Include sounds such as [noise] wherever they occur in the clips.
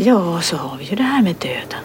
Ja, och så har vi ju det här med döden.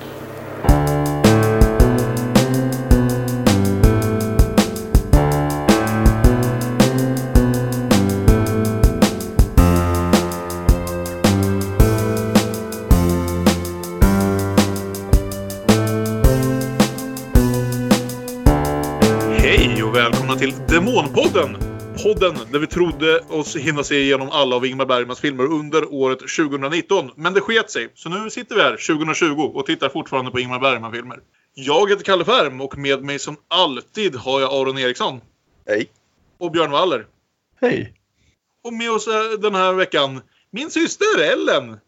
Hej och välkomna till Demonpodden! Podden där vi trodde oss hinna se igenom alla av Ingmar Bergmans filmer under året 2019. Men det sket sig, så nu sitter vi här 2020 och tittar fortfarande på Ingmar Bergman-filmer. Jag heter Kalle Färm och med mig som alltid har jag Aron Eriksson. Hej. Och Björn Waller. Hej! Och med oss eh, den här veckan, min syster Ellen.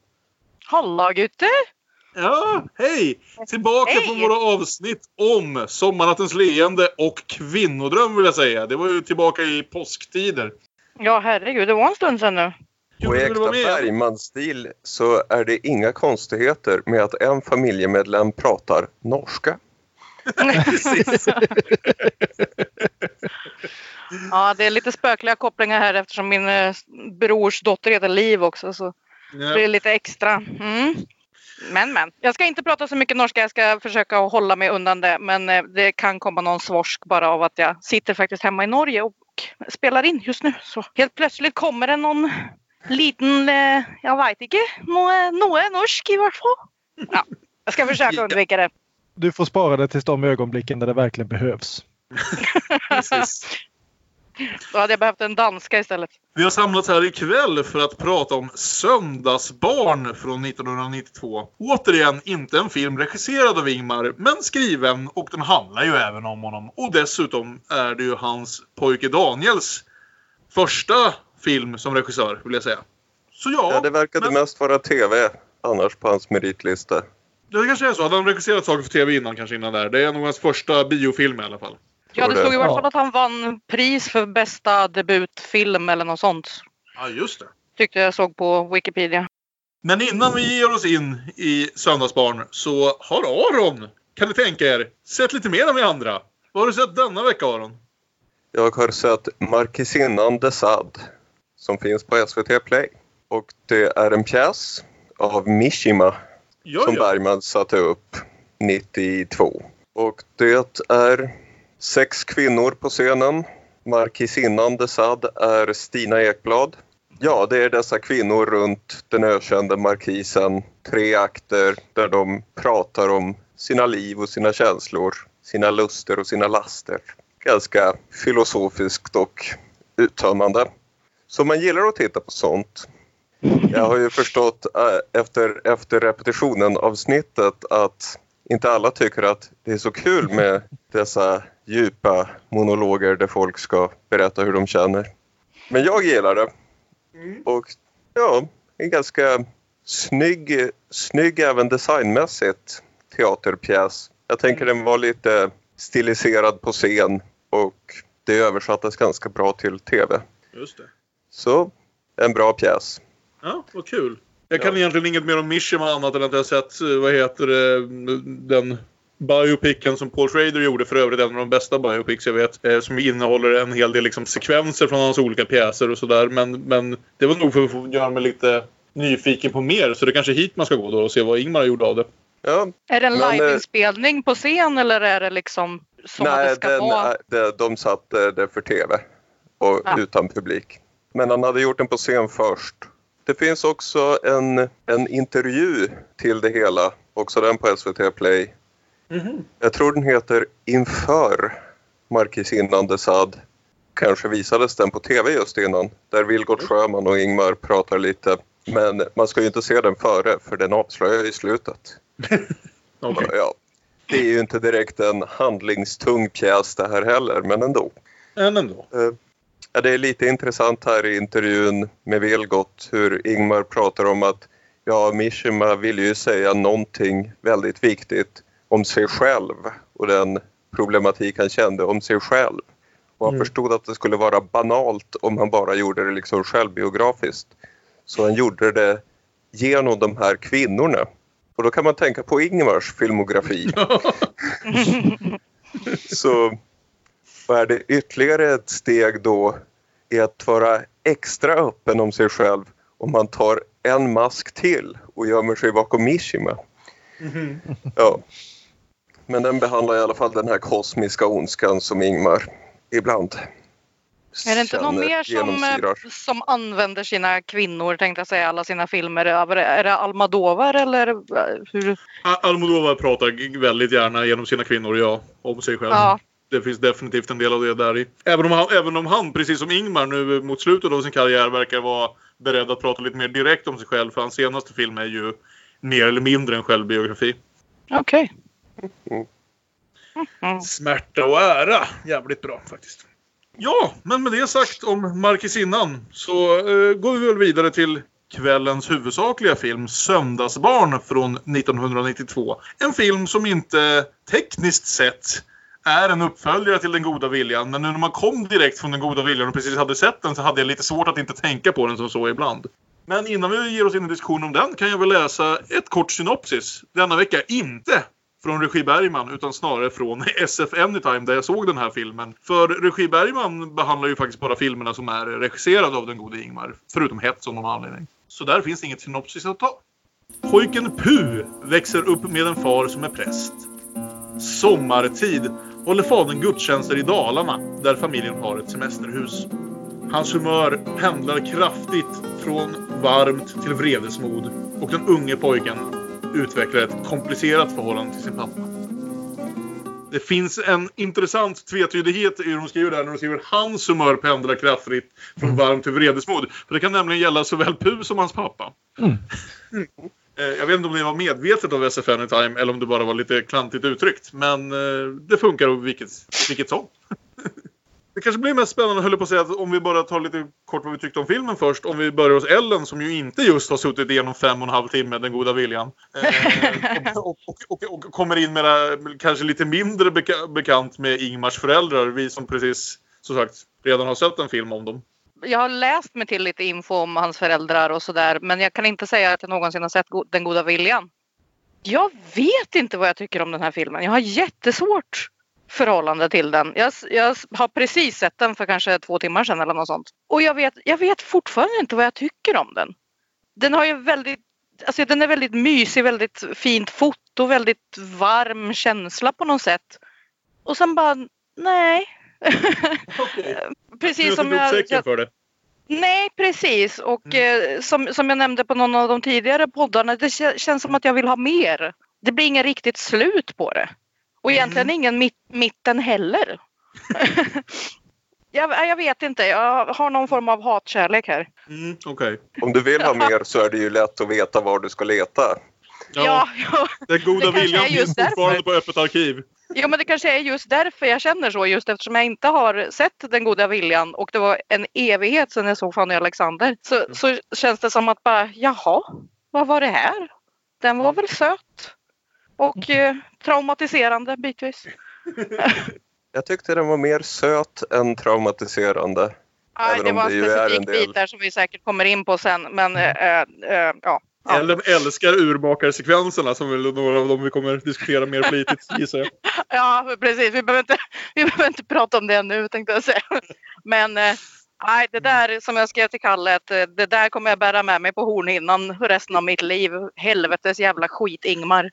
Hallå gutter! Ja, hej! Tillbaka Hej! från våra avsnitt om Sommarnattens leende och Kvinnodröm vill jag säga. Det var ju tillbaka i påsktider. Ja herregud, det var en stund sedan nu. Och i äkta? Bergman-stil så är det inga konstigheter med att en familjemedlem pratar norska. Precis. [laughs] Ja, det är lite spökliga kopplingar här eftersom min eh, brors dotter heter Liv också. Så det är Ja. lite extra. Mm. Men men, jag ska inte prata så mycket norska. Jag ska försöka hålla mig undan det. Men eh, det kan komma någon svorsk bara av att jag sitter faktiskt hemma i Norge och spelar in just nu. Så helt plötsligt kommer det någon liten, eh, jag vet inte, något, något norsk i vart fall. Ja, jag ska försöka undvika det. Du får spara det tills de ögonblicken där det verkligen behövs. [laughs] [laughs] Då hade jag behövt en danska istället. Vi har samlats här ikväll för att prata om Söndagsbarn från 1992. Återigen inte en film regisserad av Ingmar, men skriven och den handlar ju även om honom. Och dessutom är det ju hans pojke Daniels första film som regissör, vill jag säga. Så ja, Ja, det verkade men- mest vara tv annars på hans meritlista. det kanske är så. Hade han regisserat saker för tv innan kanske innan där? Det är nog hans första biofilm i alla fall. Ja, det stod i vart Ja. fall att han vann pris för bästa debutfilm eller något sånt. Ja, just det. Tyckte jag såg på Wikipedia. Men innan vi ger oss in i Söndagsbarn så har Aron, kan ni tänka er, sett lite mer än vi andra. Vad har du sett denna vecka Aron? Jag har sett Markesinnan de Sade som finns på SVT Play. Och det är en pjäs av Mishima Ja, som. Bergman satte upp 92. Och det är sex kvinnor på scenen. Markisinnan de Sade är Stina Ekblad. Ja, det är dessa kvinnor runt den ökände markisen. Tre akter där de pratar om sina liv och sina känslor, sina luster och sina laster. Ganska filosofiskt och uttömmande. Så man gillar att titta på sånt. Jag har ju förstått äh, efter, efter repetitionen avsnittet att inte alla tycker att det är så kul med dessa djupa monologer där folk ska berätta hur de känner. Men jag gillar det. Och ja, en ganska snygg, snygg även designmässigt teaterpjäs. Jag tänker den var lite stiliserad på scen och det översattes ganska bra till tv. Just det. Så en bra pjäs. Ja, vad kul. Jag Ja. kan egentligen inget mer om Mishima annat än att jag sett, eh, vad heter det, den biopicen som Paul Schrader gjorde, för övrigt en av de bästa biopics jag vet. Eh, som innehåller en hel del liksom, sekvenser från hans olika pjäser och sådär. Men, men det var nog för att få göra mig lite nyfiken på mer. Så det är kanske är hit man ska gå då och se vad Ingmar gjorde av det. Ja, Är det en eh, liveinspelning på scen eller är det liksom som att det nej, ska den, vara? är- de, de satte det för tv och Ja. utan publik. Men han hade gjort den på scen först. Det finns också en, en intervju till det hela, också den på SVT Play. Jag tror den heter Inför Markisinnan de Sade. Kanske visades den på tv just innan. Där Vilgot Sjöman och Ingmar pratar lite. Men man ska ju inte se den före för den avslöjar i slutet. [laughs] Okej. Ja, det är ju inte direkt en handlingstung pjäs det här heller, men ändå. Men ändå. Eh, Ja, det är lite intressant här i intervjun med Vilgot hur Ingmar pratar om att ja, Mishima vill ju säga någonting väldigt viktigt om sig själv och den problematik han kände om sig själv. Och han Mm. förstod att det skulle vara banalt om han bara gjorde det liksom självbiografiskt. Så han gjorde det genom de här kvinnorna. Och då kan man tänka på Ingmars filmografi. [laughs] [laughs] Så vad är det ytterligare ett steg då i att vara extra öppen om sig själv om man tar en mask till och gömmer sig bakom Mishima. Mhm. Ja. Men den behandlar i alla fall den här kosmiska ondskan som Ingmar ibland Är det inte någon mer som, eh, som använder sina kvinnor, tänkte jag säga, alla sina filmer? Är det, Almodovar eller eh, hur? Al- Almodovar pratar väldigt gärna genom sina kvinnor, ja, om sig själv. Ja. Det finns definitivt en del av det där i. Även om, han, även om han, precis som Ingmar, nu mot slutet av sin karriär verkar vara beredd att prata lite mer direkt om sig själv. För hans senaste film är ju mer eller mindre en självbiografi. Okej. Mm. Mm. Smärta och ära. Jävligt bra faktiskt. Ja, men med det sagt om markisinnan så eh, går vi väl vidare till kvällens huvudsakliga film Söndagsbarn från 1992. En film som inte tekniskt sett är en uppföljare till Den goda viljan. Men nu när man kom direkt från Den goda viljan och precis hade sett den så hade jag lite svårt att inte tänka på den som så ibland. Men innan vi ger oss in i diskussion om den kan jag väl läsa ett kort synopsis. Denna vecka inte från Regi Bergman utan snarare från [laughs] SF Anytime där jag såg den här filmen. För Regi Bergman behandlar ju faktiskt bara filmerna som är regisserade av den gode Ingmar. Förutom Hets av någon anledning. Så där finns inget synopsis att ta. Pojken Pu växer upp med en far som är präst. Sommartid håller fadern gudstjänster i Dalarna där familjen har ett semesterhus. Hans humör pendlar kraftigt från varmt till vredesmod och den unge pojken utvecklar ett komplicerat förhållande till sin pappa. Det finns en intressant tvetydighet i hur de skriver där när de skriver hans humör pendlar kraftigt från varmt till vredesmod. För det kan nämligen gälla såväl Pu som hans pappa. Mm. [laughs] Eh, Jag vet inte om det var medvetet av SF Anytime eller om det bara var lite klantigt uttryckt. Men eh, det funkar vilket, vilket som. [laughs] Det kanske blir mest spännande, höll på att säga, att om vi bara tar lite kort vad vi tyckte om filmen först. Om vi börjar hos Ellen som ju inte just har suttit igenom fem och en halv timme, Den goda viljan. [laughs] Eh, och, och, och, och kommer in med kanske lite mindre beka, bekant med Ingmars föräldrar. Vi som precis, som sagt, redan har sett en film om dem. Jag har läst mig till lite info om hans föräldrar och sådär. Men jag kan inte säga att jag någonsin har sett Den goda viljan. Jag vet inte vad jag tycker om den här filmen. Jag har jättesvårt förhållande till den. Jag, jag har precis sett den för kanske två timmar sedan eller något sånt. Och jag vet, jag vet fortfarande inte vad jag tycker om den. Den har ju väldigt Alltså den är väldigt mysig, väldigt fint foto, väldigt varm känsla på något sätt. Och sen bara, nej. [laughs] Precis som jag, jag, för det. Nej, precis. Och eh, som, som jag nämnde på någon av de tidigare poddarna, det kä- känns som att jag vill ha mer. Det blir ingen riktigt slut på det. Och egentligen ingen mitt, mitten heller. [laughs] jag, jag vet inte, jag har någon form av hatkärlek här. Mm, Okej. Om du vill ha [laughs] mer så är det ju lätt att veta var du ska leta. Ja, ja, [laughs] Den goda Det viljan finns fortfarande på öppet arkiv. ja, men det kanske är just därför jag känner så. Just eftersom jag inte har sett Den goda viljan och det var en evighet sedan jag såg Fanny Alexander. Så, så känns det som att bara, jaha, vad var det här? Den var väl söt. Och eh, traumatiserande bitvis. [laughs] Jag tyckte den var mer söt än traumatiserande. Även det var det en är specifik bit där som vi säkert kommer in på sen. Men eh, eh, ja. Ja. Ellen älskar urmakarsekvenserna som väl några av dem vi kommer diskutera mer flitigt [laughs] gissar jag. ja, precis. Vi behöver, inte, vi behöver inte prata om det nu tänkte jag säga. Men eh, nej, det där som jag skrev till Kalle, att, eh, det där kommer jag bära med mig på hornhinnan resten av mitt liv. Helvetes jävla skit Ingmar.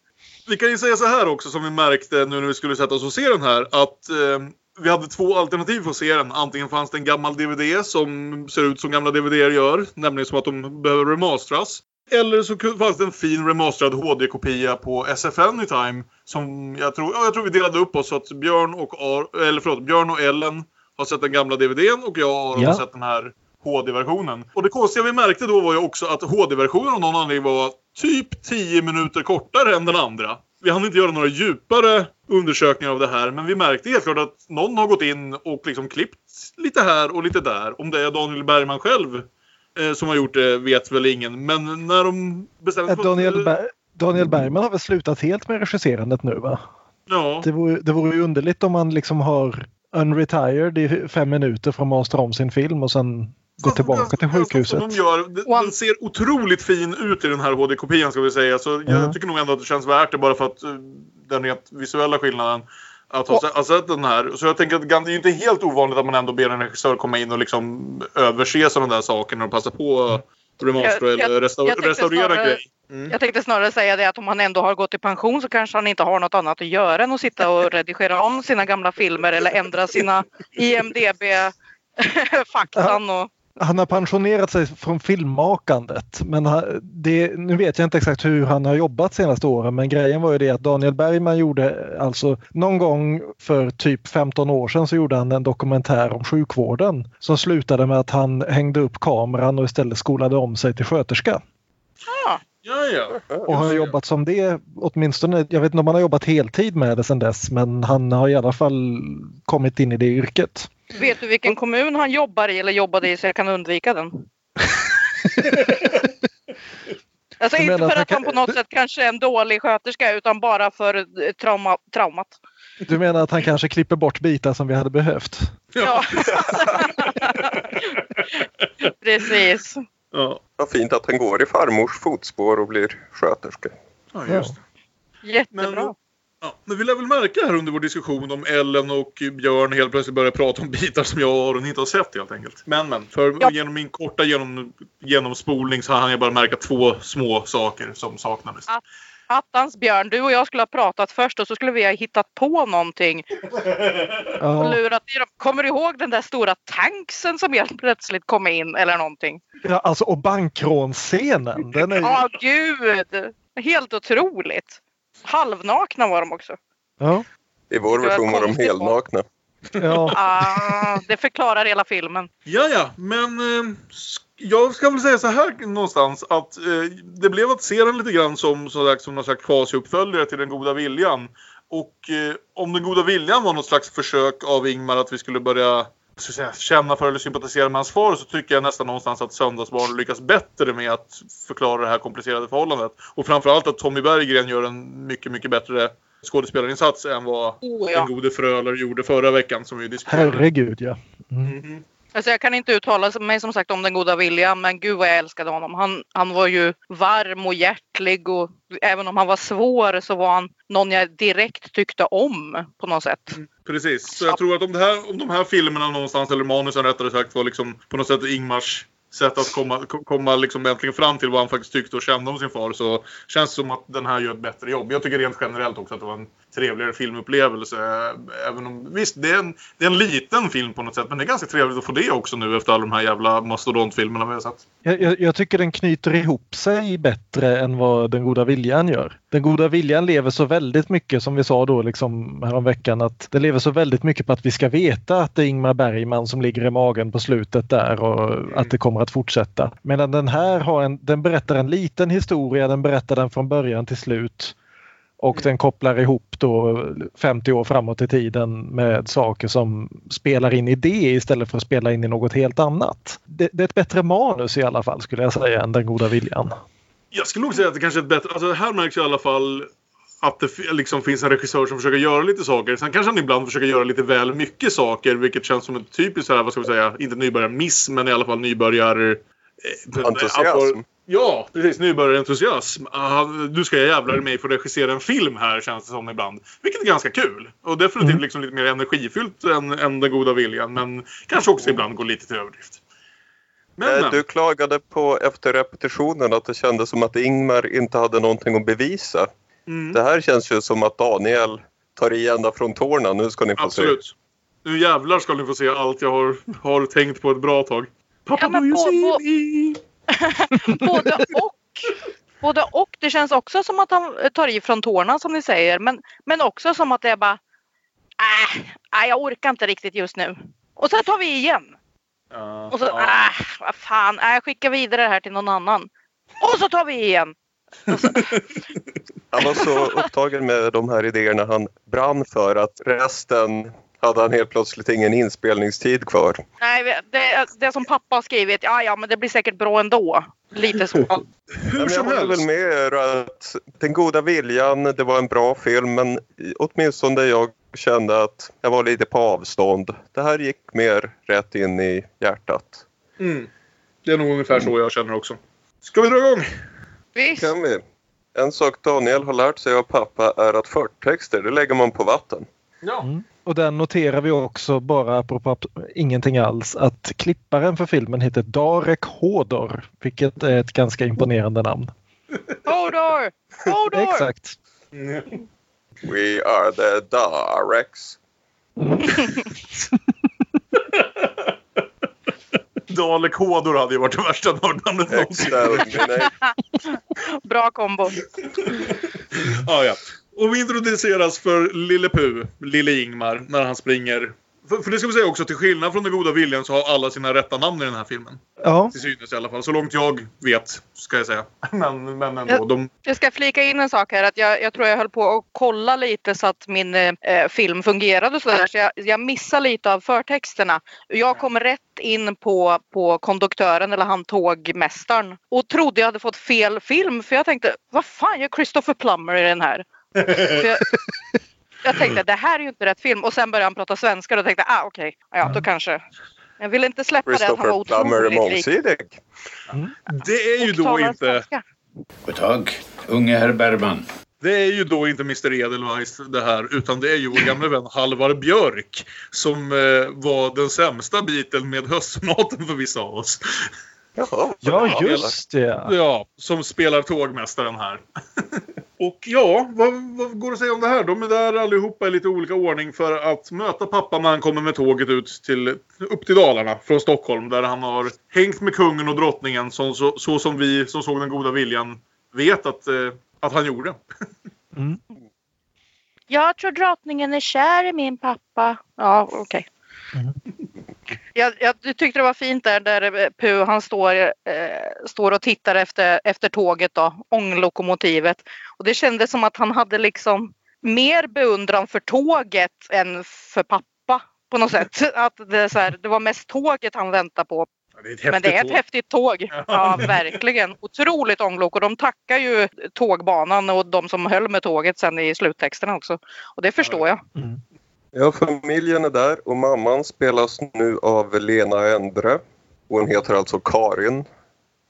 Vi kan ju säga så här också som vi märkte nu när vi skulle sätta oss och se den här att eh, vi hade två alternativ för att se den. Antingen fanns det en gammal DVD som ser ut som gamla DVDer gör, nämligen som att de behöver remasteras. Eller så fanns det en fin remasterad HD-kopia på SF Anytime som jag tror, ja, jag tror vi delade upp oss så att Björn och, Ar, eller förlåt, Björn och Ellen har sett den gamla DVDn och jag Aron Ja. har sett den här HD-versionen. Och det konstiga vi märkte då var ju också att HD-versionen av någon anledning var typ 10 minuter kortare än den andra. Vi hann inte göra några djupare undersökningar av det här men vi märkte helt klart att någon har gått in och liksom klippt lite här och lite där. Om det är Daniel Bergman själv eh, som har gjort det vet väl ingen. Men när de bestämde Äh, för- Daniel, Ber- Daniel Bergman har väl slutat helt med regisserandet nu va? Ja. Det vore, det vore ju underligt om man liksom har unretired i fem minuter för att mastra om sin film och sen gå tillbaka till sjukhuset. Som de gör. Den, den ser otroligt fin ut i den här HD-kopian ska vi säga. Så jag Ja. tycker nog ändå att det känns värt det bara för att eh, den rent visuella skillnaden. Att ha, ha sett den här. Så jag tänker att det är inte helt ovanligt att man ändå ber en regissör komma in och liksom överse sådana där saker när de passar på att jag- eller restaur- jag tänkte restaurera en snarare- grej. Mm. Jag tänkte snarare säga det att om han ändå har gått i pension så kanske han inte har något annat att göra än att sitta och redigera om sina gamla filmer eller ändra sina IMDB-faktan. Och... Han har pensionerat sig från filmmakandet. Men han- det, nu vet jag inte exakt hur han har jobbat senaste åren men grejen var ju det att Daniel Bergman gjorde alltså någon gång för typ 15 år sedan så gjorde han en dokumentär om sjukvården som slutade med att han hängde upp kameran och istället skolade om sig till sköterska. Ja, ja. Och har jobbat som det åtminstone, jag vet inte om han har jobbat heltid med det sedan dess men han har i alla fall kommit in i det yrket. Vet du vilken kommun han jobbar i eller jobbade i så jag kan undvika den? [laughs] Alltså Du inte för att att han på något sätt kanske är en dålig sköterska utan bara för eh, trauma, traumat. Du menar att han kanske klipper bort bitar som vi hade behövt? Ja. [laughs] Precis. Ja, Vad fint att han går i farmors fotspår och blir sköterska. ja just. Jättebra. Men, ja, men vi lär väl märka här under vår diskussion om Ellen och Björn helt plötsligt börjar prata om bitar som jag och Aron inte har sett helt enkelt. Men men, för Ja. genom min korta genom, genomspolning så hann jag bara märka två små saker som saknades. Ja. Attans Björn, du och jag skulle ha pratat först och så skulle vi ha hittat på någonting och lurat i dem. Kommer du ihåg den där stora tanksen som helt plötsligt kom in eller någonting? ja alltså och bankrånscenen. Den är ju, Ja, gud! Helt otroligt. Halvnakna var de också. ja, I vår Det var version var de helnakna. ja, Ah, det förklarar hela filmen. Ja, ja, men eh, jag ska väl säga så här någonstans att eh, det blev att se den lite grann som, så sagt, som någon slags quasi-uppföljare till Den goda viljan. Och eh, om Den goda viljan var något slags försök av Ingmar att vi skulle börja så att säga, känna för eller sympatisera med hans far så tycker jag nästan någonstans att Söndagsbarn lyckas bättre med att förklara det här komplicerade förhållandet. Och framförallt att Tommy Berggren gör en mycket, mycket bättre skådespelarinsats än vad Oh, den ja. gode Fröler gjorde förra veckan som vi diskuterade. herregud ja. Mm. Mhm. Alltså jag kan inte uttala mig som sagt om den goda viljan men gud vad jag älskade honom. Han, han var ju varm och hjärtlig och även om han var svår så var han någon jag direkt tyckte om på något sätt. Precis, så jag tror att om, det här, om de här filmerna någonstans, eller manusen rättare sagt, var liksom på något sätt Ingmars sätt att komma, ko- komma liksom äntligen fram till vad han faktiskt tyckte och kände om sin far så känns det som att den här gör ett bättre jobb. Jag tycker rent generellt också att det var en trevligare filmupplevelse. Även om, visst, det är, en, det är en liten film på något sätt men det är ganska trevligt att få det också nu efter alla de här jävla mastodontfilmerna vi har sett. Jag, jag, jag tycker den knyter ihop sig bättre än vad Den goda viljan gör. Den goda viljan lever så väldigt mycket som vi sa då liksom häromveckan att den lever så väldigt mycket på att vi ska veta att det är Ingmar Bergman som ligger i magen på slutet där och att det kommer att fortsätta. Medan den här har en, den berättar en liten historia, den berättar den från början till slut. Och den kopplar ihop då 50 år framåt i tiden med saker som spelar in i det istället för att spela in i något helt annat. Det, det är ett bättre manus i alla fall skulle jag säga än Den goda viljan. Jag skulle nog säga att det kanske är ett bättre... Alltså här märks i alla fall att det liksom finns en regissör som försöker göra lite saker. Sen kanske han ibland försöker göra lite väl mycket saker. Vilket känns som en typisk så här, vad ska vi säga, inte nybörjarmiss men i alla fall nybörjar... eh, Entusiasm. Ja, precis. Nybörjarentusiasm. Ah, nu ska jag jävlar i mig få regissera en film här känns det som ibland. Vilket är ganska kul. Och definitivt Mm. liksom lite mer energifyllt än, än Den goda viljan. Men kanske också ibland går lite till överdrift. Men, Eh, men. Du klagade på efter repetitionen att det kändes som att Ingmar inte hade någonting att bevisa. Mm. Det här känns ju som att Daniel tar i ända från tårna. Nu ska ni få Absolut. Nu jävlar ska ni få se allt jag har, har tänkt på ett bra tag. Pappa, Ja, men do you på- see på- me? [laughs] Både och. Både och. Det känns också som att han tar i från tårna som ni säger. Men, men också som att det är bara äh, jag orkar inte riktigt just nu. Och så tar vi igen. Ja, Och så ja. äh, vad fan, äh, jag skickar vidare det här till någon annan. Och så tar vi igen. [laughs] Han var så upptagen med de här idéerna han brann för att resten hade han helt plötsligt ingen inspelningstid kvar. Nej, det, det som pappa har skrivit, ja ja men det blir säkert bra ändå. Lite så. Ja, Hur jag som håller helst. väl med er att Den goda viljan, det var en bra film men åtminstone jag kände att jag var lite på avstånd. Det här gick mer rätt in i hjärtat. Mm. Det är nog ungefär så jag känner också. Ska vi dra igång? Visst. Kan vi? En sak Daniel har lärt sig av pappa är att förtexter, det lägger man på vatten. Ja. Mm. Och där noterar vi också, bara apropå ingenting alls, att klipparen för filmen heter Darek Hodor, vilket är ett ganska imponerande namn. Hodor! Hodor! Exakt. We are the Daleks. [laughs] Dalek Hodor hade ju varit det värsta nördnamnet någonsin. Bra kombo. Ah, ja. Och vi introduceras för Lille Pu, Lille Ingmar, när han springer. För, för det ska vi säga också, till skillnad från den goda viljan så har alla sina rätta namn i den här filmen. Ja, Till synes i alla fall. Så långt jag vet, ska jag säga. [laughs] Men, men ändå. Ja. De, Jag ska flika in en sak här. Att jag, jag tror jag höll på att kolla lite så att min eh, film fungerade och sådär. Så jag, jag missade lite av förtexterna. Jag kom rätt in på, på konduktören eller han tågmästaren. Och trodde jag hade fått fel film. För jag tänkte, vad fan gör Christopher Plummer i den här? Jag, [laughs] jag tänkte, det här är ju inte rätt film. Och sen började han prata svenska och tänkte ah okej, ja då kanske. Jag ville inte släppa det att han var otroligt mångsidig. det är ju och då inte... God dag, unge herr Bergman. Det är ju då inte Mr Edelweiss det här, utan det är ju vår gamla vän Halvar Björk som eh, var den sämsta biten med höstmaten för vissa av oss. Jaha, ja just det. Ja, som spelar tågmästaren här. [laughs] Och ja, vad, vad går det att säga om det här? De är där allihopa i lite olika ordning för att möta pappa när han kommer med tåget ut till, upp till Dalarna från Stockholm. Där han har hängt med kungen och drottningen så, så, så som vi som såg den goda viljan vet att, eh, att han gjorde. [laughs] Mm. Jag tror drottningen är kär i min pappa. Ja, okej. Mm. Jag, jag tyckte det var fint där, där eh, Pu han står, eh, står och tittar efter, efter tåget då, ånglokomotivet. Och det kändes som att han hade liksom mer beundran för tåget än för pappa på något sätt. [laughs] Att det, här, det var mest tåget han väntade på. Ja, det Men det är ett tåg. häftigt tåg. Ja, verkligen. Otroligt ånglok. Och de tackar ju tågbanan och de som höll med tåget sen i sluttexterna också. Och det förstår jag. Mm. Ja, familjen är där och mamman spelas nu av Lena Endre. Hon heter alltså Karin,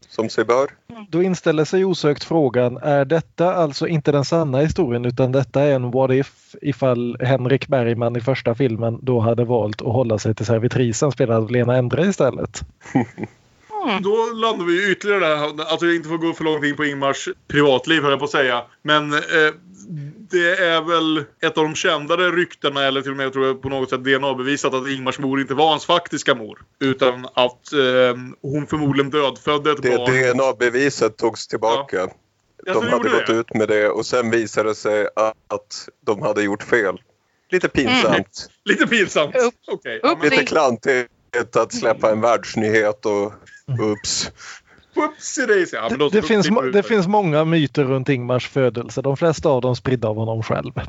som sig bör. Då inställer sig osökt frågan, är detta alltså inte den sanna historien utan detta är en what if ifall Henrik Bergman i första filmen då hade valt att hålla sig till servitrisen spelad av Lena Endre istället? [laughs] Då landar vi ytterligare där. Alltså inte för att gå för långt in på Ingmars privatliv höll jag på att säga. Men eh, det är väl ett av de kändare ryktena eller till och med tror jag på något sätt DNA-bevisat att Ingmars mor inte var hans faktiska mor. Utan att eh, hon förmodligen dödfödde ett Det barn. DNA-beviset togs tillbaka. Ja, De det hade gått det. ut med det och sen visade det sig att de hade gjort fel. Lite pinsamt. Lite pinsamt. Okej. Ja, men- Upp. Lite klantigt att släppa en världsnyhet och ups. Whoopsie daisy. Ja, Det, det, finns, ut det finns många myter runt Ingmars födelse. De flesta av dem spridda av honom själv. [laughs]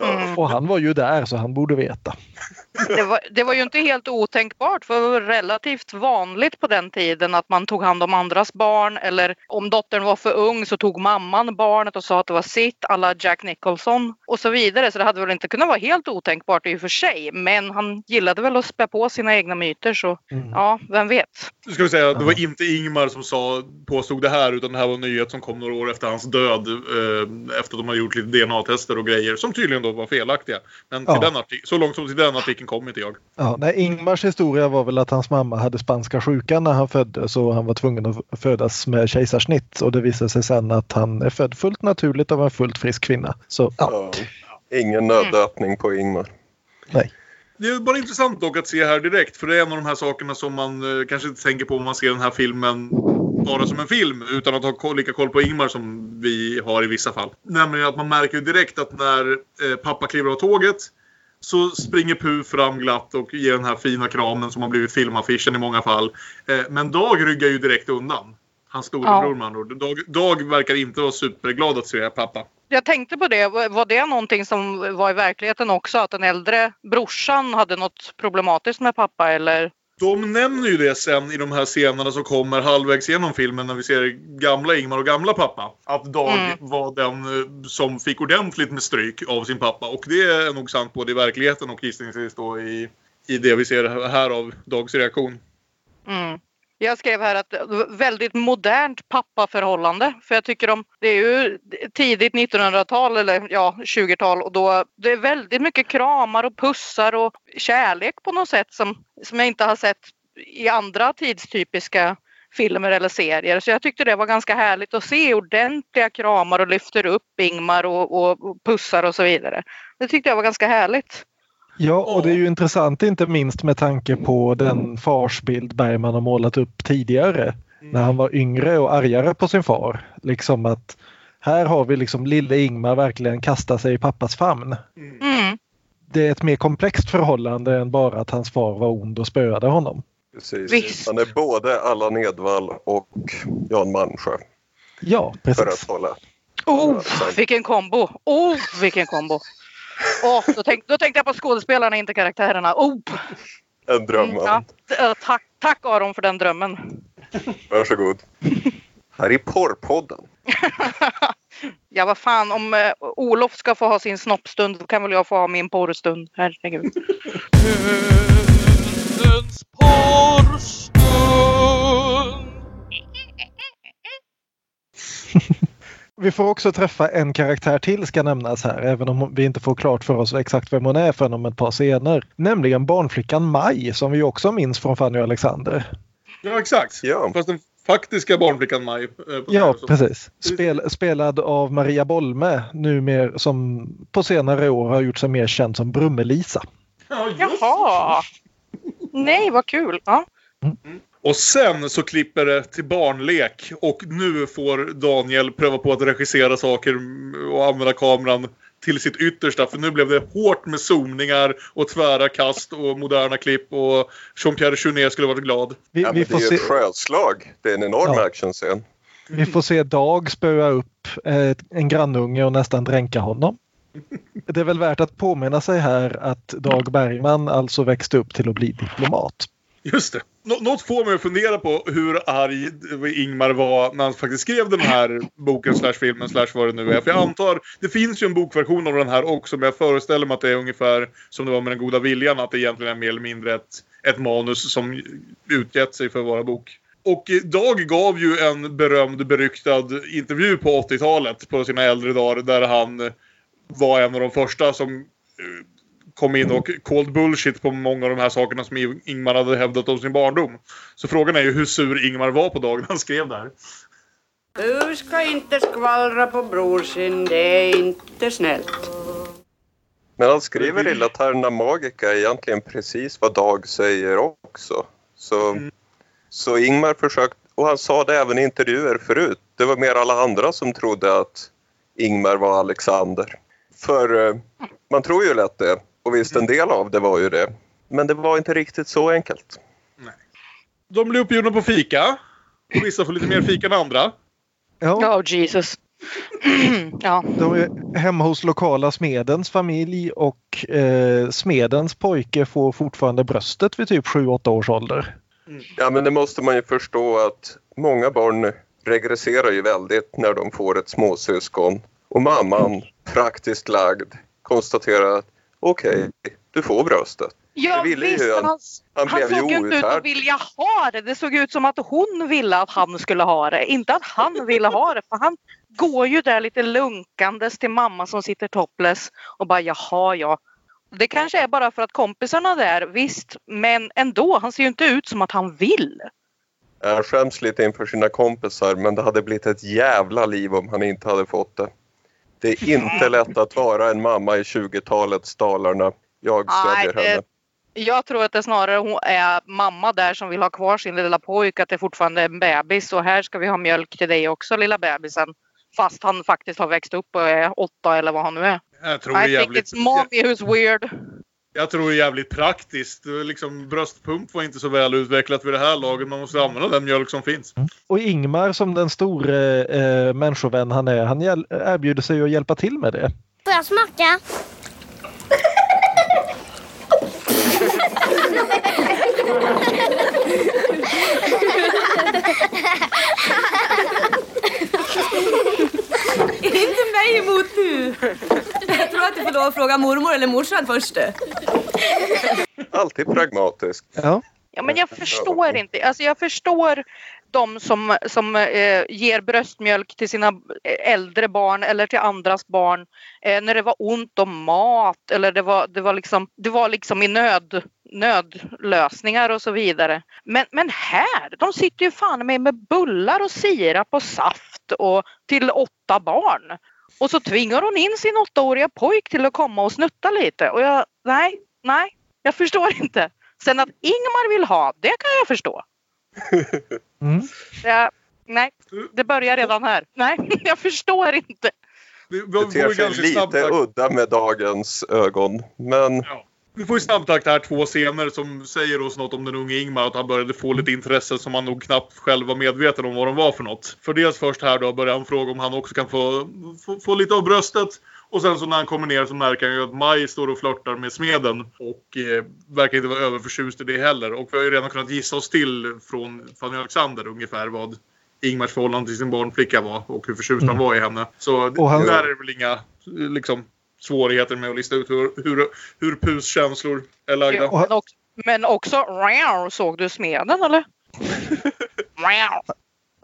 Mm. Och han var ju där så han borde veta. [laughs] Det var, det var ju inte helt otänkbart för det var relativt vanligt på den tiden att man tog hand om andras barn eller om dottern var för ung så tog mamman barnet och sa att det var sitt alla Jack Nicholson och så vidare. Så det hade väl inte kunnat vara helt otänkbart i och för sig. Men han gillade väl att spä på sina egna myter så Mm. ja, vem vet. Nu ska vi säga, det var inte Ingmar som sa, påstod det här utan det här var en nyhet som kom några år efter hans död. Eh, efter att de hade gjort lite DNA-tester och grejer som tydligen då var felaktiga. Men till Ja. den artik- så långt som till den artikeln kom inte jag. Ja, nej, Ingmars historia var väl att hans mamma hade spanska sjukan när han föddes och han var tvungen att födas med kejsarsnitt. Och det visade sig sen att han är född fullt naturligt av en fullt frisk kvinna. Så ja, Ja. Ingen nöddöpning på Ingmar. Det är bara intressant dock att se här direkt för det är en av de här sakerna som man eh, kanske inte tänker på om man ser den här filmen bara som en film utan att ha koll, lika koll på Ingmar som vi har i vissa fall. Nämligen att man märker direkt att när eh, pappa kliver av tåget så springer Pu fram glatt och ger den här fina kramen som har blivit filmaffischen i många fall. Eh, men Dag ryggar ju direkt undan. Hans storebror Ja. med andra ord. Dag, Dag verkar inte vara superglad att se pappa. Jag tänkte på det. Var var det någonting som var i verkligheten också? Att den äldre brorsan hade något problematiskt med pappa eller? De nämner ju det sen i de här scenerna som kommer halvvägs genom filmen när vi ser gamla Ingmar och gamla pappa. Att Dag Mm. var den eh, som fick ordentligt med stryk av sin pappa. Och det är nog sant både i verkligheten och gissningsvis då i, i det vi ser här av Dags reaktion. Mm. Jag skrev här att det var väldigt modernt pappaförhållande. För jag tycker om, det är ju tidigt 1900-tal eller ja 20-tal och då det är väldigt mycket kramar och pussar och kärlek på något sätt som, som jag inte har sett i andra tidstypiska filmer eller serier. Så jag tyckte det var ganska härligt att se ordentliga kramar och lyfter upp Ingmar och, och, och pussar och så vidare. Det tyckte jag var ganska härligt. Ja, och det är ju intressant inte minst med tanke på den farsbild Bergman har målat upp tidigare. När han var yngre och argare på sin far. Liksom att här har vi liksom lille Ingmar verkligen kastar sig i pappas famn. Mm. Det är ett mer komplext förhållande än bara att hans far var ond och spöade honom. Precis. Visst. Han är både Allan Edwall och Jan Malmsjö. Ja, För precis. att hålla. Oh, vilken kombo! Oh, vilken kombo! Oh, då, tänk, då tänkte jag på skådespelarna, inte karaktärerna. Oh, En dröm. mm, ja, eh, tack, tack Aron för den drömmen. Varsågod. Här i porrpodden. [laughs] Ja, vad fan, om eh, Olof ska få ha sin snoppstund då kan väl jag få ha min porrstund. Herregud. Hundens porrstund. Vi får också träffa en karaktär till ska nämnas här, även om vi inte får klart för oss exakt vem hon är förrän om ett par scener. Nämligen barnflickan Maj som vi också minns från Fanny och Alexander. Ja, exakt. Ja. Fast den faktiska barnflickan Maj. eh, Ja, precis. Spel, spelad av Maria Bolme, numer som på senare år har gjort sig mer känd som Brumme-Lisa. Ja, just. Jaha! Nej, vad kul! Ja. Och sen så klipper det till barnlek och nu får Daniel pröva på att regissera saker och använda kameran till sitt yttersta. För nu blev det hårt med zoomningar och tvära kast och moderna klipp och Jean-Pierre Jeunet skulle varit glad. Vi, Ja, vi, men det får är ju se, ett sjöslag. Det är en enorm Ja. actionscen. vi får se Dag spöa upp eh, en grannunge och nästan dränka honom. Det är väl värt att påminna sig här att Dag Bergman alltså växte upp till att bli diplomat. Just det. Nå- något får mig att fundera på hur arg Ingmar var när han faktiskt skrev den här [clears throat] boken slash filmen slash vad det nu är. För jag antar, det finns ju en bokversion av den här också men jag föreställer mig att det är ungefär som det var med den goda viljan. Att det egentligen är mer eller mindre ett, ett manus som utgett sig för att vara bok. Och Dag gav ju en berömd beryktad intervju på 80-talet på sina äldre dagar där han var en av de första som eh, kom in och called bullshit på många av de här sakerna som Ingmar hade hävdat om sin barndom. Så frågan är ju hur sur Ingmar var på dagen han skrev det här. Du ska inte skvallra på bror sin, det är inte snällt. Men han skriver i Laterna Magica egentligen precis vad Dag säger också. Så, Mm. så Ingmar försökte, och han sa det även i intervjuer förut, det var mer alla andra som trodde att Ingmar var Alexander. För eh, man tror ju lätt det, och visst en del av det var ju det. Men det var inte riktigt så enkelt. De blir uppbjudna på fika. Och vissa får lite mer fika än andra. Ja, Oh, Jesus. [clears throat] ja. de är hemma hos lokala smedens familj och eh, smedens pojke får fortfarande bröstet vid typ 7-8 års ålder. Ja, men det måste man ju förstå att många barn regresserar ju väldigt när de får ett småsyskon. Och mamman, praktiskt lagd, konstaterar att okej, du får bröstet. Ja, Det ville ju visst, han. han, Han han blev ju såg ju inte ut att vilja ha det. Det såg ut som att hon ville att han skulle ha det. Inte att han ville ha det. För han går ju där lite lunkandes till mamma som sitter topless och bara jaha ja. Det kanske är bara för att kompisarna där, visst. Men ändå, han ser ju inte ut som att han vill. Han skäms lite inför sina kompisar men det hade blivit ett jävla liv om han inte hade fått det. Det är inte lätt att vara en mamma i 20-talets Dalarna. Jag stödjer det- henne. Jag tror att det snarare hon är mamma där som vill ha kvar sin lilla pojk, att det fortfarande är en bebis och här ska vi ha mjölk till dig också lilla bebisen. Fast han faktiskt har växt upp och är åtta eller vad han nu är. Jag tror, det I think jävligt, it's mommy who's weird. Jag tror det är jävligt praktiskt. Liksom, bröstpump var inte så väl utvecklat vid det här laget. Man måste använda den mjölk som finns. Och Ingmar som den store eh, människovän han är, han erbjuder sig att hjälpa till med det. Får jag smaka? [laughs] Inte mig emot nu! Jag tror att du får lov att fråga mormor eller morsan först. Alltid pragmatisk. Ja. Ja, men jag förstår inte. Alltså jag förstår de som, som eh, ger bröstmjölk till sina äldre barn eller till andras barn eh, när det var ont om mat eller det var, det var, liksom, det var liksom i nöd, nödlösningar och så vidare. Men, men här, de sitter ju fan med med bullar och sirap och saft och till åtta barn. Och så tvingar hon in sin åttaåriga pojk till att komma och snutta lite. Och jag, nej, nej, jag förstår inte. Sen att Ingmar vill ha, det kan jag förstå. [laughs] Mm. Jag, nej, det börjar redan här. Nej, [laughs] jag förstår inte. Det vi, ter sig lite snabbtakt- udda med dagens ögon. Men Ja. Vi får i snabbtakt här två scener som säger oss något om den unge Ingmar. Att han började få lite intresse som han nog knappt själv var medveten om vad de var för något. För dels först här då börjar han fråga om han också kan få, få, få lite av bröstet. Och sen så när han kommer ner så märker han ju att Maj står och flörtar med smeden. Och eh, verkar inte vara överförtjust i det heller. Och vi har ju redan kunnat gissa oss till från Fanny Alexander ungefär vad Ingmars förhållande till sin barnflicka var. Och hur förtjust han var i henne. Så han- där är det väl inga liksom, svårigheter med att lista ut hur, hur, hur Pus känslor är lagda. Ja, men, också, men också, Rau, såg du smeden eller? [laughs]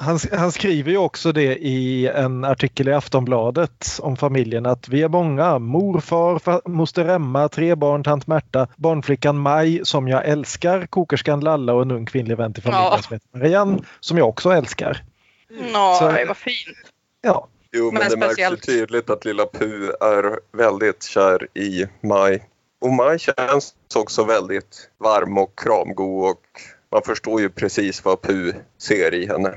Han, han skriver ju också det i en artikel i Aftonbladet om familjen att vi är många. Morfar, fa- moster Emma, tre barn, tant Märta, barnflickan Maj som jag älskar, kokerskan Lalla och en ung kvinnlig vän till familjen Ja. som heter Marianne som jag också älskar. Så- Nej, vad fint. Ja, Jo, men, Men det märks ju speciellt- tydligt att lilla Pu är väldigt kär i Maj. Och Maj känns också väldigt varm och kramgod och man förstår ju precis vad Pu ser i henne.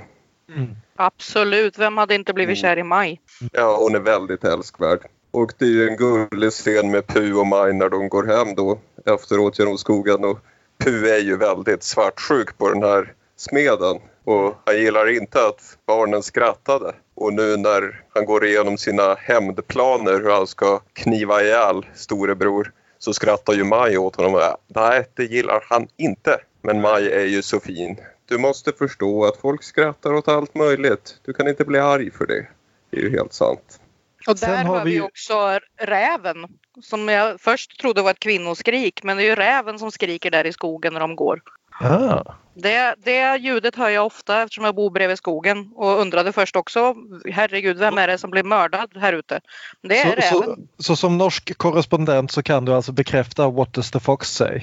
Absolut, vem hade inte blivit kär i Maj? Ja, hon är väldigt älskvärd. Och det är ju en gullig scen med Pu och Maj när de går hem då efteråt genom skogen. Och Pu är ju väldigt svartsjuk på den här smeden. Och han gillar inte att barnen skrattade. Och nu när han går igenom sina hämndplaner hur han ska kniva ihjäl storebror så skrattar ju Maj åt honom. Nej, det gillar han inte. Men Maj är ju så fin. Du måste förstå att folk skrattar åt allt möjligt. Du kan inte bli arg för det. Det är ju helt sant. Och där har har vi vi ju- också räven. Som jag först trodde var ett kvinnoskrik. Men det är ju räven som skriker där i skogen när de går. ah. Det, det ljudet hör jag ofta eftersom jag bor bredvid skogen. Och undrade först också, herregud vem är det som blir mördad här ute? Det är Så, räven. så, så som norsk korrespondent så kan du alltså bekräfta What does the fox say?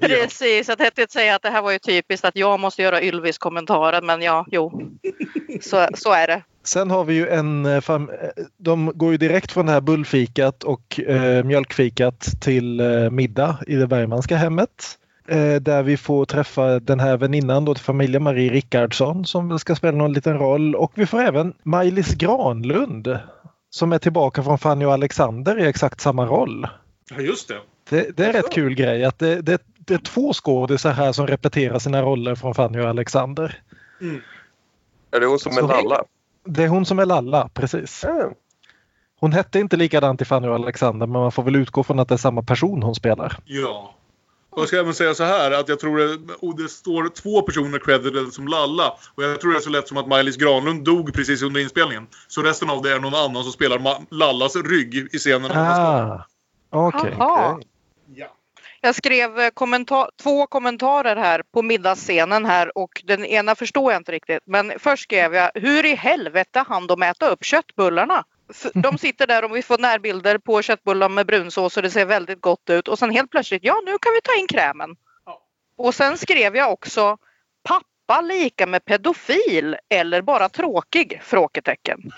Precis, jag tänkte säga att det här var ju typiskt att jag måste göra Ylvis-kommentaren men ja, jo. Så, så är det. Sen har vi ju en, eh, fam- eh, de går ju direkt från det här bullfikat och eh, mjölkfikat till eh, middag i det Bergmanska hemmet. Eh, där vi får träffa den här väninnan då till familjen, Marie Rickardsson som ska spela någon liten roll. Och vi får även Maj-Lis Granlund som är tillbaka från Fanny och Alexander i exakt samma roll. Ja, just det. Det, det är en rätt kul grej att det, det, det är två skådisar här som repeterar sina roller från Fanny och Alexander. Är det hon som är Så- Lalla? Det är hon som är Lalla, precis. Ja. Hon hette inte likadant i Fanny och Alexander men man får väl utgå från att det är samma person hon spelar. Ja. Och jag ska även säga så här att jag tror det, och det står två personer credited som Lalla. Och jag tror det är så lätt som att Maj-Lis Granlund dog precis under inspelningen. Så resten av det är någon annan som spelar Ma- Lallas rygg i scenen. Ah, okej. Jaha. Ja. Jag skrev eh, kommentar- två kommentarer här på middagsscenen här och den ena förstår jag inte riktigt. Men först skrev jag hur i helvete hann de äta upp köttbullarna? De sitter där och vi får närbilder på köttbullar med brunsås och det ser väldigt gott ut och sen helt plötsligt ja nu kan vi ta in krämen. Ja. Och sen skrev jag också pappa lika med pedofil eller bara tråkig? Frågetecken.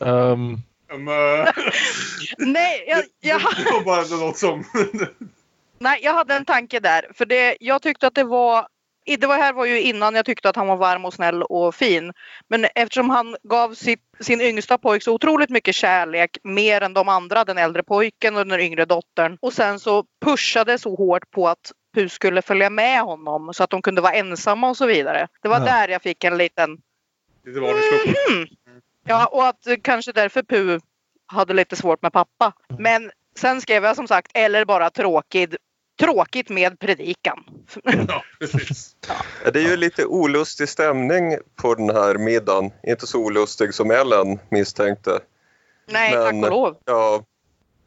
Um, [laughs] [laughs] Nej, jag, jag, det var bara något som... [laughs] Nej, jag hade en tanke där. För det, jag tyckte att det var... Det var här var ju innan jag tyckte att han var varm och snäll och fin. Men eftersom han gav sitt, sin yngsta pojk så otroligt mycket kärlek, mer än de andra, den äldre pojken och den yngre dottern. Och sen så pushade så hårt på att Pu skulle följa med honom så att de kunde vara ensamma och så vidare. Det var Ja. där jag fick en liten... Det var det. Ja, och att eh, kanske därför Pu hade lite svårt med pappa. Men sen skrev jag som sagt, eller bara tråkigt. Tråkigt med predikan. [laughs] Ja, [laughs] precis. Ja, Det är ju lite olustig stämning på den här middagen. Inte så olustig som Ellen misstänkte. Nej, Men- tack och lov. Ja,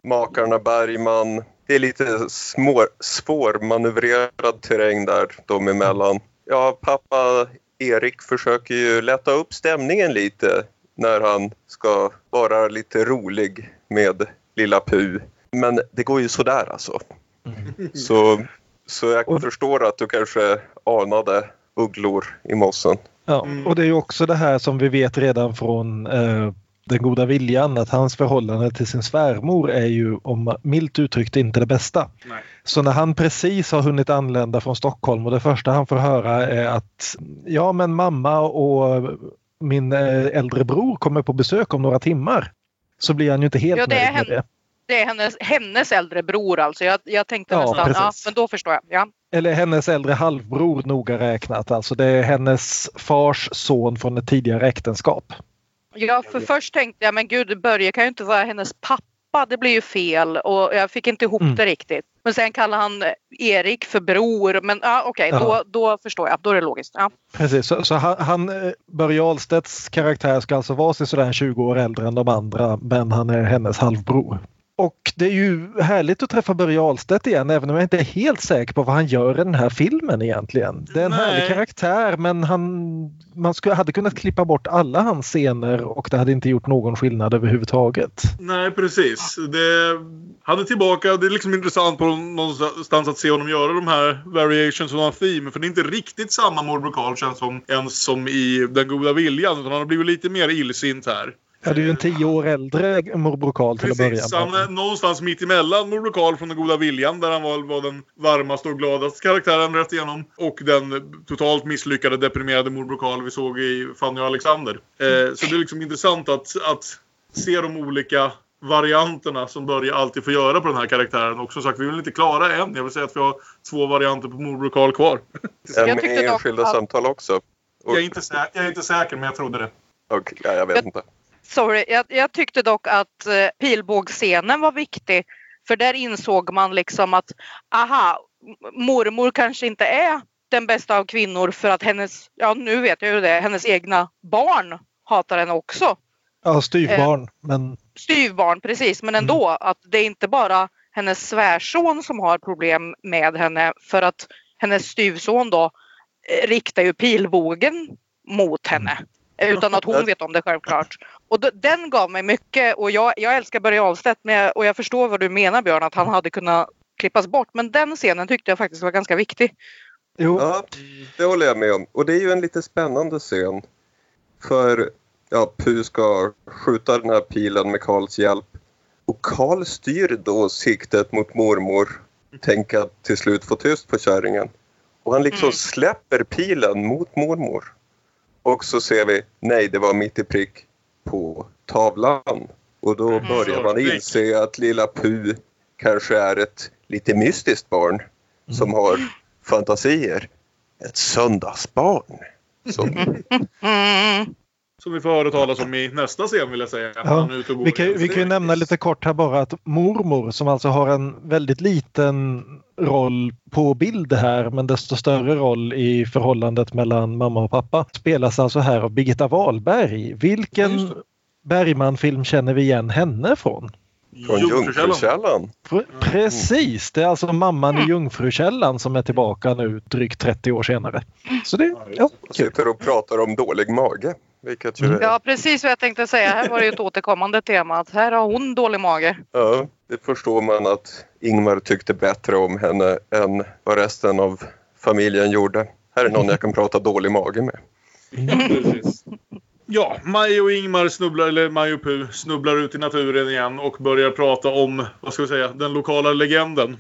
makarna Bergman. Det är lite små, svårmanövrerad terräng där de emellan. Ja, pappa Erik försöker ju lätta upp stämningen lite när han ska vara lite rolig med lilla Pu. Men det går ju sådär alltså. Så, så jag Och- förstår att du kanske anade ugglor i mossen. Ja, Mm. och det är ju också det här som vi vet redan från eh, Den goda viljan att hans förhållande till sin svärmor är ju om milt uttryckt inte det bästa. Nej. Så när han precis har hunnit anlända från Stockholm och det första han får höra är att ja men mamma och min eh, äldre bror kommer på besök om några timmar. Så blir han ju inte helt Ja, nöjd med det. Det är hennes, hennes äldre bror alltså. Jag, jag tänkte Ja, nästan, ja, men då förstår jag. Ja. Eller hennes äldre halvbror noga räknat. Alltså det är hennes fars son från ett tidigare äktenskap. Ja, för först tänkte jag, men gud, Börje kan ju inte vara hennes pappa. Det blir ju fel och jag fick inte ihop Mm. det riktigt. Men sen kallar han eh, Erik för bror. Men ja, okej, Ja. då, då förstår jag. Då är det logiskt. Ja. Precis, så, så han, han, eh, Börje Ahlstedts karaktär ska alltså vara sådär 20 år äldre än de andra men han är hennes halvbror. Och det är ju härligt att träffa Börje Ahlstedt igen även om jag inte är helt säker på vad han gör i den här filmen egentligen. Det är en Nej. härlig karaktär men han, man skulle, hade kunnat klippa bort alla hans scener och det hade inte gjort någon skillnad överhuvudtaget. Nej, precis. Det hade tillbaka, det är liksom intressant på någonstans att se honom göra de här variations on theme. För det är inte riktigt samma morbror Karl känns som ens som i Den goda viljan. Utan han har blivit lite mer illsint här. Ja, det är ju en tio år äldre morbror Karl till att börja Precis, han med. är någonstans mitt emellan morbror Karl från Den goda viljan där han var, var den varmaste och gladaste karaktären rätt igenom. Och den totalt misslyckade deprimerade morbror Karl vi såg i Fanny och Alexander. Eh, så det är liksom intressant att, att se de olika varianterna som Börje alltid får göra på den här karaktären. Och som sagt, vi är väl inte klara än. Jag vill säga att vi har två varianter på morbror Karl kvar. [laughs] Är Jag med enskilda att- samtal också? Och, Jag är, inte sä- jag är inte säker, men jag trodde det. och, ja, jag vet Jag- inte. Sorry, jag, jag tyckte dock att eh, pilbågsscenen var viktig. För där insåg man liksom att aha, mormor kanske inte är den bästa av kvinnor för att hennes, ja nu vet jag ju det, hennes egna barn hatar henne också. Ja, styvbarn. Men Styvbarn precis, men ändå att det är inte bara hennes svärson som har problem med henne för att hennes styvson då eh, riktar ju pilbågen mot henne. Utan att hon vet om det självklart. Och d- den gav mig mycket och jag, jag älskar Börje Ahlstedt men jag, och jag förstår vad du menar Björn att han hade kunnat klippas bort. Men den scenen tyckte jag faktiskt var ganska viktig. jo, Ja, det håller jag med om. Och det är ju en lite spännande scen. För ja, Pu ska skjuta den här pilen med Karls hjälp. Och Karl styr då siktet mot mormor. Tänker att till slut få tyst på kärringen. Och han liksom Mm. släpper pilen mot mormor. Och så ser vi, nej det var mitt i prick på tavlan. Och då Mm. börjar man inse att lilla Pu kanske är ett lite mystiskt barn som har fantasier. Ett söndagsbarn. Så, Mm. [laughs] [laughs] Som vi får höra talas om i nästa scen vill jag säga. Går Vi kan, vi kan ju nämna lite kort här bara att mormor som alltså har en väldigt liten roll på bild här men desto större roll i förhållandet mellan mamma och pappa spelas alltså här av Birgitta Wahlberg. Ja, Vilken det. Bergman-film känner vi igen henne från? från Jungfrukällan. Pr- Precis, det är alltså mamman i Jungfrukällan som är tillbaka nu drygt 30 år senare. Så det, ja, Och kul. sitter och pratar om dålig mage. Vilket ju är, Ja precis vad jag tänkte säga. Här var det ju ett återkommande tema att här har hon dålig mage. ja, det förstår man att Ingmar tyckte bättre om henne än vad resten av familjen gjorde. Här är någon jag kan prata dålig mage med. Precis. Ja, Maj och Ingmar snubblar, eller Maj och Pu snubblar ut i naturen igen och börjar prata om, vad ska vi säga, den lokala legenden.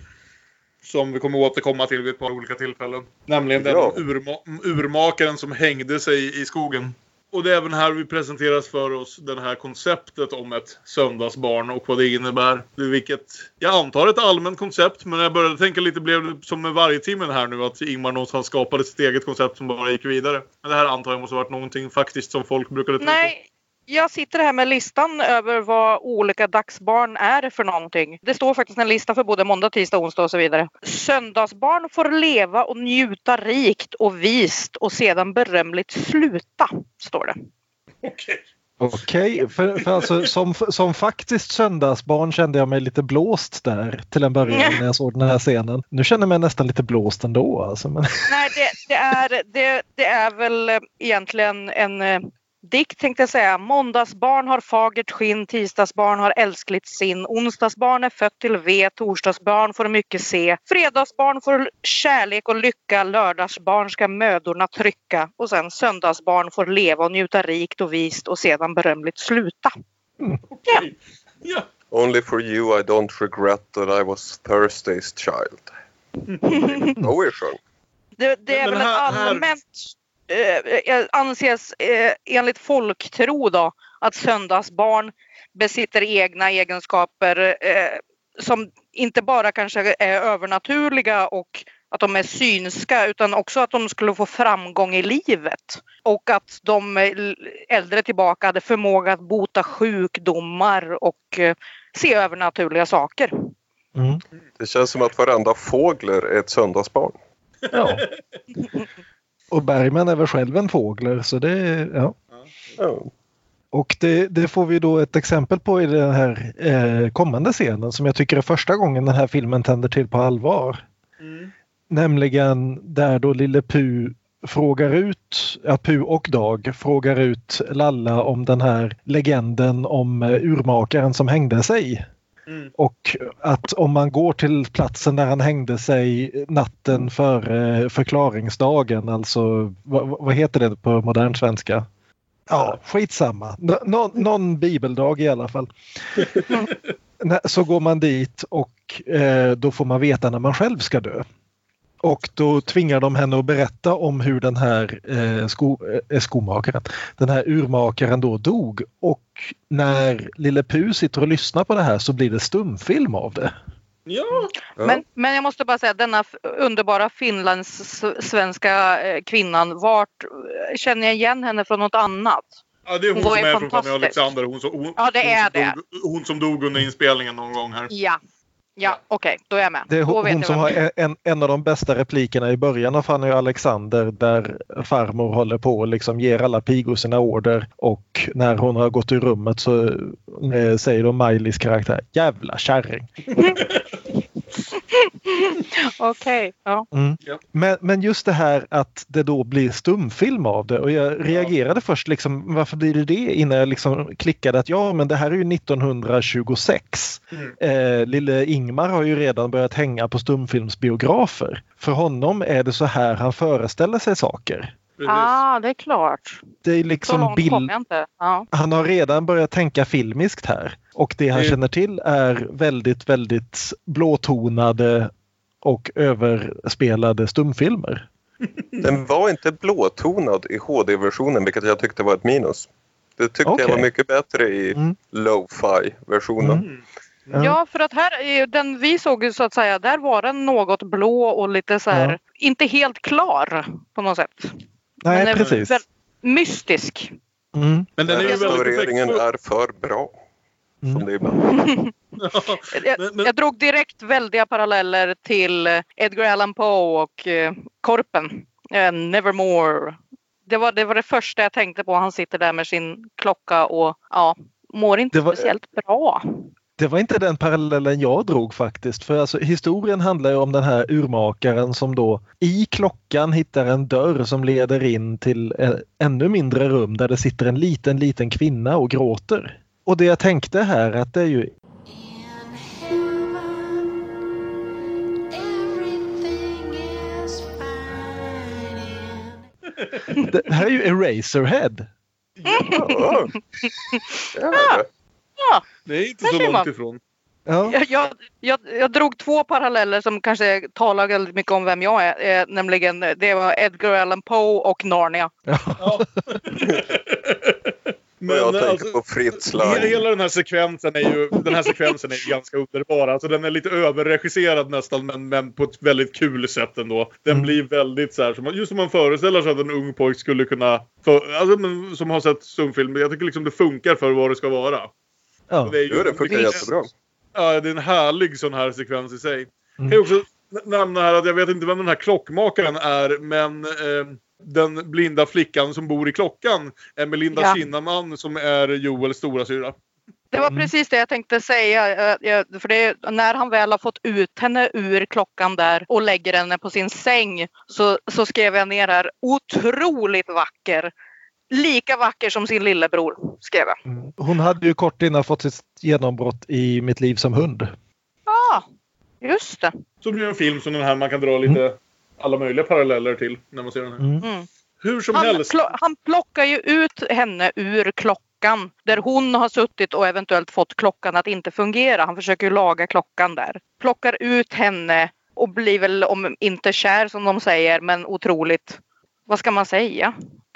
Som vi kommer återkomma till vid ett par olika tillfällen. Nämligen den Ja. urma- urmakaren som hängde sig i skogen. Och det är även här vi presenteras för oss det här konceptet om ett söndagsbarn och vad det innebär. Vilket jag antar är ett allmänt koncept men jag började tänka lite blev det som med varje timmen här nu att Ingmar någonstans skapade sitt eget koncept som bara gick vidare. Men det här antar jag måste ha varit någonting faktiskt som folk brukade tänka. på. Nej, jag sitter här med listan över vad olika dagsbarn är för någonting. Det står faktiskt en lista för både måndag, tisdag, onsdag och så vidare. Söndagsbarn får leva och njuta rikt och vist och sedan berömligt sluta, står det. Okej. Okej, för, för alltså, som, som faktiskt söndagsbarn kände jag mig lite blåst där till en början [laughs] när jag såg den här scenen. Nu känner jag mig nästan lite blåst ändå. Alltså, men, Nej, det, det, är, det, det är väl eh, egentligen en eh, Dikt tänkte jag säga. Måndagsbarn har fagert skinn, tisdagsbarn har älskligt sin, onsdagsbarn är fött till ve, torsdagsbarn får mycket se, fredagsbarn får kärlek och lycka, lördagsbarn ska mödorna trycka och sen söndagsbarn får leva och njuta rikt och vist och sedan berömligt sluta. Okej. Ja. Only for you I don't regret that I was Thursday's child. Bowie sjöng. Det, det är Men väl en här- här- allmänt eh, anses eh, enligt folktro då att söndagsbarn besitter egna egenskaper eh, som inte bara kanske är övernaturliga och att de är synska utan också att de skulle få framgång i livet. Och att de eh, äldre tillbaka hade förmåga att bota sjukdomar och eh, se övernaturliga saker. Mm. Det känns som att varenda fågel är ett söndagsbarn. Ja. [laughs] Och Bergman är väl själv en fågel så det, ja. Ja. Och det, det får vi då ett exempel på i den här eh, kommande scenen som jag tycker är första gången den här filmen tänder till på allvar. Mm. Nämligen där då Lille Pu frågar ut, ja Pu och Dag frågar ut Lalla om den här legenden om eh, urmakaren som hängde sig. Mm. Och att om man går till platsen där han hängde sig natten före förklaringsdagen, alltså vad, vad heter det på modern svenska? Ja, skitsamma. Nå, nå, någon bibeldag i alla fall. [laughs] Så går man dit och eh, då får man veta när man själv ska dö. Och då tvingar de henne att berätta om hur den här eh, sko, eh, skomakaren, den här urmakaren då dog. Och när Lille Pu sitter och lyssnar på det här så blir det stumfilm av det. Ja. Ja. Men, men jag måste bara säga denna underbara finlandssvenska eh, kvinnan, vart eh, känner jag igen henne från något annat? ja, det är hon, Hon som är från Fanny. Alexander. Hon, som- hon, Ja, det hon är som det. Dog, hon som dog under inspelningen någon gång här. Ja, ja okej, då är jag med. Det är hon, som har en, en av de bästa replikerna i början av Fanny och Alexander där farmor håller på och liksom ger alla pigor sina order och när hon har gått ur rummet så eh, säger då Miley's karaktär Jävla kärring. [laughs] [laughs] Okej, ja. Mm. Men, men just det här att det då blir stumfilm av det och jag reagerade först liksom varför blir det det innan jag liksom klickade att ja men det här är ju 1926. Mm. Eh, lille Ingmar har ju redan börjat hänga på stumfilmsbiografer. För honom är det så här han föreställer sig saker. Precis. Ah, det är klart. Det är Så liksom långt bild... kom jag inte. Ja. Han har redan börjat tänka filmiskt här och det han Det- känner till är väldigt, väldigt blåtonade och överspelade stumfilmer. [laughs] Den var inte blåtonad i HD-versionen vilket jag tyckte var ett minus. Det tyckte jag Okej. var mycket bättre i Mm. lo-fi-versionen. Mm. Mm. Ja. Ja, för att här, den vi såg så att säga, där var den något blå och lite så här, Ja. inte helt klar på något sätt. Nej, Den är precis. väl- mystisk. Mm. Men den är ju väldigt Restaureringen är för bra. Som Mm. det är ibland. [laughs] Jag, Men- men- jag drog direkt väldiga paralleller till eh, Edgar Allan Poe och eh, Korpen. Eh, Nevermore. Det var, det var det första jag tänkte på. Han sitter där med sin klocka och ja, mår inte Det var- speciellt bra. Det var inte den parallellen jag drog faktiskt. För alltså, historien handlar ju om den här urmakaren som då i klockan hittar en dörr som leder in till ett ännu mindre rum där det sitter en liten, liten kvinna och gråter. Och det jag tänkte här att det är ju det här är ju Eraserhead. Ja. Ja. Ja, Det är inte så långt man. ifrån. Ja. jag, jag, jag, jag drog två paralleller som kanske talar väldigt mycket om vem jag är. Eh, nämligen eh, det var Edgar Allan Poe och Narnia. Ja. Och [laughs] jag tänker alltså, på Fritz Lang. hela den här sekvensen är ju, den här sekvensen är ganska underbar. Alltså den är lite överregisserad nästan men, men på ett väldigt kul sätt ändå. Den Mm. blir väldigt så här, som, just som man föreställer sig att en ung pojk skulle kunna, för, alltså, men, som har sett stumfilm. Jag tycker liksom det funkar för vad det ska vara. Ja. Det är ju- Jo, det funkar är- jättebra. Ja, det är en härlig sån här sekvens i sig. Mm. Kan jag också n- nämna här att jag vet inte vem den här klockmakaren är, men eh, den blinda flickan som bor i klockan är Melinda Ja. Kinnaman som är Joels stora syra. Det var Mm. precis det jag tänkte säga. eh, jag- För det, är- när han väl har fått ut henne ur klockan där och lägger henne på sin säng så, så skrev jag ner här otroligt vacker. Lika vacker som sin lillebror, skrev jag. Mm. Hon hade ju kort innan fått sitt genombrott i Mitt liv som hund. Ja, just det. Som ju en film som den här man kan dra lite alla möjliga paralleller till när man ser den här. Mm. Mm. Hur som Han, helst. plo- han plockar ju ut henne ur klockan där hon har suttit och eventuellt fått klockan att inte fungera. Han försöker ju laga klockan där. Plockar ut henne och blir väl, om inte kär som de säger, men otroligt, vad ska man säga?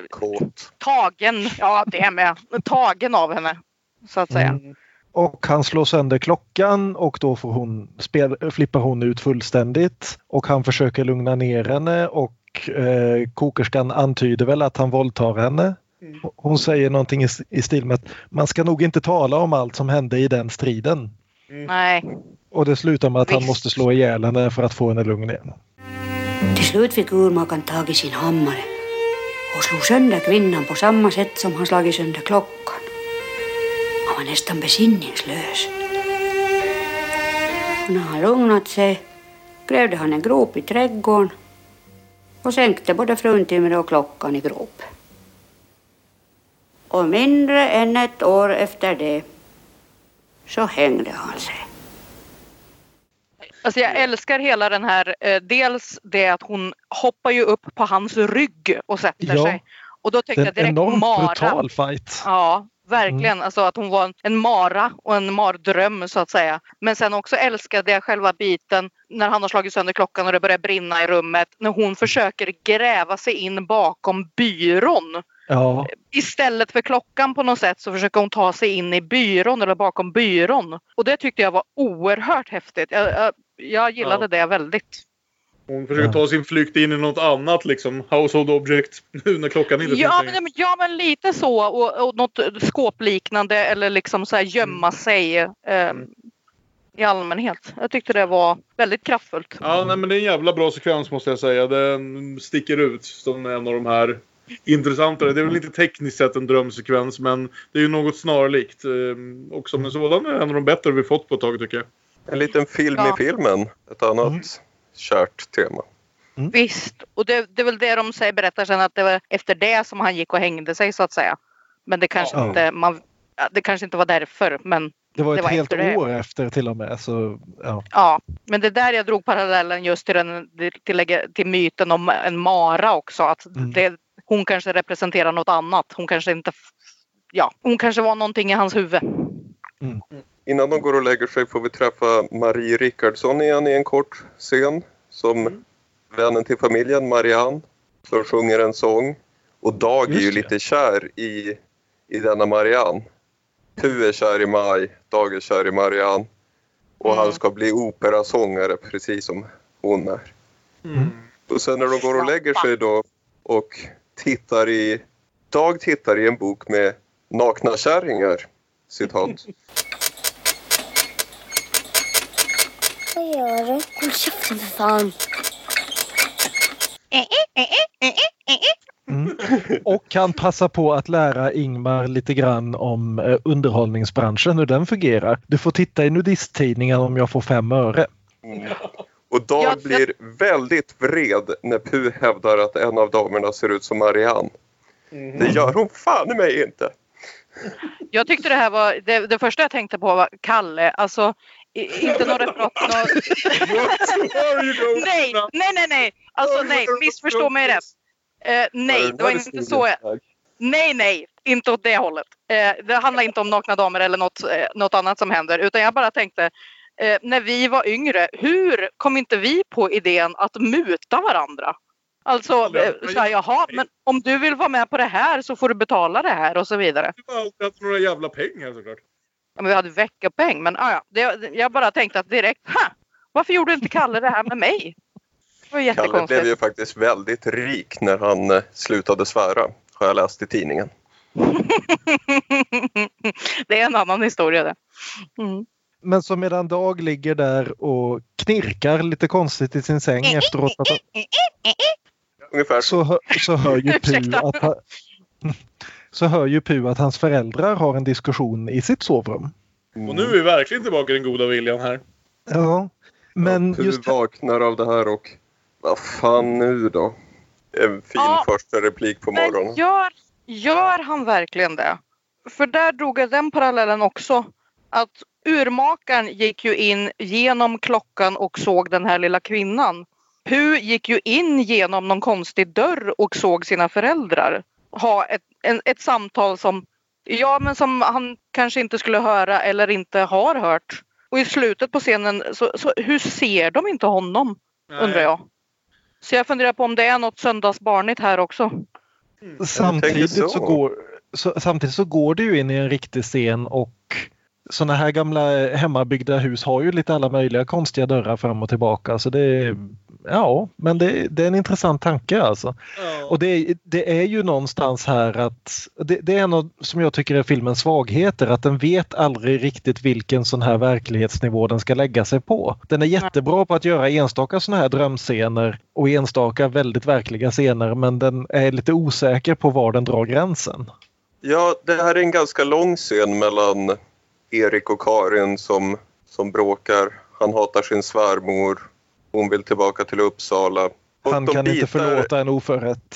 Kåt. Tagen, ja det med. Tagen av henne. Så att säga. Mm. Och han slår sönder klockan och då får hon spel, flippar hon ut fullständigt. Och han försöker lugna ner henne och eh, kokerskan antyder väl att han våldtar henne. Hon säger någonting i, i stil med att man ska nog inte tala om allt som hände i den striden. Nej. Och det slutar med att han Visst. måste slå ihjäl henne för att få henne lugn igen. Till slut fick urmakaren tag i sin hammare och slog sönder kvinnan på samma sätt som han slagit sönder klockan. Han var nästan besinningslös. Och när han lugnat sig grävde han en grop i trädgården och sänkte både fruntimret och klockan i gropen. Och mindre än ett år efter det så hängde han sig. Alltså jag älskar hela den här, eh, dels det att hon hoppar ju upp på hans rygg och sätter Ja. sig. Och då tänkte jag direkt enormt Mara. brutal fight. Ja, verkligen. Alltså att hon var en, en mara och en mardröm så att säga. Men sen också älskade jag själva biten när han har slagit sönder klockan och det börjar brinna i rummet. När hon försöker gräva sig in bakom byrån. Ja, Istället för klockan på något sätt så försöker hon ta sig in i byrån eller bakom byrån. Och det tyckte jag var oerhört häftigt. Jag, jag, jag gillade Ja. det väldigt. Hon försöker ta sin flykt in i något annat liksom. Household object. [laughs] Nu när klockan inte Ja längre. men, ja men lite så och, och något skåpliknande eller liksom så här gömma sig eh, i allmänhet. Jag tyckte det var väldigt kraftfullt. Ja, nej, men det är en jävla bra sekvens måste jag säga. Den sticker ut som en av de här intressantare. Det är väl inte tekniskt sett en drömsekvens men det är ju något snarlikt. Ehm, Och som en sådan är en av de bättre vi fått på ett tag tycker jag. En liten film Ja. i filmen. Ett annat Mm. kärt tema. Visst, och det, det är väl det de säger, berättar sen att det var efter det som han gick och hängde sig så att säga. Men det kanske, Ja. inte, man, det kanske inte var därför. Men, det var Det ett var helt efter det. år efter till och med. Så, ja. ja. men det är där jag drog parallellen just till, den, till, till myten om en mara också. Att Mm. det, hon kanske representerar något annat. Hon kanske inte... Ja, hon kanske var någonting i hans huvud. Innan de går och lägger sig får vi träffa Marie Rickardsson igen i en kort scen. Som vännen till familjen, Marianne. Som sjunger en sång. Och Dag är ju lite kär i, i denna Marianne. Tu är kär i Maj, Dag är kär i Marianne. Och Mm. han ska bli operasångare precis som hon är. Och sen när de går och lägger sig då och tittar i... Dag tittar i en bok med nakna kärringar. Citat. [laughs] Vad gör du? Håll käften för fan. Mm. Och kan passa på att lära Ingmar lite grann om eh, underhållningsbranschen, hur den fungerar. Du får titta i nudisttidningen om jag får fem öre. Och Dag Jag- blir väldigt vred när Pu hävdar att en av damerna ser ut som Marianne. Det gör hon fan i mig inte. Jag tyckte det här var... Det, det första jag tänkte på var Kalle. Alltså, inte några referat. Nå, nej, nej, nej, nej. Alltså nej, missförstå mig rätt. Eh, nej, det var inte så. Nej, nej, inte åt det hållet. Eh, det handlar inte om nakna damer eller något, eh, något annat som händer. Utan jag bara tänkte, eh, när vi var yngre, hur kom inte vi på idén att muta varandra? Alltså, eh, så här, jaha, men om du vill vara med på det här så får du betala det här och så vidare. Du har alltid haft några jävla pengar såklart. Ja, men vi hade veckopeng, men ah, ja, det, jag bara tänkte att direkt, ha, varför gjorde inte Kalle det här med mig? Det var Kalle jättekonstigt. blev ju faktiskt väldigt rik när han eh, slutade svära. Har jag läst i tidningen. [laughs] det är en annan historia det. Mm. Men så medan Dag ligger där och knirkar lite konstigt i sin säng efteråt att Ungefär så, hör, så hör ju Ursäkta. att han, [laughs] så hör ju Pu att hans föräldrar har en diskussion i sitt sovrum. Och nu är vi verkligen tillbaka i den goda viljan här. Ja, men Pu just vaknar av det här och vad fan nu då? En fin Ja. första replik på Men morgonen. gör, Gör han verkligen det? För där drog jag den parallellen också. Att urmakaren gick ju in genom klockan och såg den här lilla kvinnan. Pu gick ju in genom någon konstig dörr och såg sina föräldrar ha ett, en, ett samtal som, ja, men som han kanske inte skulle höra eller inte har hört. Och i slutet på scenen, så, så hur ser de inte honom? Nej. Undrar jag. Så jag funderar på om det är något söndagsbarnigt här också. Samtidigt så. så. går, så, samtidigt så går det ju in i en riktig scen och sådana här gamla hemmabyggda hus har ju lite alla möjliga konstiga dörrar fram och tillbaka. Så det är, ja, men det, det är en intressant tanke alltså. Ja. Och det, det är ju någonstans här att det, det är en av, som jag tycker är filmens svagheter, att den vet aldrig riktigt vilken sån här verklighetsnivå den ska lägga sig på. Den är jättebra på att göra enstaka såna här drömscener och enstaka väldigt verkliga scener men den är lite osäker på var den drar gränsen. Ja, det här är en ganska lång scen mellan Erik och Karin som, som bråkar. Han hatar sin svärmor. Hon vill tillbaka till Uppsala. Och Han kan inte bitar- förlåta en oförrätt.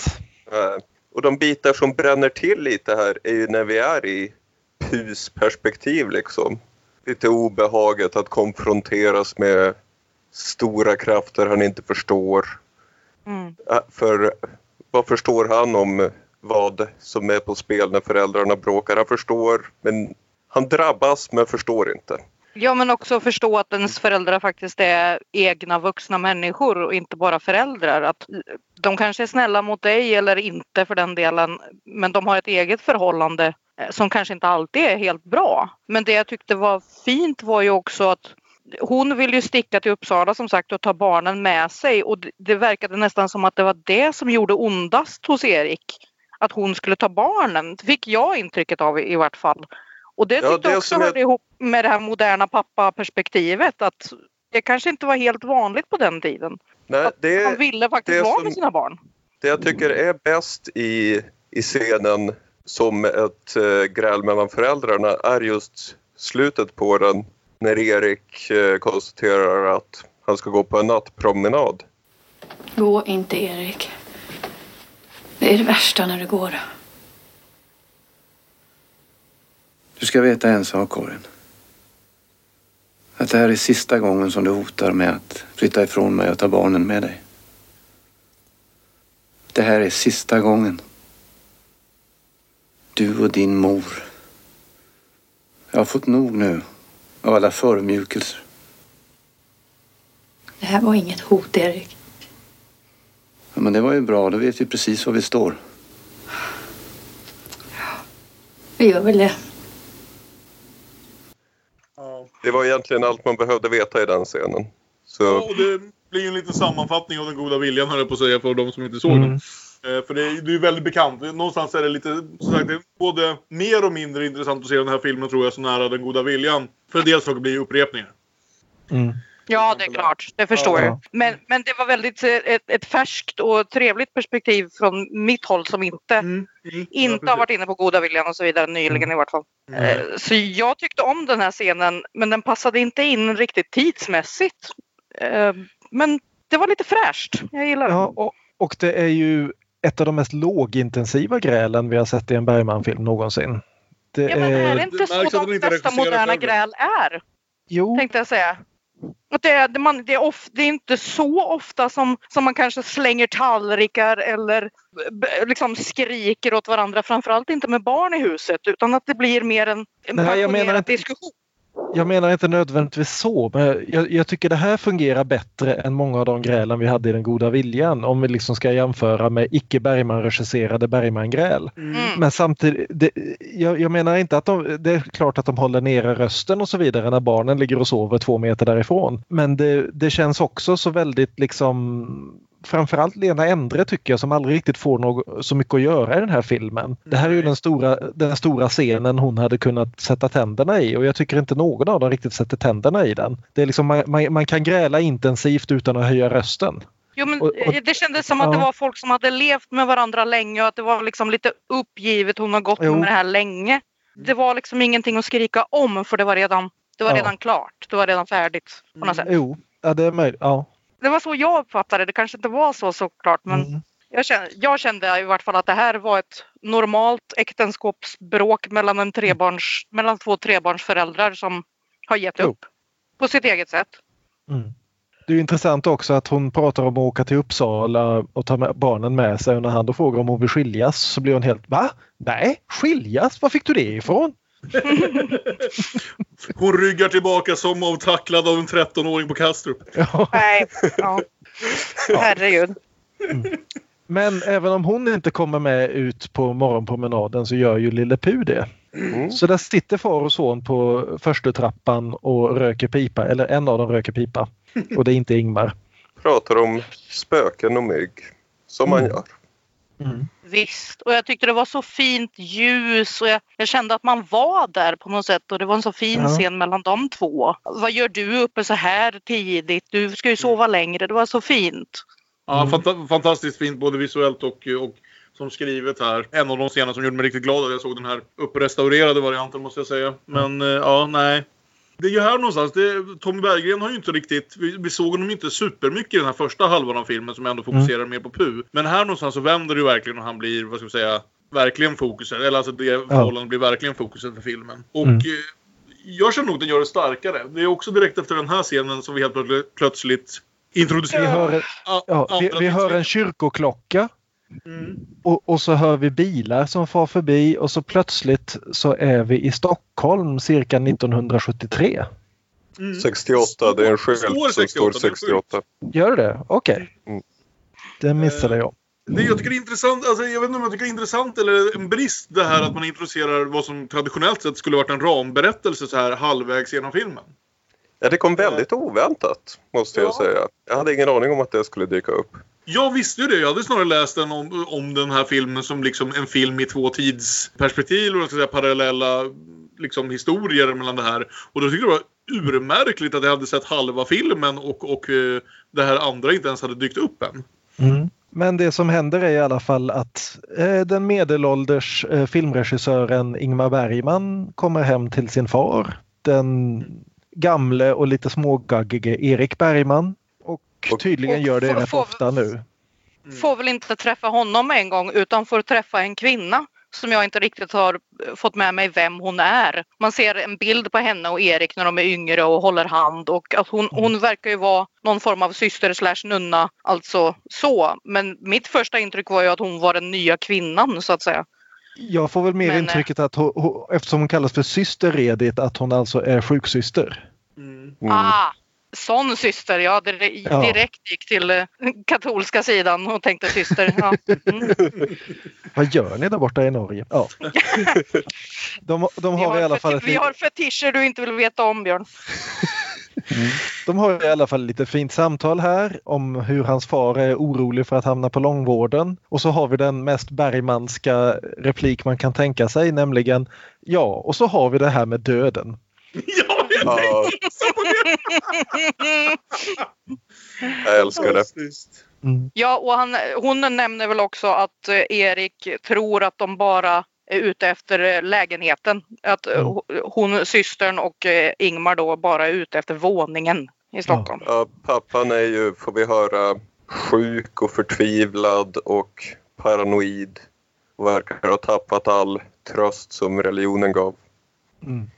Nej. Och de bitar som bränner till lite här är ju när vi är i Pus perspektiv liksom. Lite obehaget att konfronteras med stora krafter han inte förstår. Mm. Äh, För vad förstår han om vad som är på spel när föräldrarna bråkar? Han förstår, men han drabbas men förstår inte. Ja, men också förstå att ens föräldrar faktiskt är egna vuxna människor och inte bara föräldrar. Att de kanske är snälla mot dig eller inte för den delen, men de har ett eget förhållande eh, som kanske inte alltid är helt bra. Men det jag tyckte var fint var ju också att hon vill ju sticka till Uppsala som sagt och ta barnen med sig och det- verkade nästan som att det var det som gjorde ondast hos Erik. Att hon skulle ta barnen, det fick jag intrycket av i vart fall. Och det Ja, tyckte det jag också som jag- hörde ihop med det här moderna pappaperspektivet att det kanske inte var helt vanligt på den tiden. Nej, det, Han ville faktiskt det vara som- med sina barn. det jag tycker är bäst i, i scenen som ett eh, gräl mellan föräldrarna är just slutet på den när Erik eh, konstaterar att han ska gå på en nattpromenad. Gå inte, Erik. Det är det värsta när du går. Du ska veta en sak, Karin. Att det här är sista gången som du hotar med att flytta ifrån mig och ta barnen med dig. Det här är sista gången. Du och din mor. Jag har fått nog nu av alla förödmjukelser. Det här var inget hot, Erik. Ja, men det var ju bra, då vet vi precis var vi står. Vi gör väl det. Ja. Det var egentligen allt man behövde veta i den scenen. Så Och det blir ju en liten sammanfattning av den goda viljan höll jag på att säga för de som inte såg Mm. den. Eh, För det är det är ju väldigt bekant. Någonstans är det lite, som sagt, det är både mer och mindre intressant att se den här filmen tror jag så nära den goda viljan. För en del saker blir ju upprepningar. Mm. Ja, det är klart. Det förstår Ja. jag. Men, men det var väldigt eh, ett, ett färskt och trevligt perspektiv från mitt håll som inte, Mm. inte har varit inne på goda viljan och så vidare nyligen i vart fall. Eh, Så jag tyckte om den här scenen men den passade inte in riktigt tidsmässigt. Eh, Men det var lite fräscht. Jag gillar det. Ja, och, och det är ju ett av de mest lågintensiva grälen vi har sett i en Bergman-film någonsin. Det Ja, men är det är, inte så de inte flesta moderna gräl är? jo, Tänkte jag säga. Att det, är, man, det, är of, det är inte så ofta som, som man kanske slänger tallrikar eller liksom skriker åt varandra. Framförallt inte med barn i huset utan att det blir mer en, en Nej, passionerad menar diskussion. Jag menar inte nödvändigtvis så, men jag, jag tycker det här fungerar bättre än många av de grälen vi hade i Den goda viljan om vi liksom ska jämföra med icke Bergman-regisserade Bergman-gräl. Mm. Men samtidigt, det, jag, jag menar inte att de, det är klart att de håller nere rösten och så vidare när barnen ligger och sover två meter därifrån. Men det, det känns också så väldigt liksom Framförallt Lena Endre tycker jag som aldrig riktigt får något, så mycket att göra i den här filmen. Det här är ju den stora, den stora scenen hon hade kunnat sätta tänderna i och jag tycker inte någon av dem riktigt sätter tänderna i den. Det är liksom, man, man, man kan gräla intensivt utan att höja rösten. Jo, men och- det kändes som att det var folk som hade levt med varandra länge och att det var liksom lite uppgivet. Hon har gått Jo. med det här länge. Det var liksom ingenting att skrika om för det var redan, det var Ja. redan klart. Det var redan färdigt på något sätt. Jo, ja, det är möjligt. Ja. Det var så jag uppfattade det. Kanske inte var så såklart men Mm. Jag kände, jag kände i vart fall att det här var ett normalt äktenskapsbråk mellan, en trebarns, mellan två trebarnsföräldrar som har gett Jo. upp på sitt eget sätt. Mm. Det är ju intressant också att hon pratar om att åka till Uppsala och ta med barnen med sig och när han då frågar om hon vill skiljas så blir hon helt Va? Nej, skiljas? Var fick du det ifrån? [laughs] Hon ryggar tillbaka som avtacklad av en 13-åring på Kastrup. [laughs] Ja. Nej, ja. Herregud. Men även om hon inte kommer med ut på morgonpromenaden så gör ju Lille Pu det. Mm. Så där sitter far och son på första trappan och röker pipa, eller en av dem röker pipa. [laughs] Och det är inte Ingmar. Pratar om spöken och mygg. Som man Mm. Visst, och jag tyckte det var så fint ljus och jag, jag kände att man var där på något sätt och det var en så fin Ja. scen mellan de två. Vad gör du uppe så här tidigt? Du ska ju sova längre. Det var så fint. Ja, fanta- fantastiskt fint både visuellt och, och som skrivet här. En av de scener som gjorde mig riktigt glad att jag såg den här upprestaurerade varianten måste jag säga. Men eh, ja, nej. Det är ju här någonstans. Det, Tommy Berggren har ju inte riktigt... Vi, vi såg honom inte supermycket i den här första halvan av filmen som ändå fokuserar mer på Pu. Men här någonstans så vänder det ju verkligen och han blir, vad ska vi säga, verkligen fokuset. Eller alltså det förhållandet blir verkligen fokuset för filmen. Och Mm. eh, jag känner nog den gör det starkare. Det är också direkt efter den här scenen som vi helt plötsligt- plötsligt Vi introducerar hör, en- ja, vi, vi hör en kyrkoklocka Mm. och, och så hör vi bilar som far förbi och så plötsligt så är vi i Stockholm cirka 1973. Mm. 68, det är en skylt som 68, står det är en 68. Gör det? Okej. Mm. Det missade jag. Det jag tycker det är intressant, alltså jag vet inte om jag tycker det är intressant eller en brist det här att man introducerar vad som traditionellt sett skulle varit en ramberättelse så här halvvägs genom filmen. Ja, det kom väldigt oväntat måste jag Ja. säga. Jag hade ingen aning om att det skulle dyka upp. Jag visste ju det. Jag hade snarare läst den om, om den här filmen som liksom en film i två tidsperspektiv. Och säga, parallella liksom, historier mellan det här. Och då tyckte jag det var urmärkligt att jag hade sett halva filmen och, och eh, det här andra inte ens hade dykt upp än. Mm. Men det som händer är i alla fall att eh, den medelålders eh, filmregissören Ingmar Bergman kommer hem till sin far. Den gamle och lite smågaggige Erik Bergman. Och tydligen och gör det rätt får- ofta nu. Mm. Får väl inte träffa honom en gång utan får träffa en kvinna som jag inte riktigt har fått med mig vem hon är. Man ser en bild på henne och Erik när de är yngre och håller hand och att hon, hon verkar ju vara någon form av syster slash nunna, alltså så. Men mitt första intryck var ju att hon var den nya kvinnan så att säga. Jag får väl mer Men, eh, intrycket att hon, hon, eftersom hon kallas för syster Redit att hon alltså är sjuksyster. Mm. Mm. Ah, sån syster, ja. Direkt, Ja. direkt gick till eh, katolska sidan och tänkte syster. Ja. Mm. [laughs] Vad gör ni där borta i Norge? Ja. [laughs] De, de Vi, har i alla har fall vi har fetischer du inte vill veta om Björn. De har i alla fall lite fint samtal här om hur hans far är orolig för att hamna på långvården. Och så har vi den mest Bergmanska replik man kan tänka sig, nämligen ja, och så har vi det här med döden. [laughs] Ja, jag Ja. tänkte också på det! Jag älskar det. Mm. Ja, och han, hon nämner väl också att eh, Erik tror att de bara är ute efter eh, lägenheten. Att eh, Mm. ho- hon, systern och Ingmar då bara är ute efter våningen i Stockholm. Ja, pappan är ju, får vi höra, sjuk och förtvivlad och paranoid. Och verkar ha tappat all tröst som religionen gav. Mm.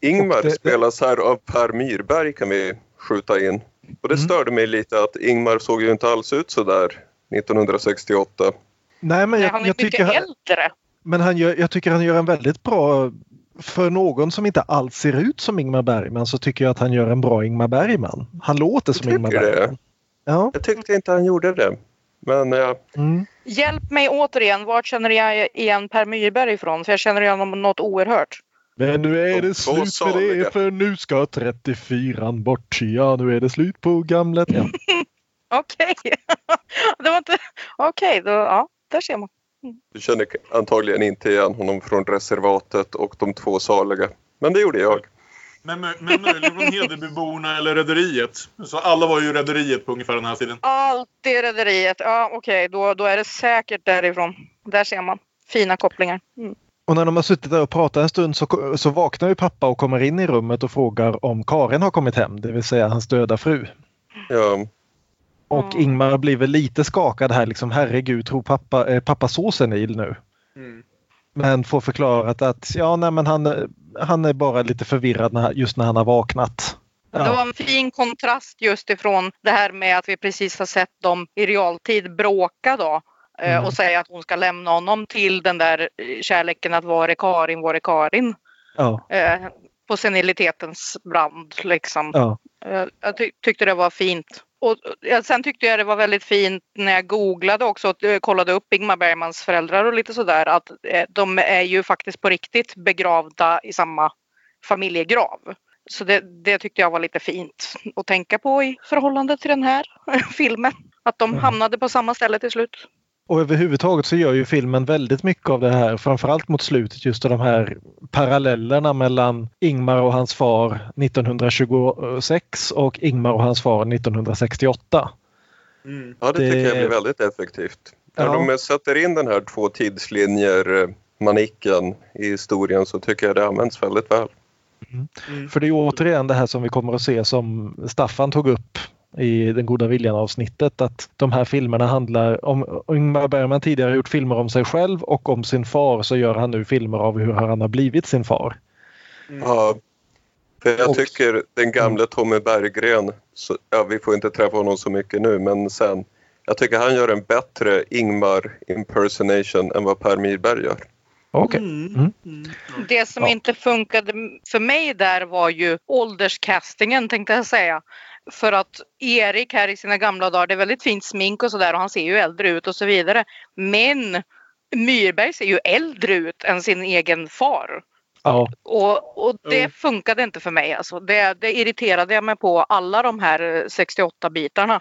Ingmar det- spelas här av Per Myrberg kan vi skjuta in. Och det Mm. störde mig lite att Ingmar såg ju inte alls ut så där 1968. Nej, men Nej, jag, han är jag, mycket tycker, äldre. men han gör, jag tycker han gör en väldigt bra för någon som inte alls ser ut som Ingmar Bergman så tycker jag att han gör en bra Ingmar Bergman. Han låter som Ingmar det? Bergman. Ja. Jag tyckte inte han gjorde det. Men ja, Mm. Hjälp mig återigen, vart känner jag igen Per Myrberg ifrån? För jag känner igen honom något oerhört. Men nu är De det slut med det för nu ska 34 bort. Ja, nu är det slut på gamlet. Ja. [laughs] Okej. [laughs] det var inte... Okej, då... Ja, där ser man. du känner antagligen inte igen honom från reservatet och de två saliga. Men det gjorde jag. Men, men möjligen från Hedebyborna eller Rederiet. Så alla var ju Rederiet på ungefär den här tiden. Alltid Rederiet. Ja, okej, då, då är det säkert därifrån. Där ser man. Fina kopplingar. Mm. Och när de har suttit där och pratat en stund så, så vaknar ju pappa och kommer in i rummet och frågar om Karin har kommit hem, det vill säga hans döda fru. Ja. Och Ingmar blir väl lite skakad här liksom, herregud, tror pappa, är pappa så senil nu? Mm. Men får förklarat att ja, nej, men han, han är bara lite förvirrad när, just när han har vaknat. Det var en fin kontrast just ifrån det här med att vi precis har sett dem i realtid bråka då. Eh, Mm. Och säga att hon ska lämna honom till den där eh, kärleken att vara Karin, vara Karin. Ja, Eh, på senilitetens brand liksom. ja. Jag ty- tyckte det var fint. Och sen tyckte jag det var väldigt fint när jag googlade också och kollade upp Ingmar Bergmans föräldrar och lite sådär att de är ju faktiskt på riktigt begravda i samma familjegrav. Så det, det tyckte jag var lite fint att tänka på i förhållande till den här [laughs] filmen. Att de hamnade på samma ställe till slut. Och överhuvudtaget så gör ju filmen väldigt mycket av det här, framförallt mot slutet, just de här parallellerna mellan Ingmar och hans far 1926 och Ingmar och hans far 1968. Mm. Ja, det, Det- tycker jag blir väldigt effektivt. När Ja. de sätter in den här två tidslinjer eh, manicken i historien så tycker jag det används väldigt väl. Mm. För det är återigen det här som vi kommer att se som Staffan tog upp i Den goda viljan avsnittet att de här filmerna handlar om Ingmar Bergman tidigare gjort filmer om sig själv och om sin far så gör han nu filmer av hur han har blivit sin far. Ja, för jag Och- tycker den gamle Tommy Berggren, så, ja, vi får inte träffa honom så mycket nu, men sen. Jag tycker han gör en bättre Ingmar impersonation än vad Per Myrberg gör. Okej. Mm. Det som Ja. inte funkade för mig där var ju ålderscastingen tänkte jag säga. För att Erik här i sina gamla dagar, det är väldigt fint smink och sådär och han ser ju äldre ut och så vidare. Men Myrberg ser ju äldre ut än sin egen far. Ja, Och, och det Mm. funkade inte för mig. Alltså. Det, det irriterade jag mig på alla de här 68 bitarna.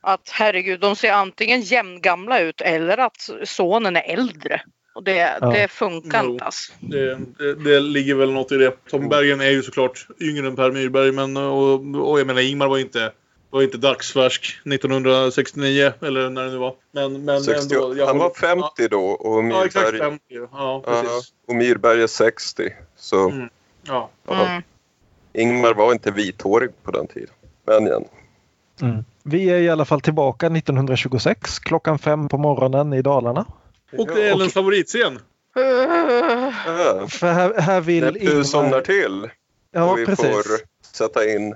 Att herregud, de ser antingen jämngamla ut eller att sonen är äldre. Och det, Ja. det funkar inte. Alltså. Det, det, det ligger väl något i det. Tom Bergen är ju såklart yngre än Per Myrberg men och, och jag menar Ingmar var inte var inte dagsfärsk 1969 eller när det nu var. Men, men 60, ändå, jag han var håller- 50 då och Ja, exakt Myrberg, 50. Ja, precis. och Myrberg är 60. Så Mm. Ja, Mm. Ingmar var inte vithårig på den tiden. Men igen. Mm. Vi är i alla fall tillbaka 1926 klockan fem på morgonen i Dalarna. Och det är Ellens favoritscen. Ja, För här, här vill när du somnar Ingmar... till Ja, och vi precis. får sätta in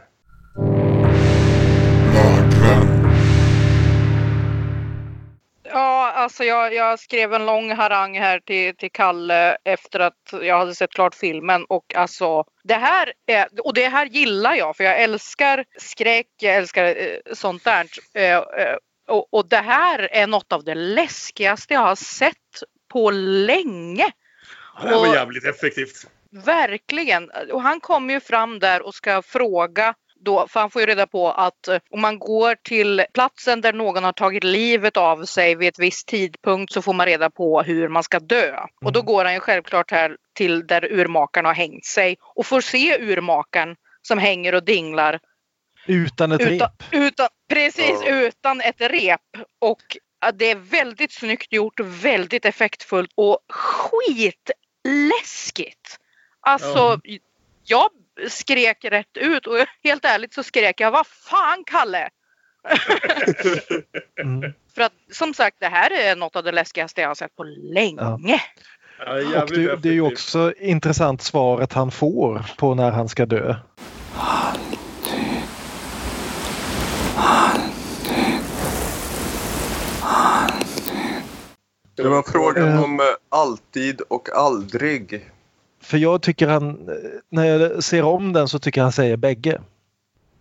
Ja, alltså jag, jag skrev en lång harang här till, till Kalle efter att jag hade sett klart filmen och alltså det här är, och det här gillar jag för jag älskar skräck, jag älskar eh, sånt där. Eh, eh, och, och det här är något av det läskigaste jag har sett på länge. Det var Och- jävligt effektivt. Verkligen. Och han kommer ju fram där och ska fråga då, för han får ju reda på att eh, om man går till platsen där någon har tagit livet av sig vid ett visst tidpunkt så får man reda på hur man ska dö. Och då går han ju självklart här till där urmakaren har hängt sig och får se urmakaren som hänger och dinglar Utan ett utan, rep. utan, precis, Ja. utan ett rep. Och ja, det är väldigt snyggt gjort, väldigt effektfullt och skitläskigt. Alltså, jag skrek rätt ut och helt ärligt så skrek jag vad fan Kalle! [laughs] Mm. För att som sagt det här är något av det läskigaste jag har sett på länge. Ja, Och det, det är ju också intressant svaret han får på när han ska dö. Det var frågan Eh. om eh, alltid och aldrig. För jag tycker han, när jag ser om den så tycker han säger bägge.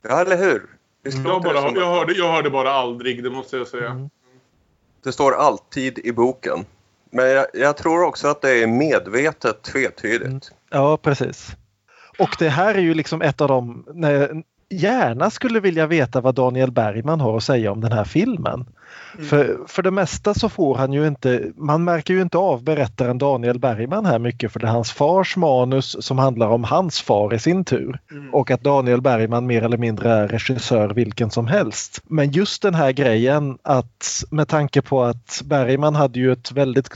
Ja, eller hur? Visst Jag, bara, jag, hörde, jag hörde bara aldrig, det måste jag säga. Mm. Det står alltid i boken. Men jag, jag tror också att det är medvetet tvetydigt. Mm. Ja, precis. Och det här är ju liksom ett av de, när gärna skulle vilja veta vad Daniel Bergman har att säga om den här filmen. För, för det mesta så får han ju inte, man märker ju inte av berättaren Daniel Bergman här mycket för det är hans fars manus som handlar om hans far i sin tur. Mm. Och att Daniel Bergman mer eller mindre är regissör vilken som helst. Men just den här grejen att med tanke på att Bergman hade ju ett väldigt,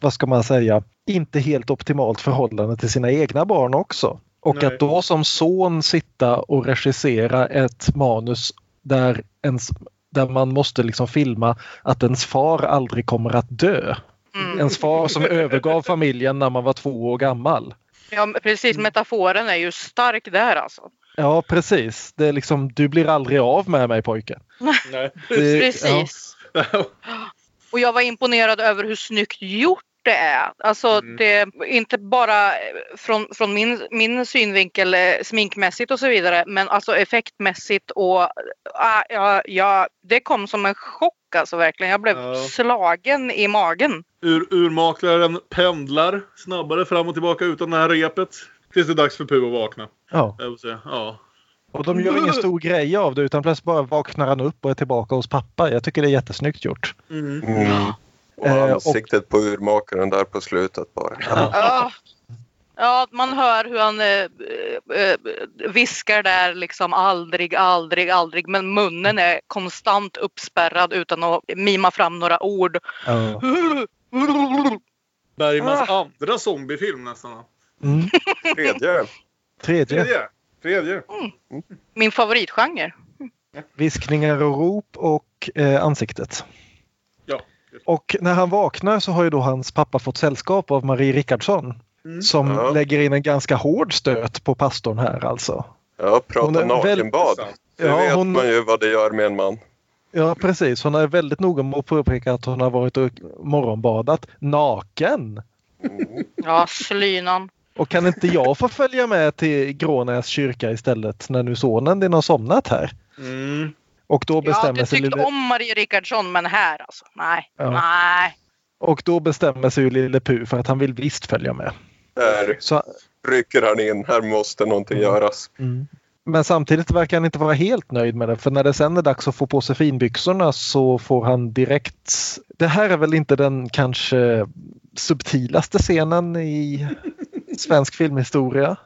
vad ska man säga, inte helt optimalt förhållande till sina egna barn också. Och Nej. att då som son sitta och regissera ett manus där ens där man måste liksom filma att ens far aldrig kommer att dö. Mm. Ens far som övergav familjen när man var två år gammal. Ja, precis. Metaforen är ju stark där alltså. Ja precis. Det är liksom, du blir aldrig av med mig pojke. [laughs] Nej. Det- Precis. Och jag var imponerad över hur snyggt gjort det är. Alltså Mm. det är inte bara från, från min, min synvinkel eh, sminkmässigt och så vidare men alltså effektmässigt och ah, ja, ja, det kom som en chock alltså verkligen. Jag blev Ja. slagen i magen. Ur, urmaklaren pendlar snabbare fram och tillbaka utan det här repet. Tills det är dags för Puh att vakna. Ja. Jag vill säga. Ja. Och de gör ingen [laughs] stor grej av det utan plötsligt bara vaknar han upp och är tillbaka hos pappa. Jag tycker det är jättesnyggt gjort. Mm. Mm. Och Eh, och- ansiktet på urmakaren där på slutet bara. Ja. Ja, man hör hur han eh, eh, viskar där liksom aldrig, aldrig, aldrig. Men munnen är konstant uppspärrad utan att mima fram några ord. Ja. Bergmans Ah. andra zombiefilm nästan. Mm. Tredje. Tredje. Tredje. Tredje. Min favoritgenre. Viskningar och rop och eh, ansiktet. Och när han vaknar så har ju då hans pappa fått sällskap av Marie Rickardsson. Mm. Som Ja. lägger in en ganska hård stöt på pastorn här alltså. Ja, Hon prata är nakenbad. Det Ja, vet hon- man ju vad det gör med en man. Ja precis, hon är väldigt noga med att påpeka att hon har varit och morgonbadat naken. Ja, slynan. Och kan inte jag få följa med till Grånäs kyrka istället när nu sonen din har somnat här? Mm. Och då Jag bestämmer alltid sig tyckt lille, om Marie Rickardsson men här alltså. Nej. Ja. Nej. och då bestämmer sig ju lille Pu för att han vill visst följa med. Där Så, rycker han in. Här måste någonting Mm. göras. men samtidigt verkar han inte vara helt nöjd med det för när det sen är dags att få på sig finbyxorna så får han direkt... Det här är väl inte den kanske subtilaste scenen i [laughs] svensk filmhistoria.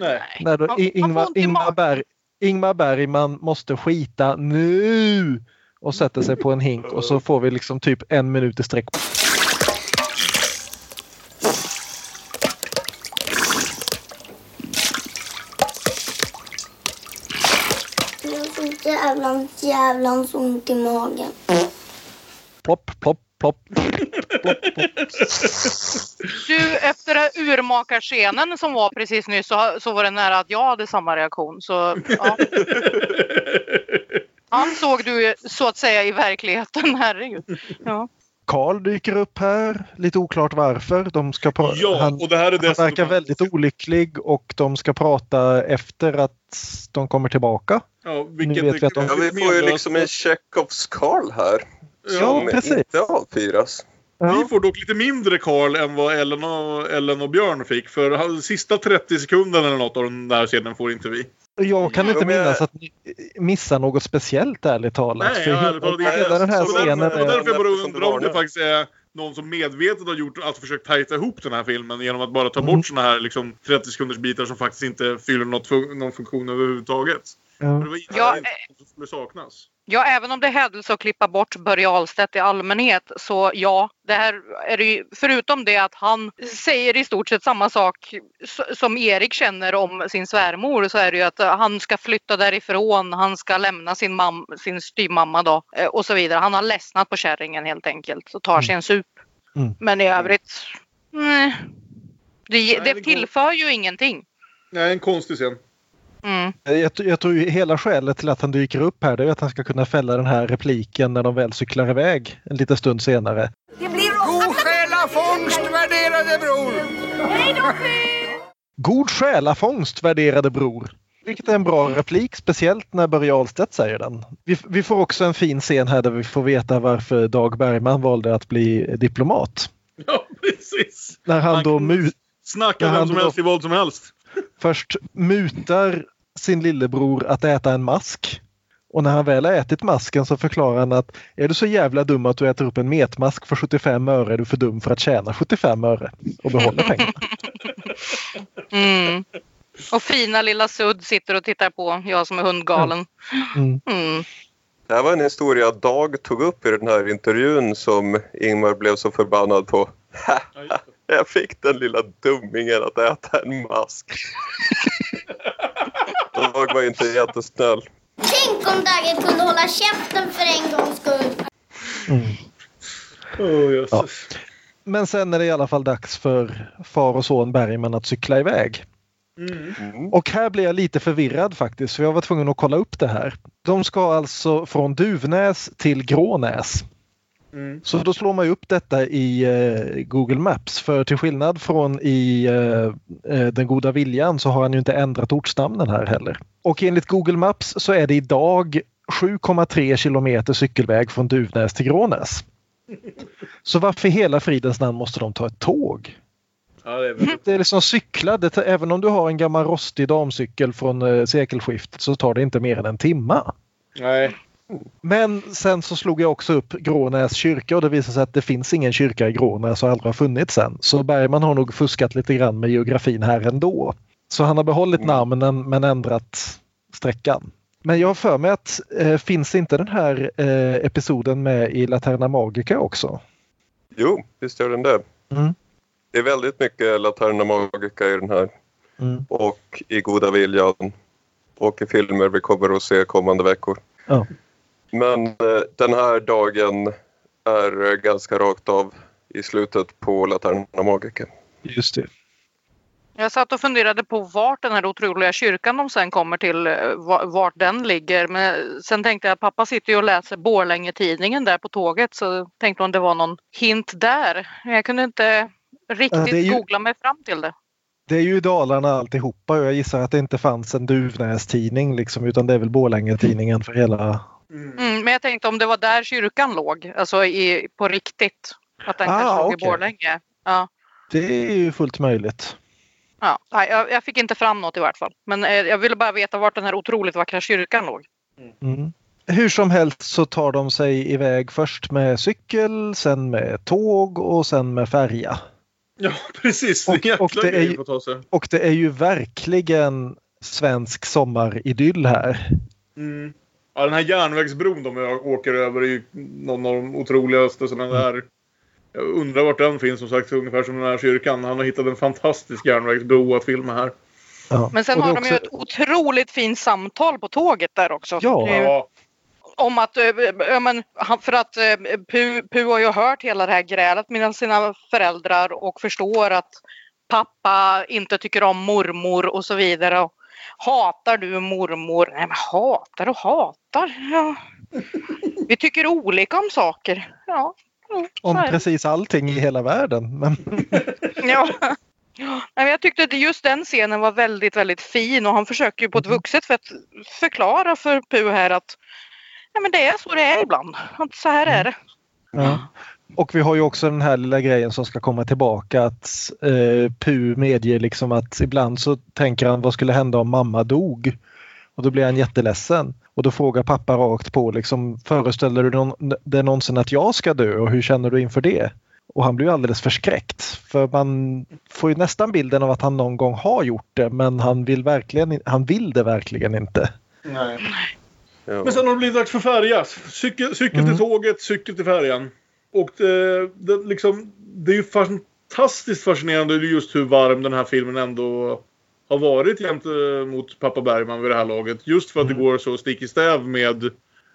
Nej. När då Man- I- man får Ingmar, ont i Ingmar, magen. Berg, Ingmar Bergman måste skita nu och sätter sig på en hink och så får vi liksom typ en minut i sträck. Jag har så jävlans, jävlans ont i magen. Plopp, plopp, plopp. Du, efter urmakarscenen som var precis nyss så, så var det nära att jag hade samma reaktion. Så, ja. [laughs] Han såg du så att säga i verkligheten, herregud. Ja. Karl dyker upp här, lite oklart varför. De ska Ja, han, och det här är han dessutom... verkar väldigt olycklig och de ska prata efter att de kommer tillbaka. Ja, Nu vilket vet vi att de- Ja, vi får ju liksom en Chekhovs Karl här. Ja, Som precis. inte avfyras. Vi får dock lite mindre Karl än vad Ellen och, Ellen och Björn fick. För sista 30 sekunderna eller något av den där scenen får inte vi. Jag kan inte Ja, minnas att ni missar något speciellt ärligt talat. Nej, För jag hela, ärligt talat inte. hela den här Så därför- scenen Det var är... därför jag bara undrar om det faktiskt är någon som medvetet har gjort att försökt tajta ihop den här filmen genom att bara ta Mm. bort såna här liksom 30 sekunders bitar som faktiskt inte fyller något fun- någon funktion överhuvudtaget. Ja. För Det var inte Ja, det som skulle saknas. Ja, även om det är hädelse att klippa bort Börje Ahlstedt i allmänhet så ja, det här är det ju, förutom det att han säger i stort sett samma sak som Erik känner om sin svärmor så är det ju att han ska flytta därifrån, han ska lämna sin, mam, sin styvmamma då eh, och så vidare. Han har ledsnat på kärringen helt enkelt och tar sig en sup. Mm. Men i övrigt, nej. Det, Nej, det det går- tillför ju ingenting. Nej, en konstig scen. Mm. Jag, jag tror ju hela skälet till att han dyker upp här det är att han ska kunna fälla den här repliken när de väl cyklar iväg en liten stund senare. God själafångst, värderade bror! God själafångst värderade bror! Vilket är en bra replik, speciellt när Börje Ahlstedt säger den. Vi, vi får också en fin scen här där vi får veta varför Dag Bergman valde att bli diplomat. Ja, precis. När han Han då Snacka vem som då helst i vad som helst. Först mutar sin lillebror att äta en mask. Och när han väl har ätit masken så förklarar han att är du så jävla dum att du äter upp en metmask för 75 öre är du för dum för att tjäna 75 öre och behålla pengarna. [laughs] Mm. Och fina lilla Sudd sitter och tittar på, jag som är hundgalen. Mm. Mm. Det här var en historia Dag tog upp i den här intervjun som Ingmar blev så förbannad på. [laughs] Ja. Jag fick den lilla dummingen att äta en mask. Dag var inte jättesnäll. Tänk som Dagge kunde hålla käften för en gångs skull. Oh, jösses. Men sen är det i alla fall dags för far och son Bergman att cykla iväg. Mm. Och här blir jag lite förvirrad faktiskt, för jag var tvungen att kolla upp det här. De ska alltså från Duvnäs till Grånäs. Mm. Så då slår man ju upp detta i eh, Google Maps för till skillnad från i eh, eh, Den goda viljan så har han ju inte ändrat ortsnamnen här heller. Och enligt Google Maps så är det idag 7,3 kilometer cykelväg från Duvnäs till Grånäs. Så varför i hela fridens namn måste de ta ett tåg? Ja, det är väldigt... Det är liksom cykla, det tar, även om du har en gammal rostig damcykel från eh, sekelskiftet så tar det inte mer än en timma. Nej. Men sen så slog jag också upp Grånäs kyrka och det visade sig att det finns ingen kyrka i Grånäs och aldrig har funnits än. Så Bergman har nog fuskat lite grann med geografin här ändå. Så han har behållit namnen men ändrat sträckan. Men jag har för mig att eh, finns inte den här eh, episoden med i Laterna Magica också? Jo, visst gör den det. Mm. Det är väldigt mycket Laterna Magica i den här. Mm. Och i Goda Viljan. Och i filmer vi kommer att se kommande veckor. Ja. Men eh, den här dagen är eh, ganska rakt av i slutet på Laterna Magica. Just det. Jag satt och funderade på vart den här otroliga kyrkan de sen kommer till, eh, va- vart den ligger. Men sen tänkte jag att pappa sitter ju och läser Borlänge-tidningen där på tåget så tänkte om det var någon hint där. Jag kunde inte riktigt ju- googla mig fram till det. Det är ju i Dalarna alltihopa och jag gissar att det inte fanns en Duvnäs-tidning liksom, utan det är väl Borlänge-tidningen för hela... Mm, men jag tänkte om det var där kyrkan låg, alltså i, på riktigt. Att den Ah, kanske låg i. Borlänge. Ja. Det är ju fullt möjligt. Ja, nej, jag, jag fick inte fram något i vart fall. Men eh, jag ville bara veta vart den här otroligt vackra kyrkan låg. Mm. Hur som helst så tar de sig iväg först med cykel, sen med tåg och sen med färja. Ja, precis. Och- Och, det är ju-. Och det är ju verkligen svensk sommaridyll här. Mm. Ja, den här järnvägsbron de åker över är ju någon av de otroligaste sådana där. Jag undrar vart den finns som sagt, ungefär som den här kyrkan. Han har hittat en fantastisk järnvägsbro att filma här. Ja. Men sen har de ju ett otroligt fint samtal på tåget där också. Ja. Om att, eh, ja, men, för att eh, Pu, Pu har ju hört hela det här grälet med sina föräldrar och förstår att pappa inte tycker om mormor och så vidare. Hatar du mormor? Nej men hatar och hatar. Ja. Vi tycker olika om saker. Ja. mm, Om precis allting i hela världen. Men, [laughs] Ja. Ja, jag tyckte att just den scenen var väldigt, väldigt fin och han försöker ju på ett vuxet sätt förklara för Pu här att ja, men det är så det är ibland. Att så här är det. ja. Och vi har ju också den här lilla grejen som ska komma tillbaka att eh, Pu medger liksom att ibland så tänker han vad skulle hända om mamma dog? Och då blir han jätteledsen. Och då frågar pappa rakt på liksom föreställer du någon, det någonsin att jag ska dö och hur känner du inför det? Och han blir ju alldeles förskräckt för man får ju nästan bilden av att han någon gång har gjort det men han vill, verkligen, han vill det verkligen inte. nej. Ja. Men sen har det blivit dags för färja. Cykel, cykel Mm. till tåget, cykel till färjan. Och det, det, liksom, det är ju fantastiskt fascinerande just hur varm den här filmen ändå har varit gentemot pappa Bergman vid det här laget. Just för att det går så stick i stäv med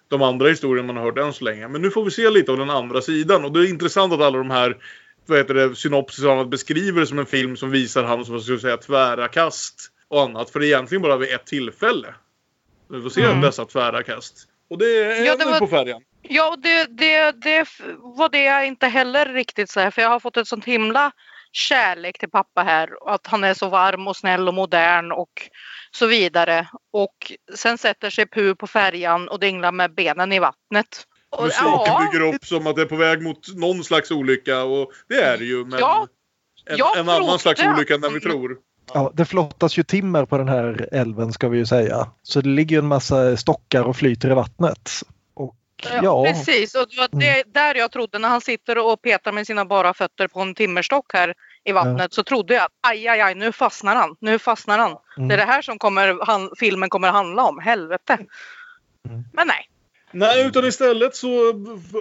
de andra historierna man har hört än så länge. Men nu får vi se lite av den andra sidan. Och det är intressant att alla de här vad heter det, synopsis och annat beskriver det som en film som visar hans vad ska jag säga, tvära kast och annat. För det är egentligen bara vid ett tillfälle. Vi får se Mm. dessa tvära kast. Och det är Ja, det var- på färjan. Ja, och det, det, det var det jag inte heller riktigt så här, för jag har fått ett sånt himla kärlek till pappa här. och Att han är så varm och snäll och modern och så vidare. Och sen sätter sig Pu på färjan och dinglar med benen i vattnet. Och, Musiken ja, bygger upp som att det är på väg mot någon slags olycka och det är det ju. Men Ja, en, en annan slags att- olycka än vi tror. Ja, det flottas ju timmer på den här älven ska vi ju säga. Så det ligger ju en massa stockar och flyter i vattnet. Ja, ja, precis. Och det var det där jag trodde när han sitter och petar med sina bara fötter på en timmerstock här i vattnet så trodde jag att aj, aj, aj, nu fastnar han. Nu fastnar han. Mm. Det är det här som kommer, han, filmen kommer handla om. Helvete. Men nej. Nej, utan istället så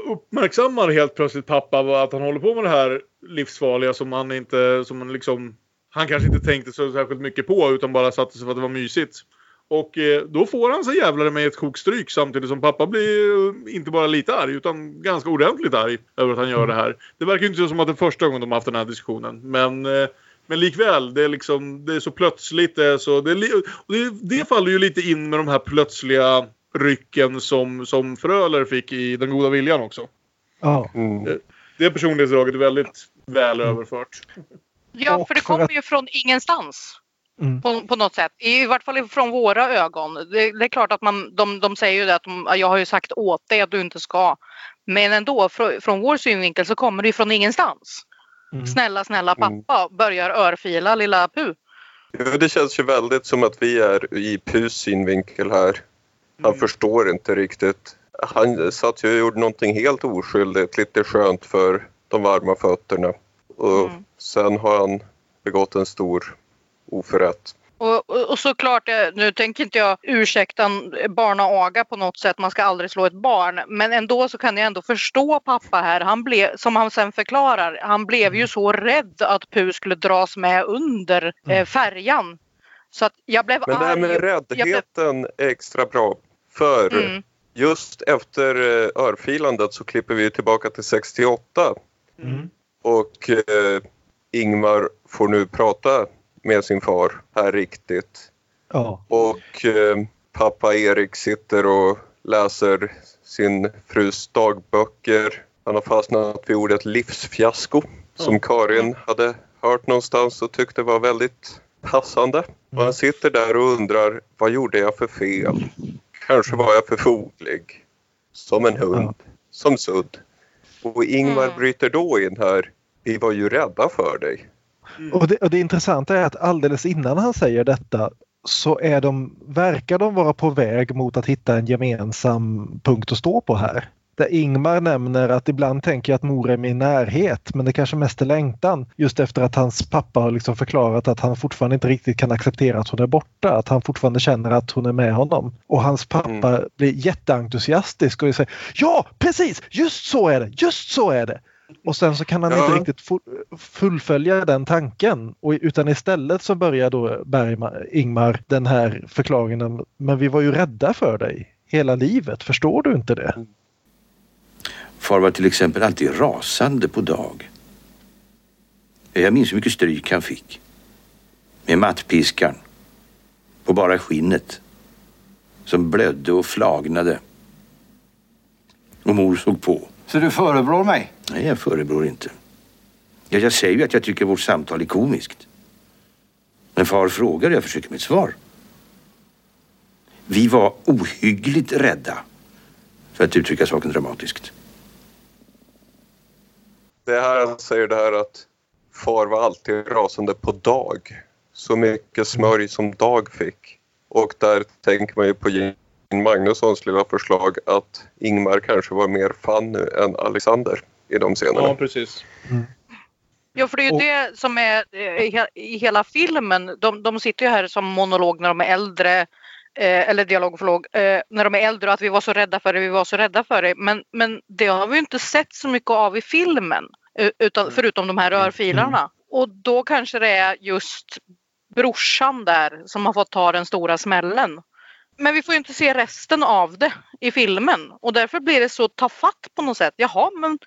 uppmärksammar helt plötsligt pappa att han håller på med det här livsfarliga som han inte, som han liksom, han kanske inte tänkte så särskilt mycket på utan bara satte sig för att det var mysigt. Och eh, då får han sig jävlar med ett kokstryk samtidigt som pappa blir eh, inte bara lite arg utan ganska ordentligt arg över att han gör det här. Det verkar ju inte som att det är första gången de har haft den här diskussionen. Men, eh, men likväl, det är, liksom, det är så plötsligt. Det, är så, det, är li- och det, det faller ju lite in med de här plötsliga rycken som, som Fröler fick i Den goda viljan också. Ja. Det, det personlighetsdraget är väldigt väl överfört. Ja, för det kommer ju från ingenstans. Mm. På, på något sätt. I vart fall från våra ögon. Det, det är klart att man, de, de säger ju det att de, jag har ju sagt åt dig att du inte ska. Men ändå, fr, från vår synvinkel så kommer det ju från ingenstans. Mm. Snälla, snälla pappa börjar örfila lilla Pu. Ja, det känns ju väldigt som att vi är i Pus synvinkel här. Han förstår inte riktigt. Han satt ju och gjorde någonting helt oskyldigt, lite skönt för de varma fötterna. Och sen har han begått en stor oförrätt. Och, och, och såklart, eh, nu tänker inte jag ursäkta en barnaaga på något sätt, man ska aldrig slå ett barn. Men ändå så kan jag ändå förstå pappa här. Han blev, som han sen förklarar, han blev ju så rädd att Pu skulle dras med under eh, färjan. Så att jag blev Men det här arg. med blev- räddheten är extra bra. För Mm. just efter eh, örfilandet så klipper vi tillbaka till 68. Och eh, Ingmar får nu prata med sin far här riktigt. Ja. Och eh, pappa Erik sitter och läser sin frus dagböcker. Han har fastnat vid ordet livsfiasko som Karin hade hört någonstans och tyckte var väldigt passande. Och han sitter där och undrar vad gjorde jag för fel? Kanske var jag för foglig. Som en hund. Som sudd. Och Ingmar bryter då in här. Vi var ju rädda för dig. Och det, och det intressanta är att alldeles innan han säger detta så är de, verkar de vara på väg mot att hitta en gemensam punkt att stå på här. Där Ingmar nämner att ibland tänker jag att mor är min närhet men det kanske mest är längtan. Just efter att hans pappa har liksom förklarat att han fortfarande inte riktigt kan acceptera att hon är borta. Att han fortfarande känner att hon är med honom. Och hans pappa blir jätteentusiastisk och säger Ja precis! Just så är det! Just så är det! Och sen så kan han Ja. inte riktigt fu- fullfölja den tanken. Och, utan istället så börjar då Bergman, Ingmar den här förklaringen. Men vi var ju rädda för dig hela livet. Förstår du inte det? Far var till exempel alltid rasande på dag. Jag minns hur mycket stryk han fick. Med mattpiskan. På bara skinnet. Som blödde och flagnade. Och mor såg på. Så du förebrår mig? Nej, jag förebrår inte. Ja, jag säger ju att jag tycker vårt samtal är komiskt. Men far frågar och jag försöker med ett svar. Vi var ohyggligt rädda. För att uttrycka saken dramatiskt. Det här han säger det här att far var alltid rasande på dag. Så mycket smörj som dag fick. Och där tänker man ju på Jim Magnussons lilla förslag att Ingmar kanske var mer Fanny än Alexander i de scenerna. Ja, precis. Ja, för det är ju Och- det som är eh, i he- i hela filmen. De, de sitter ju här som monolog när de är äldre. Eh, eller dialog, förlåt. Eh, när de är äldre och att vi var så rädda för det, vi var så rädda för det. Men, men det har vi ju inte sett så mycket av i filmen. Utan, förutom de här rörfilarna. Och då kanske det är just brorsan där som har fått ta den stora smällen. Men vi får ju inte se resten av det i filmen och därför blir det så tafatt på något sätt. Jaha, men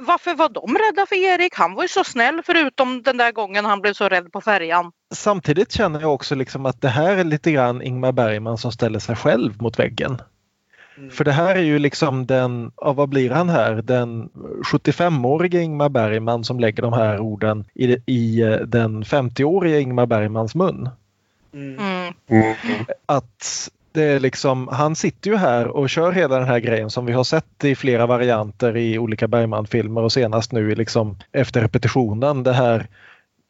varför var de rädda för Erik? Han var ju så snäll förutom den där gången han blev så rädd på färjan. Samtidigt känner jag också liksom att det här är lite grann Ingmar Bergman som ställer sig själv mot väggen. För det här är ju liksom den, ja, vad blir han här, den 75-åriga Ingmar Bergman som lägger de här orden i, i eh, den 50-åriga Ingmar Bergmans mun. Mm. Att det är liksom, han sitter ju här och kör hela den här grejen som vi har sett i flera varianter i olika Bergman-filmer och senast nu i liksom efter repetitionen det här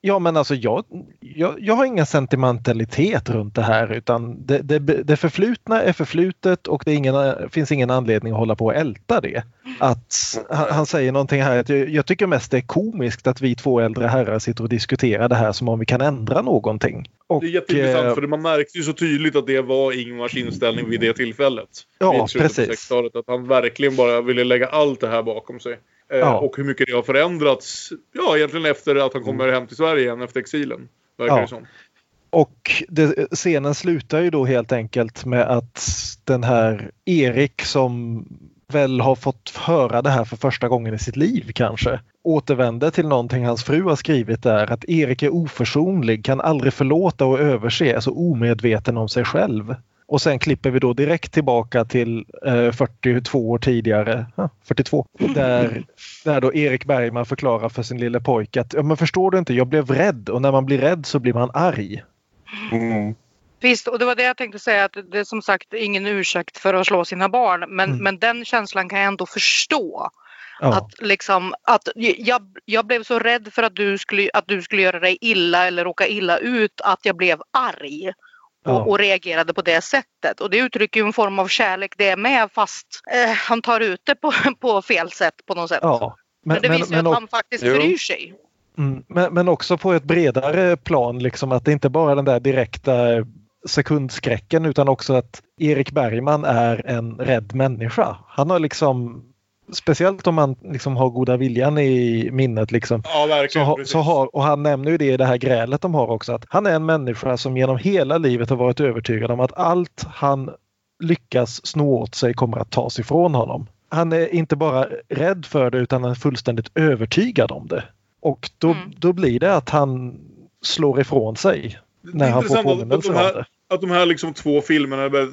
Ja men alltså jag, jag, jag har ingen sentimentalitet runt det här utan det, det, det förflutna är förflutet och det är ingen, finns ingen anledning att hålla på och älta det. Att han, han säger någonting här att jag, jag tycker mest det är komiskt att vi två äldre herrar sitter och diskuterar det här som om vi kan ändra någonting. Och, Det är jätteintressant eh, för man märkte ju så tydligt att det var Ingmars inställning vid det tillfället. Ja, precis. 60-talet. Att han verkligen bara ville lägga allt det här bakom sig. Eh, Ja. Och hur mycket det har förändrats. Ja, egentligen efter att han kommer hem till Sverige igen efter exilen. Verkar Ja. det som. Och det, scenen slutar ju då helt enkelt med att den här Erik som väl har fått höra det här för första gången i sitt liv kanske återvänder till någonting hans fru har skrivit där att Erik är oförsonlig, kan aldrig förlåta och överse, är så omedveten om sig själv. Och sen klipper vi då direkt tillbaka till eh, 42 år tidigare, ja, 42, där, där då Erik Bergman förklarar för sin lille pojke att ja, men förstår du inte, jag blev rädd och när man blir rädd så blir man arg. Mm. Visst, och det var det jag tänkte säga att det är som sagt ingen ursäkt för att slå sina barn men, Mm. men den känslan kan jag ändå förstå. Ja. Att liksom att jag, jag blev så rädd för att du, skulle, att du skulle göra dig illa eller råka illa ut att jag blev arg. Och, Ja. och reagerade på det sättet. Och det uttrycker ju en form av kärlek det med fast eh, han tar ut det på, [laughs] på fel sätt på något sätt. Ja. Men, det visar ju att han faktiskt Jo. bryr sig. Mm, men, men också på ett bredare plan, liksom att det inte bara är den där direkta sekundskräcken utan också att Erik Bergman är en rädd människa. Han har liksom, speciellt om man liksom har goda viljan i minnet, liksom, Ja, så, verkligen. precis. så har, och han nämner ju det i det här grälet de har också, att han är en människa som genom hela livet har varit övertygad om att allt han lyckas sno åt sig kommer att tas ifrån honom. Han är inte bara rädd för det utan han är fullständigt övertygad om det. Och då, Mm. då blir det att han slår ifrån sig Det när är han får intressant att- att påminnelse de om det. Att de här liksom två filmerna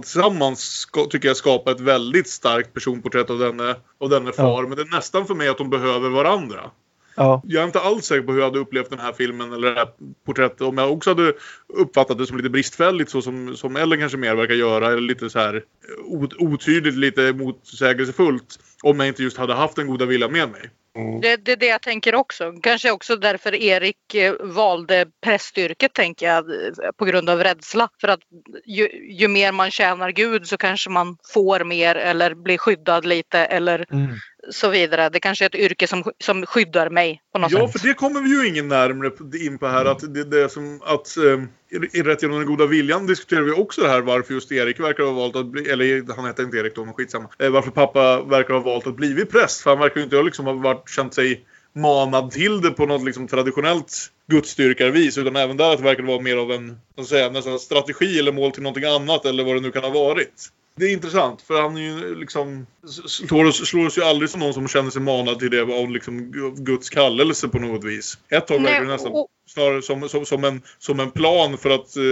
tillsammans, tycker jag skapar ett väldigt starkt personporträtt av denne, av denne far. Men det är nästan för mig att de behöver varandra. Ja, Jag är inte alls säker på hur jag hade upplevt den här filmen eller det här porträttet. Om jag också hade uppfattat det som lite bristfälligt så som, som Ellen kanske mer verkar göra. Eller lite så här eh, ot- otydligt, lite motsägelsefullt. Om jag inte just hade haft den goda viljan med mig. Det, det är det jag tänker också. Kanske också därför Erik eh, valde prästyrket tänker jag eh, på grund av rädsla. För att ju, ju mer man tjänar Gud så kanske man får mer eller blir skyddad lite eller mm. Så vidare. Det kanske är ett yrke som, som skyddar mig på något Ja, sätt. för det kommer vi ju ingen närmare in på här. Att det, det är som att eh, Rätt genom den goda viljan diskuterar vi också det här varför just Erik verkar ha valt att bli, eller han heter inte Erik då, men skitsamma. Eh, varför pappa verkar ha valt att bli präst. För han verkar ju inte ha liksom ha varit, känt sig manad till det på något liksom traditionellt gudsdyrkarvis. Utan även där att det verkar vara mer av en säga, nästan strategi eller mål till någonting annat eller vad det nu kan ha varit. Det är intressant för han är ju liksom slår oss, slår oss ju aldrig som någon som känner sig manad till det av liksom gu- Guds kallelse på något vis. Ett tag verkar det nästan snarare som, som, som, en, som en plan för att eh,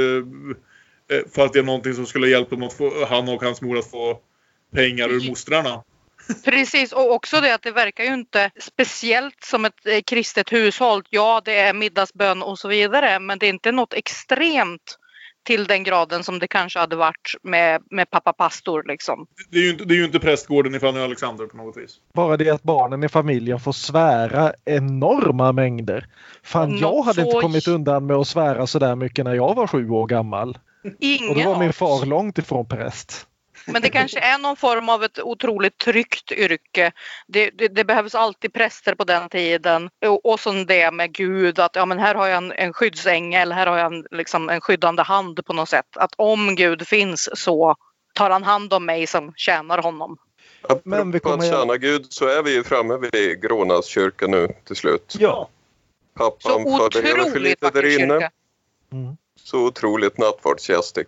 eh, för att det är någonting som skulle hjälpa dem att få, han och hans mor att få pengar ur mostrarna. Precis, och också det att det verkar ju inte speciellt som ett eh, kristet hushåll. Ja, det är middagsbön och så vidare, men det är inte något extremt till den graden som det kanske hade varit med, med pappa pastor. Liksom. Det är ju inte, det är ju inte prästgården i Fanny Alexander på något vis. Bara det att barnen i familjen får svära enorma mängder. Fan, Nå- jag hade inte kommit undan med att svära så där mycket när jag var sju år gammal. Ingen Och då var min far långt ifrån präst. Men det kanske är någon form av ett otroligt tryggt yrke. Det, det, det behövs alltid präster på den tiden. Och, och som det med Gud, att ja, men här har jag en, en skyddsängel, här har jag en, liksom, en skyddande hand på något sätt. Att om Gud finns så tar han hand om mig som tjänar honom. Men vi Apropå att kommer tjäna Gud så är vi ju framme vid Grånas kyrka nu till slut. Ja. Så Pappan förbereder för otroligt lite vacker där inne. kyrka. Så otroligt nattvardsgästig.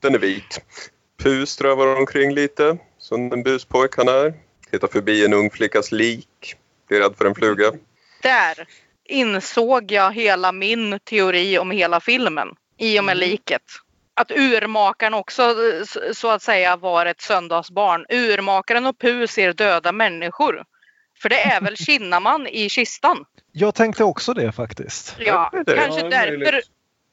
Den är vit. Pu strövar omkring lite, som den buspojk han är. Tittar förbi en ung flickas lik. Blir rädd för en fluga. Där insåg jag hela min teori om hela filmen i och med liket. Att urmakaren också så att säga var ett söndagsbarn. Urmakaren och Pu ser döda människor. För det är väl [laughs] Kinnaman i kistan. Jag tänkte också det faktiskt. Ja, det. kanske Ja, därför. möjligt.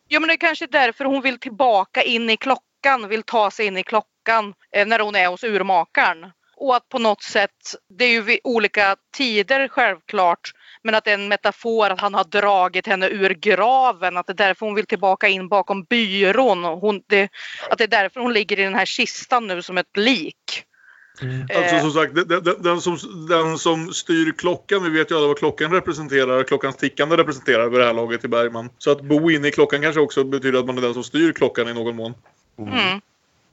Ja, men det är kanske därför hon vill tillbaka in i klockan, vill ta sig in i klockan eh, när hon är hos urmakaren. Och att på något sätt, det är ju vid olika tider självklart, men att det är en metafor att han har dragit henne ur graven, att det är därför hon vill tillbaka in bakom byrån. Hon, det, att det är därför hon ligger i den här kistan nu som ett lik. Alltså Eh, som sagt, den, den, den, som, den som styr klockan, vi vet ju alla vad klockan representerar, klockans tickande representerar vid det här laget i Bergman. Så att bo inne i klockan kanske också betyder att man är den som styr klockan i någon mån. Mm,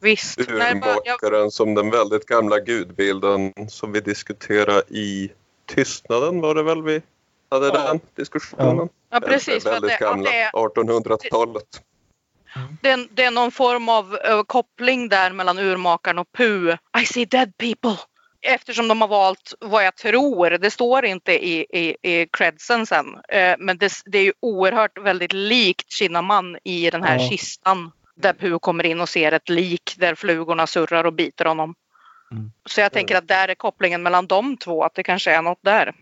visst. Nej, bara- jag, Urmakaren som den väldigt gamla gudbilden som vi diskuterade i Tystnaden var det väl vi hade Ja. den diskussionen. Ja, precis, att Väldigt det- gamla, det är- 1800-talet. Det är, det är någon form av eh, koppling där mellan urmakaren och Pu. I see dead people. Eftersom de har valt vad jag tror, det står inte i, i, i credsen sen, eh, men det, det är ju oerhört väldigt likt Kinnaman i den här Ja. kistan. Där Pu kommer in och ser ett lik där flugorna surrar och biter honom. Så jag tänker att där är kopplingen mellan de två, att det kanske är något där.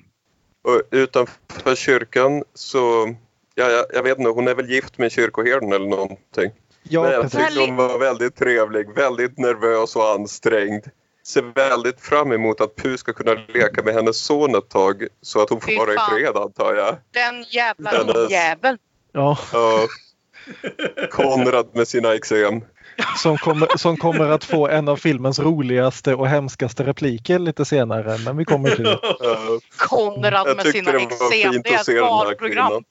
Och utanför kyrkan så, ja, jag, jag vet inte, hon är väl gift med kyrkoherden eller någonting. Ja, Men jag tyckte hon var väldigt trevlig, väldigt nervös och ansträngd. Ser väldigt fram emot att Pu ska kunna leka med hennes son ett tag så att hon får vara i fred antar jag. Den jävla Hennes- ungjäveln. Ja, Ja. Konrad med sina eksem. som, kommer, som kommer att få en av filmens roligaste och hemskaste repliker lite senare. Men vi kommer till det. Konrad med sina det var eksem. fint Det är att se ett den här barnprogram. kvinnan.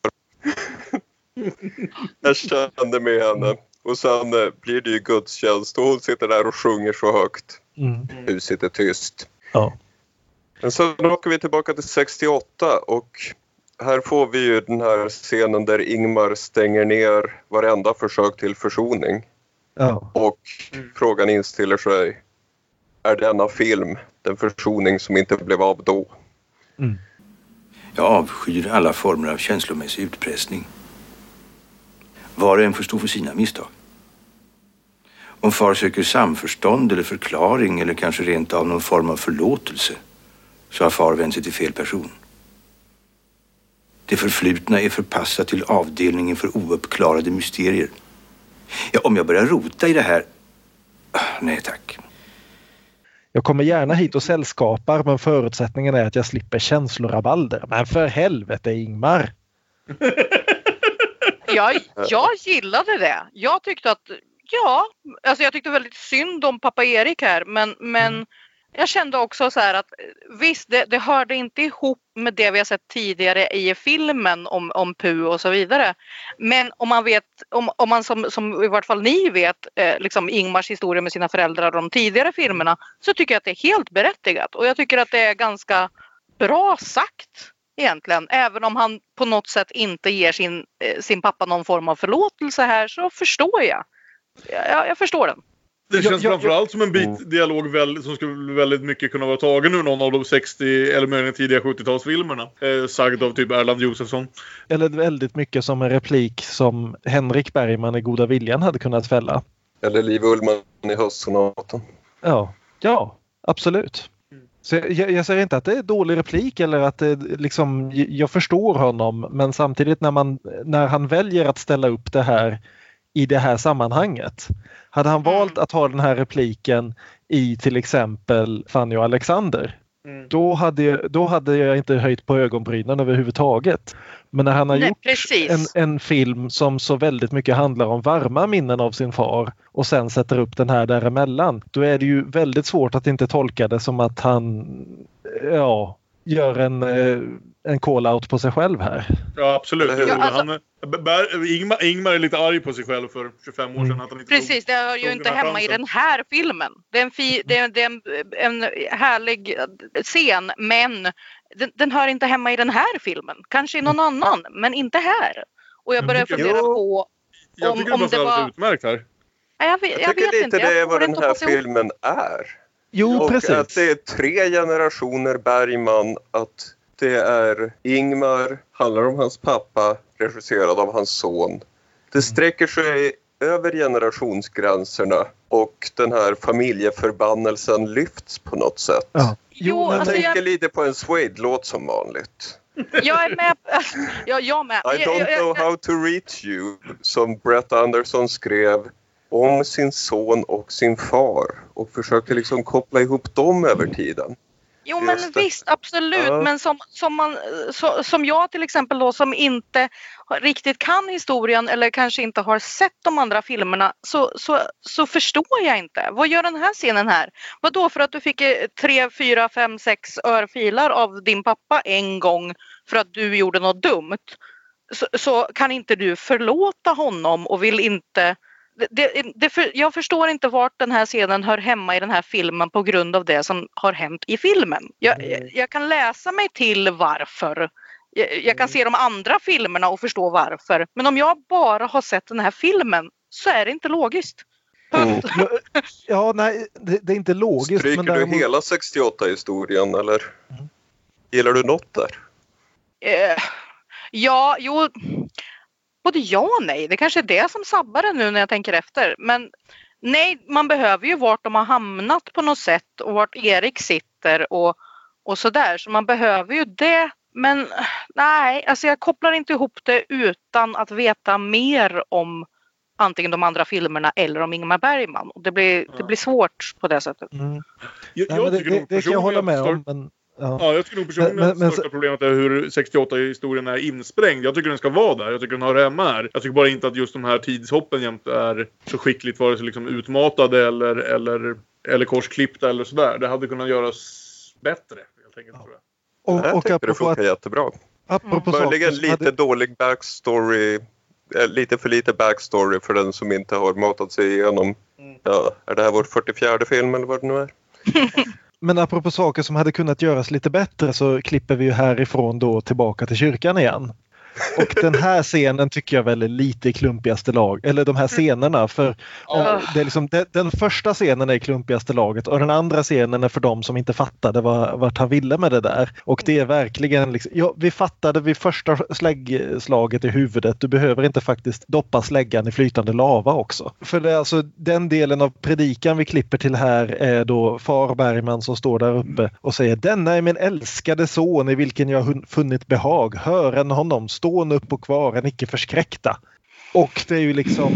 Jag kände med henne. Och sen eh, blir det ju gudstjänst och hon sitter där och sjunger så högt. Mm. Du sitter tyst. Ja. Men sen åker vi tillbaka till 68 och här får vi ju den här scenen där Ingmar stänger ner varenda försök till försoning. Ja. Och frågan inställer sig. Är denna film den försoning som inte blev av då? Jag avskyr alla former av känslomässig utpressning. Var och en får stå för sina misstag. Om far söker samförstånd eller förklaring eller kanske rent av någon form av förlåtelse så har far vänt sig till fel person. Det förflutna är förpassat till avdelningen för ouppklarade mysterier. Ja, om jag börjar rota i det här... Ah, Nej tack. Jag kommer gärna hit och sällskapar men förutsättningen är att jag slipper känslorabalder. Men för helvete Ingmar! [laughs] Jag, jag gillade det. Jag tyckte att, ja, alltså jag tyckte väldigt synd om pappa Erik här men, men jag kände också så här att eh, visst, det, det hörde inte ihop med det vi har sett tidigare i filmen om, om Pu och så vidare. Men om man vet, om, om man som, som i vart fall ni vet, eh, liksom Ingmars historia med sina föräldrar och de tidigare filmerna så tycker jag att det är helt berättigat och jag tycker att det är ganska bra sagt egentligen. Även om han på något sätt inte ger sin, eh, sin pappa någon form av förlåtelse här så förstår jag. Jag, jag förstår den. Det känns jag- framförallt som en Mm. bit dialog väl, som skulle väldigt mycket kunna vara tagen ur någon av de 60 eller möjligen tidiga 70-talsfilmerna. Eh, sagd av typ Erland Josefsson. Eller väldigt mycket som en replik som Henrik Bergman i Goda Viljan hade kunnat fälla. Eller Liv Ullmann i Höstsonaten. Ja, ja absolut. Så jag, jag säger inte att det är dålig replik eller att det liksom, jag förstår honom men samtidigt när, man, när han väljer att ställa upp det här i det här sammanhanget. Hade han valt att ha den här repliken i till exempel Fanny och Alexander då, hade, jag- då hade jag inte höjt på ögonbrynen överhuvudtaget. Men när han har Nej, gjort en, en film som så väldigt mycket handlar om varma minnen av sin far och sen sätter upp den här däremellan. Då är det ju väldigt svårt att inte tolka det som att han ja, gör en, eh, en call-out på sig själv här. Ja, absolut. Ja, alltså- han, är- Bär, Ingmar, Ingmar är lite arg på sig själv för 25 år sedan. Mm. Att han inte Precis, det hör ju inte hemma i chansen. den här filmen. Det är en, fi, det är, det är en, en härlig scen men den, den hör inte hemma i den här filmen. Kanske i någon annan, men inte här. Och jag Jag börjar fundera Jo. på... Jag om- tycker om det var- alldeles utmärkt här. Nej, jag, vet- Jag jag tycker vet lite inte. det Jag är vad den här filmen är. Jo, och precis. att det är tre generationer Bergman, att det är Ingmar, handlar om hans pappa, regisserad av hans son. Det sträcker sig över generationsgränserna och den här familjeförbannelsen lyfts på något sätt. Ja. Jo, jag alltså tänker jag, lite på en Suede-låt som vanligt. jag är med. Ja, jag med. I don't know how to reach you, som Brett Anderson skrev om sin son och sin far och försökte liksom koppla ihop dem över tiden. Jo men Just det. visst absolut Ja. men som, som, man, så, som jag till exempel då som inte riktigt kan historien eller kanske inte har sett de andra filmerna så, så, så förstår jag inte. Vad gör den här scenen här? Vad då för att du fick eh, tre, fyra, fem, sex örfilar av din pappa en gång för att du gjorde något dumt så, så kan inte du förlåta honom och vill inte det, det, för, jag förstår inte vart den här scenen hör hemma i den här filmen på grund av det som har hänt i filmen. Jag, jag, jag kan läsa mig till varför Jag, jag kan se de andra filmerna och förstå varför. Men om jag bara har sett den här filmen så är det inte logiskt. Mm. Ja, nej, det, det är inte logiskt. Stryker men du däremot- hela 68-historien eller gillar du något där? Eh, ja, jo. Både ja och nej. Det kanske är det som sabbar det nu när jag tänker efter. Men nej, man behöver ju vart de har hamnat på något sätt och vart Erik sitter och, och sådär. Så man behöver ju det. Men nej, alltså jag kopplar inte ihop det utan att veta mer om antingen de andra filmerna eller om Ingmar Bergman. Och det, blir, det blir svårt på det sättet. Mm. Jag, Nej, jag men det, det, det kan jag hålla med om. Men, Ja, ja. jag tycker nog personligen Men- men- att största problemet är hur 68-historien är insprängd. Jag tycker den ska vara där. Jag tycker den hör hemma här. Jag tycker bara inte att just de här tidshoppen jämt är så skickligt vare sig liksom utmatade eller, eller, eller korsklippta eller sådär. Det hade kunnat göras bättre. Helt enkelt, tror jag. Och, jag och tycker det funkar att, jättebra. apropå saker Möjligen lite hade, dålig backstory. eh, Lite för lite backstory för den som inte har matat sig igenom. Ja, är det här vår 44 film eller vad det nu är? [laughs] men apropå saker som hade kunnat göras lite bättre så klipper vi ju härifrån då tillbaka till kyrkan igen. Och den här scenen tycker jag väl är lite i klumpigaste lag, eller de här scenerna. För eh, det är liksom, den, den första scenen är i klumpigaste laget och den andra scenen är för de som inte fattade vad, vart han ville med det där. Och det är verkligen, liksom, ja, vi fattade vid första släggslaget i huvudet, du behöver inte faktiskt doppa släggan i flytande lava också. För det är alltså den delen av predikan vi klipper till här är då far Bergman som står där uppe och säger Denna är min älskade son i vilken jag funnit behag. Hören honom, stån upp och kvar, en icke förskräckta. Och det är ju liksom,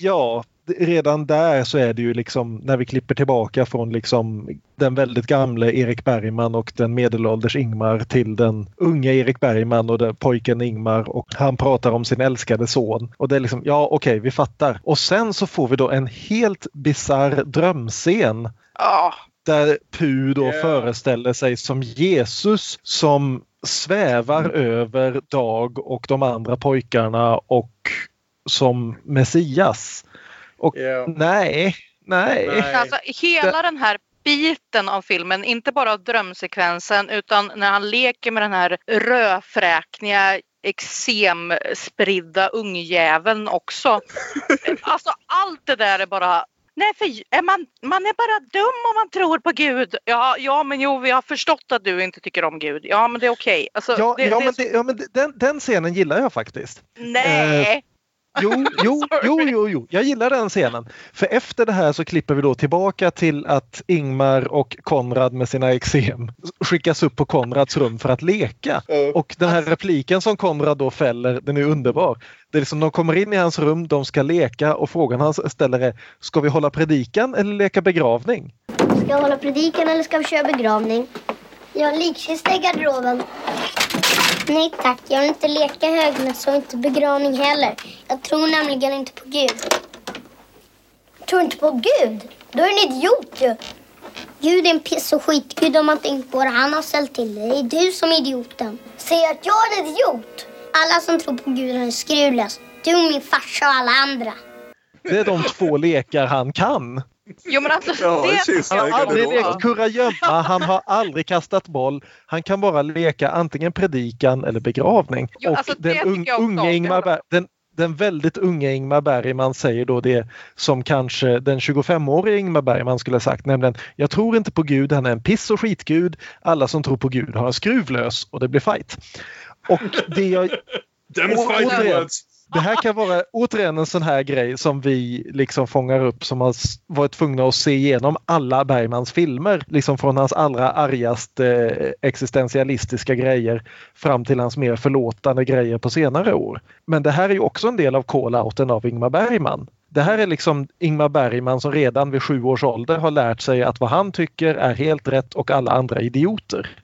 ja, redan där så är det ju liksom när vi klipper tillbaka från liksom den väldigt gamle Erik Bergman och den medelålders Ingmar till den unga Erik Bergman och den pojken Ingmar och han pratar om sin älskade son. Och det är liksom, ja okej, vi fattar. Och sen så får vi då en helt bizarr drömscen Ja, där Pu då Yeah. föreställer sig som Jesus som svävar över Dag och de andra pojkarna och som Messias. Och nej, nej. Nej. Alltså hela den här biten av filmen, inte bara drömsekvensen utan när han leker med den här rödfräkniga eksemspridda ungjäveln också. [laughs] Alltså allt det där är bara Nej, för är man, man är bara dum om man tror på Gud. Ja, ja, men jo, vi har förstått att du inte tycker om Gud. Ja, men det är okej. Alltså, Ja, det, ja, det, men, det, ja, men den, den scenen gillar jag faktiskt. nej. Jo, jo, [laughs] jo, jo, jo, jag gillar den scenen. För efter det här så klipper vi då tillbaka till att Ingmar och Konrad med sina eksem skickas upp på Konrads rum för att leka. Och den här repliken som Konrad då fäller, den är underbar. Det är liksom, de kommer in i hans rum, de ska leka och frågan han ställer är Ska vi hålla predikan eller leka begravning? Ska jag hålla predikan eller ska vi köra begravning? Jag har en likkista i garderoben. Nej tack, jag vill inte leka högmässa och inte begravning heller. Jag tror nämligen inte på Gud. Tror inte på Gud? Då är du en idiot ju. Gud är en piss och skitgud om man tänker på det han har ställt till det. Det är du som är idioten. Säger att jag är en idiot. Alla som tror på Gud är skruvlös. Du, min farsa och alla andra. Det är de två lekar han kan. Jo, men alltså, Ja, det. Han har aldrig lekt kurragömma, han har aldrig kastat boll. Han kan bara leka antingen predikan eller begravning. Jo, och alltså, den, un, unge. Ingmar den, den väldigt unga Ingmar Bergman säger då det som kanske den 25-årige Ingmar Bergman skulle ha sagt, nämligen jag tror inte på Gud, han är en piss och skitgud. Alla som tror på Gud har en skruvlös och det blir fight. Och det jag, Them återigen. words det här kan vara återigen en sån här grej som vi liksom fångar upp som har varit tvungna att se igenom alla Bergmans filmer. Liksom från hans allra argaste eh, existentialistiska grejer fram till hans mer förlåtande grejer på senare år. Men det här är ju också en del av call-outen av Ingmar Bergman. Det här är liksom Ingmar Bergman som redan vid sju års ålder har lärt sig att vad han tycker är helt rätt och alla andra idioter.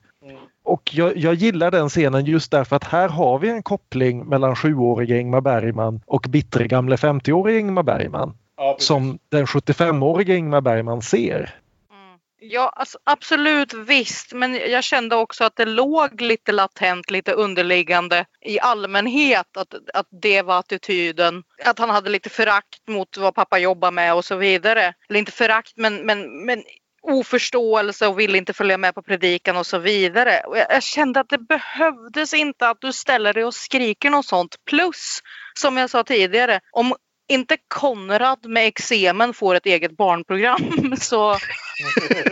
Och jag, jag gillar den scenen just därför att här har vi en koppling mellan sjuåriga Ingmar Bergman och bittre gamle 50-åriga Ingmar Bergman. Ja. Som den 75-åriga Ingmar Bergman ser. Ja, alltså, absolut visst. Men jag kände också att det låg lite latent, lite underliggande i allmänhet att, att det var attityden. Att han hade lite förakt mot vad pappa jobbar med och så vidare. Eller inte förakt, men, men, men oförståelse och vill inte följa med på predikan och så vidare. Och jag, jag kände att det behövdes inte att du ställer dig och skriker något sånt. Plus, som jag sa tidigare, om inte Konrad med eksemen får ett eget barnprogram [laughs] så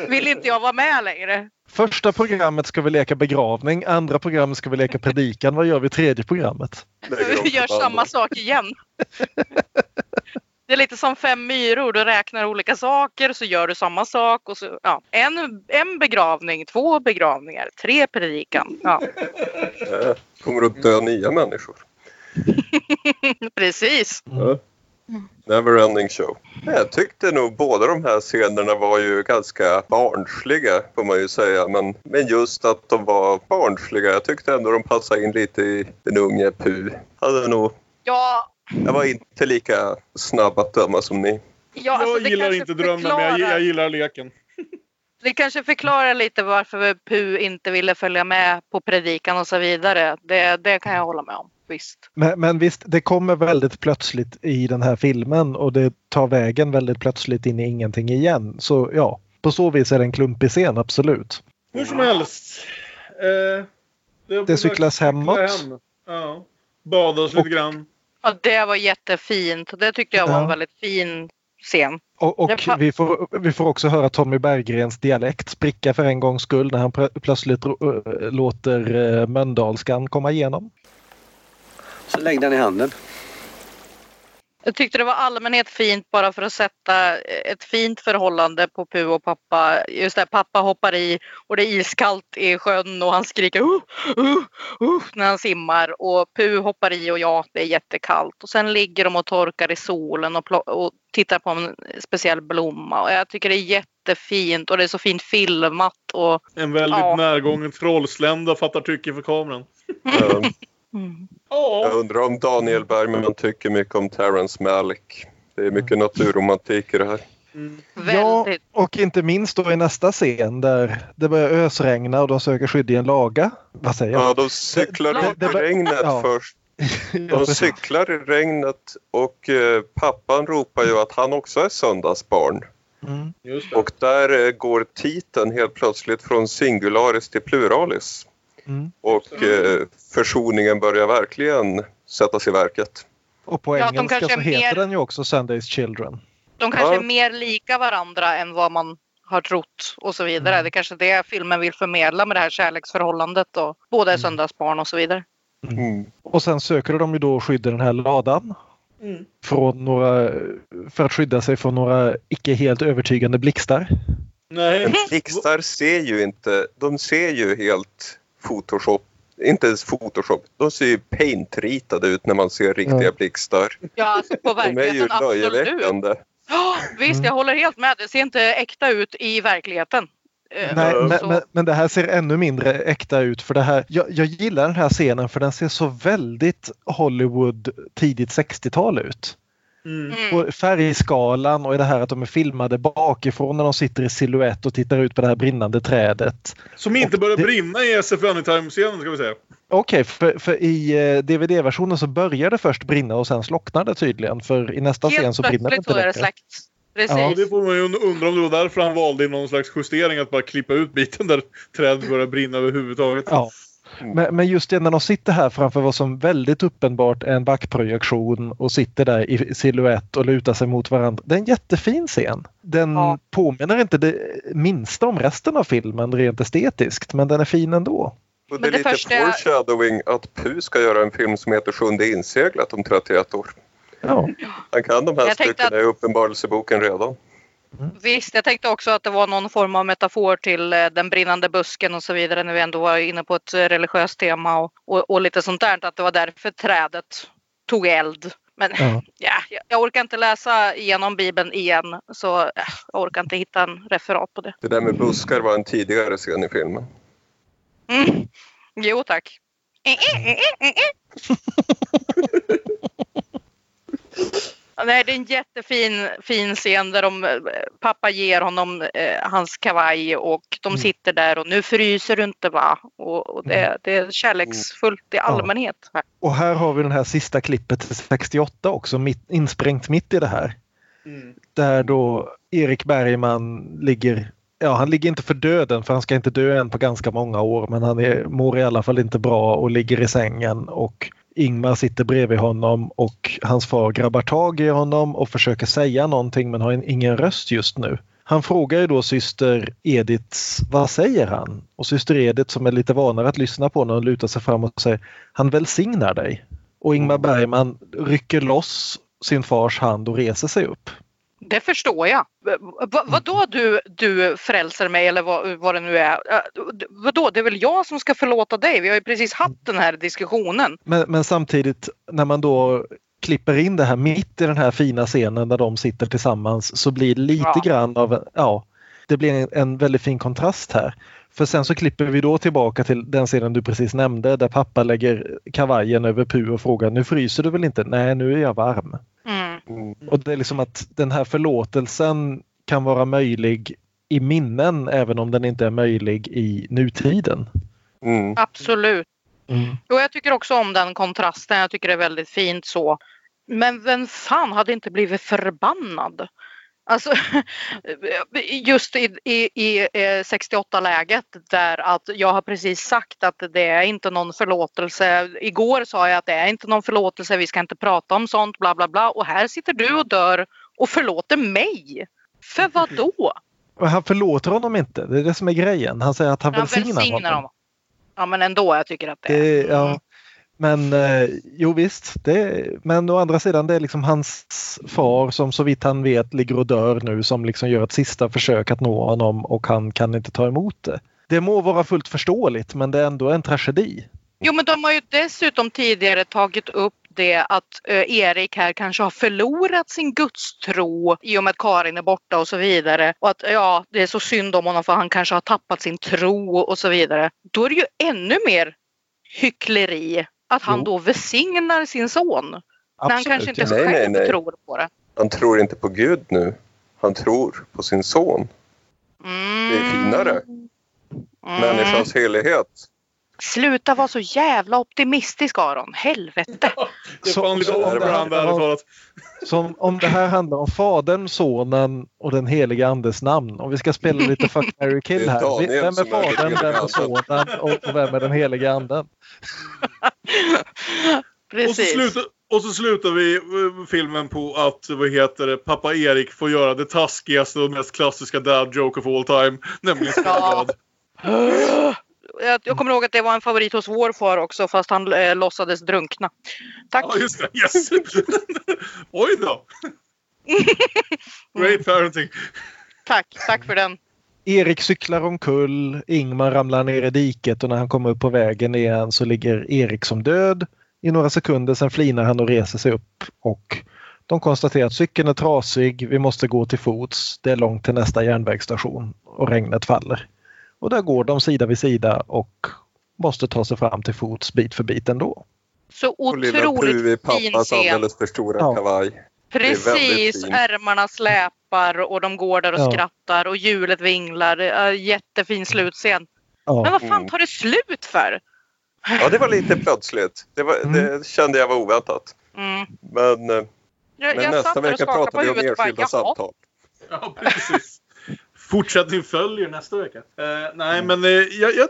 vill inte jag vara med längre. Första programmet ska vi leka begravning, andra programmet ska vi leka predikan. Vad gör vi i tredje programmet? Vi gör samma sak igen. [laughs] Det är lite som fem myror. Du räknar olika saker så gör du samma sak. Och så, ja, en, en begravning, två begravningar, tre predikan. Ja. [laughs] Kommer att dö nya människor. [laughs] Precis. Ja. Never ending show. Jag tyckte nog båda de här scenerna var ju ganska barnsliga får man ju säga. Men, men just att de var barnsliga. Jag tyckte ändå de passade in lite i den unge Pu. Hade nog... Ja, Jag var inte lika snabb att döma som ni. ja alltså, jag gillar inte drömmen men jag, förklarar- jag gillar leken. [laughs] Det kanske förklarar lite varför Pu inte ville följa med på predikan och så vidare. Det, det kan jag hålla med om. Visst. Men, men visst, det kommer väldigt plötsligt i den här filmen och det tar vägen väldigt plötsligt in i ingenting igen. Så ja, på så vis är det en klumpig scen, absolut. Hur som helst. Eh, det, Det cyklas hemåt. Hem. Ja. Badas lite grann. Ja, det var jättefint. Det tyckte jag var en väldigt fin scen. Och, och vi, får, vi får också höra Tommy Berggrens dialekt spricka för en gångs skull när han plö- plötsligt låter äh, Mölndalskan komma igenom. Så lägg den i handen. Jag tyckte det var allmänhet fint bara för att sätta ett fint förhållande på Pu och pappa. Just det, pappa hoppar i och det är iskallt i sjön och han skriker uh, uh, uh, när han simmar och Pu hoppar i och ja, det är jättekallt. Och sen ligger de och torkar i solen och, och tittar på en speciell blomma. Och jag tycker det är jättefint och det är så fint filmat. Och, En väldigt Ja. närgången trollslända fattar tycke för kameran. Mm. Jag undrar om Daniel Bergman tycker mycket om Terrence Malick. Det är mycket naturromantik i det här. Ja, och inte minst då i nästa scen där det börjar ösregna och de söker skydd i en laga. Vad säger jag? Ja, de cyklar Det- ut det- i regnet ja. först. [laughs] De cyklar i regnet och eh, pappan ropar ju att han också är söndagsbarn. Mm. Just Och där eh, går titeln helt plötsligt från singularis till pluralis. Mm. Och eh, försoningen börjar verkligen sättas i verket. Och på Ja, de engelska kanske så heter mer- den ju också Sundays Children. De kanske Ja. är mer lika varandra än vad man har trott och så vidare. Mm. Det är kanske är det filmen vill förmedla med det här kärleksförhållandet och båda är söndagsbarn och så vidare. Mm. Och sen söker de ju då skydd i den här ladan. Mm. Från några, för att skydda sig från några icke helt övertygande blixtar. Nej. Men blixtar ser ju inte, de ser ju helt Photoshop, inte ens Photoshop, de ser ju paintritade ut när man ser riktiga Ja. blixtar. Ja, alltså på [laughs] De är ju verkligheten löjeväckande. Ja, visst, Mm. jag håller helt med. Det ser inte äkta ut i verkligheten. Eh, Nej, men, så- men, men det här ser ännu mindre äkta ut för det här. Jag, jag gillar den här scenen för den ser så väldigt Hollywood tidigt 60-tal ut. Mm. På färgskalan och i det här att de är filmade bakifrån när de sitter i silhuett och tittar ut på det här brinnande trädet. Som inte Och börjar det- brinna i SF Anytime-scenen ska vi säga. Okej, för, för i eh, DVD-versionen så börjar det först brinna och sen slocknar det tydligen. För i nästa scen Helt så brinner det inte längre. släckt. Precis. Ja, Ja, det får man ju undra om det var därför han valde i någon slags justering att bara klippa ut biten där trädet börjar brinna överhuvudtaget. Ja. Men, men just det när de sitter här framför vad som väldigt uppenbart är en backprojektion och sitter där i silhuett och lutar sig mot varandra. Det är en jättefin scen. Den Ja. påminner inte det minsta om resten av filmen rent estetiskt men den är fin ändå. Och det är det lite första- foreshadowing att Pu ska göra en film som heter Sjunde inseglat om 31 år. Ja. Han kan de här Jag styckena i Uppenbarelseboken redan. Visst, jag tänkte också att det var någon form av metafor till eh, den brinnande busken och så vidare när vi ändå var inne på ett eh, religiöst tema och, och, och lite sånt där. Att det var därför trädet tog eld. Men Ja. [laughs] ja, jag- jag orkar inte läsa igenom Bibeln igen så eh, jag orkar inte hitta en referat på det. Det där med buskar var en tidigare scen i filmen. Mm. Jo tack. [laughs] Ja, Nej, det är en jättefin fin scen där de, eh, pappa ger honom eh, hans kavaj och de Mm. sitter där och nu fryser du inte va? Och, och det, det är kärleksfullt i allmänhet. här. Och här har vi den här sista klippet till 68 också mitt, insprängt mitt i det här. Mm. Där då Erik Bergman ligger ja, han ligger inte för döden för han ska inte dö än på ganska många år men han är, mår i alla fall inte bra och ligger i sängen och Ingmar sitter bredvid honom och hans far grabbar tag i honom och försöker säga någonting men har ingen röst just nu. Han frågar ju då syster Edith, vad säger han? Och syster Edith som är lite vanare att lyssna på när hon lutar sig fram och säger, han välsignar dig. Och Ingmar Bergman rycker loss sin fars hand och reser sig upp. Det förstår jag. V vadå du, du frälser mig eller vad, vad det nu är? Vadå, det är väl jag som ska förlåta dig? Vi har ju precis haft den här diskussionen. Men, men samtidigt när man då klipper in det här mitt i den här fina scenen där de sitter tillsammans så blir det lite ja. grann av, ja, det blir en, en väldigt fin kontrast här. För sen så klipper vi då tillbaka till den scenen du precis nämnde där pappa lägger kavajen över Pu och frågar nu fryser du väl inte? Nej, nu är jag varm. Mm. Och det är liksom att den här förlåtelsen kan vara möjlig i minnen även om den inte är möjlig i nutiden. Mm. Absolut. Mm. Och jag tycker också om den kontrasten. Jag tycker det är väldigt fint så. Men vem fan hade inte blivit förbannad? Alltså [laughs] just i, i, i 68-läget där att jag har precis sagt att det är inte någon förlåtelse. Igår sa jag att det är inte någon förlåtelse, vi ska inte prata om sånt, bla bla bla. Och här sitter du och dör och förlåter mig. För vad då? [laughs] Han förlåter honom inte, det är det som är grejen. Han säger att han, han välsignar, välsignar honom. Ja men ändå, jag tycker att det är... Ja. Men eh, jo visst, det, men å andra sidan det är liksom hans far som så vitt han vet ligger och dör nu som liksom gör ett sista försök att nå honom och han kan inte ta emot det. Det må vara fullt förståeligt men det är ändå en tragedi. Jo men de har ju dessutom tidigare tagit upp det att eh, Erik här kanske har förlorat sin gudstro i och med att Karin är borta och så vidare. Och att ja, det är så synd om honom för han kanske har tappat sin tro och så vidare. Då är det ju ännu mer hyckleri att han jo. då välsignar sin son. Absolut. När han kanske inte nej, själv nej, nej. tror på det. Han tror inte på Gud nu. Han tror på sin son. Mm. Det är finare. Mm. Människans helighet. Sluta vara så jävla optimistisk Aron. Helvete. talat. Som om det här handlar om Fadern, Sonen och den heliga Andes namn. Om vi ska spela lite Fuck, [laughs] Mary kill här. Vem är Fadern, vem är Sonen och vem är den heliga Anden? [laughs] Precis. Och så, slutar, och så slutar vi eh, filmen på att vad heter det, pappa Erik får göra det taskigaste och mest klassiska dad joke of all time. Nämligen [laughs] ja. [gasps] Jag kommer ihåg att det var en favorit hos vår far också fast han eh, låtsades drunkna. Tack! Ja, just det. Yes. [laughs] Oj då! [laughs] Great parenting. Tack, tack för den. Erik cyklar omkull, Ingmar ramlar ner i diket och när han kommer upp på vägen igen så ligger Erik som död. I några sekunder sen flinar han och reser sig upp och de konstaterar att cykeln är trasig, vi måste gå till fots, det är långt till nästa järnvägsstation och regnet faller. Och där går de sida vid sida och måste ta sig fram till fots bit för bit ändå. Så otroligt fin scen. Och lilla Pru i pappas alldeles för stora ja. kavaj. Precis, ärmarna släpar och de går där och ja. skrattar och hjulet vinglar. Jättefin slutscen. Ja. Men vad fan tar det slut för? Ja, det var lite plötsligt. Det, var, mm. det kände jag var oväntat. Mm. Men, jag, men jag nästa vecka pratar vi om enskilda samtal. Ja, precis. Fortsättning följer nästa vecka. Eh, nej, men eh, jag, jag,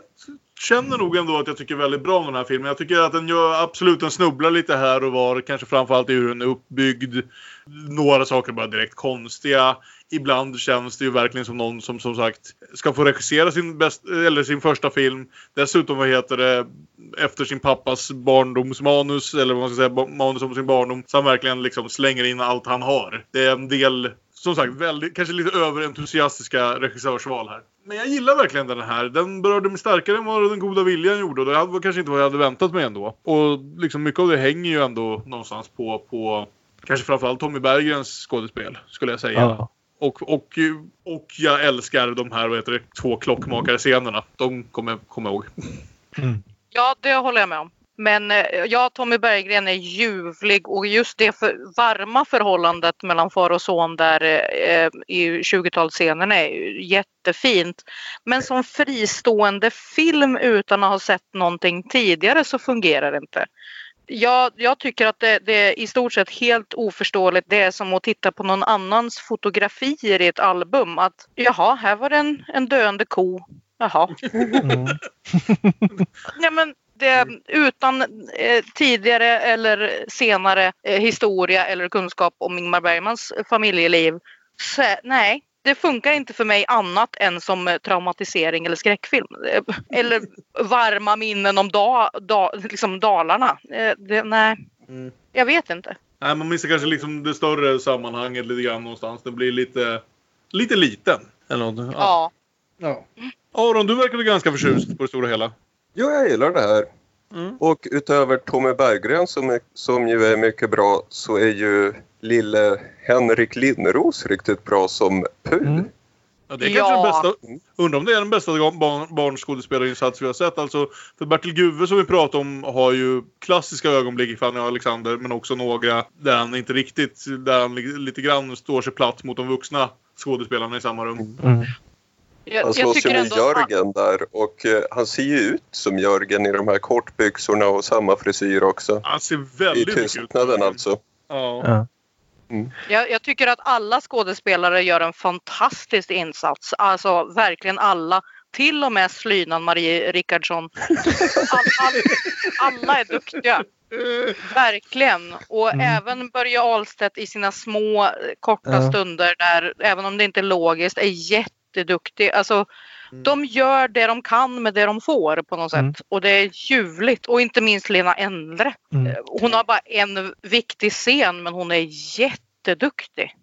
känner nog ändå att jag tycker väldigt bra om den här filmen. Jag tycker att den gör absolut, den snubblar lite här och var. Kanske framförallt i hur den är uppbyggd. Några saker bara direkt konstiga. Ibland känns det ju verkligen som någon som som sagt ska få regissera sin, bäst, eller sin första film. Dessutom, vad heter det, efter sin pappas barndomsmanus, eller vad man ska säga, manus om sin barndom. Så han verkligen liksom slänger in allt han har. Det är en del som sagt, väldigt, kanske lite överentusiastiska regissörsval här. Men jag gillar verkligen den här. Den berörde mig starkare än vad den goda viljan gjorde. Och det var kanske inte vad jag hade väntat mig ändå. Och liksom mycket av det hänger ju ändå någonstans på, på kanske framförallt Tommy Berggrens skådespel, skulle jag säga. Ja. Och, och, och jag älskar de här vad heter det, två klockmakare-scenerna. De kommer jag komma ihåg. Mm. Ja, det håller jag med om. Men eh, ja, Tommy Berggren är ljuvlig och just det för, varma förhållandet mellan far och son där eh, i 20-talsscenen är jättefint. Men som fristående film utan att ha sett någonting tidigare så fungerar det inte. Jag, jag tycker att det, det är i stort sett helt oförståeligt. Det är som att titta på någon annans fotografier i ett album. Att jaha, här var det en, en döende ko. Jaha. Mm. [laughs] Ja, men det, utan eh, tidigare eller senare eh, historia eller kunskap om Ingmar Bergmans familjeliv. Så, nej, det funkar inte för mig annat än som eh, traumatisering eller skräckfilm. Eh, Eller [laughs] varma minnen om da, da, liksom Dalarna. Eh, Det, nej, Mm. jag vet inte. Nej, man missar kanske liksom det större sammanhanget lite grann någonstans. Den blir lite, lite liten. Eller något. Ja. ja. Aron, du verkade ganska förtjust på det stora hela. Jo, jag gillar det här. Mm. Och utöver Tommy Berggren som, är, som ju är mycket bra så är ju lille Henrik Linnros riktigt bra som Pul. Ja, det är kanske den bästa. Undrar om det är den bästa barn, barnskådespelarinsats vi har sett. Alltså, för Bertil Guve som vi pratade om har ju klassiska ögonblick i Fanny och Alexander men också några där han inte riktigt, där han li- lite grann står sig platt mot de vuxna skådespelarna i samma rum. Jag, Han slåss ju med Jörgen där och eh, han ser ju ut som Jörgen i de här kortbyxorna och samma frisyr också. Han ser I väldigt ut. tystnaden alltså. Ja. Jag, jag tycker att alla skådespelare gör en fantastisk insats. Alltså verkligen alla. Till och med Slynan Marie Rickardsson. [laughs] All, all, alla är duktiga. Verkligen. Och även Börje Ahlstedt i sina små korta Ja. stunder där, även om det inte är logiskt, är jätteduktig. Alltså, De gör det de kan med det de får på något sätt. Och det är ljuvligt. Och inte minst Lena Endre. Mm. Hon har bara en viktig scen men hon är jätteduktig.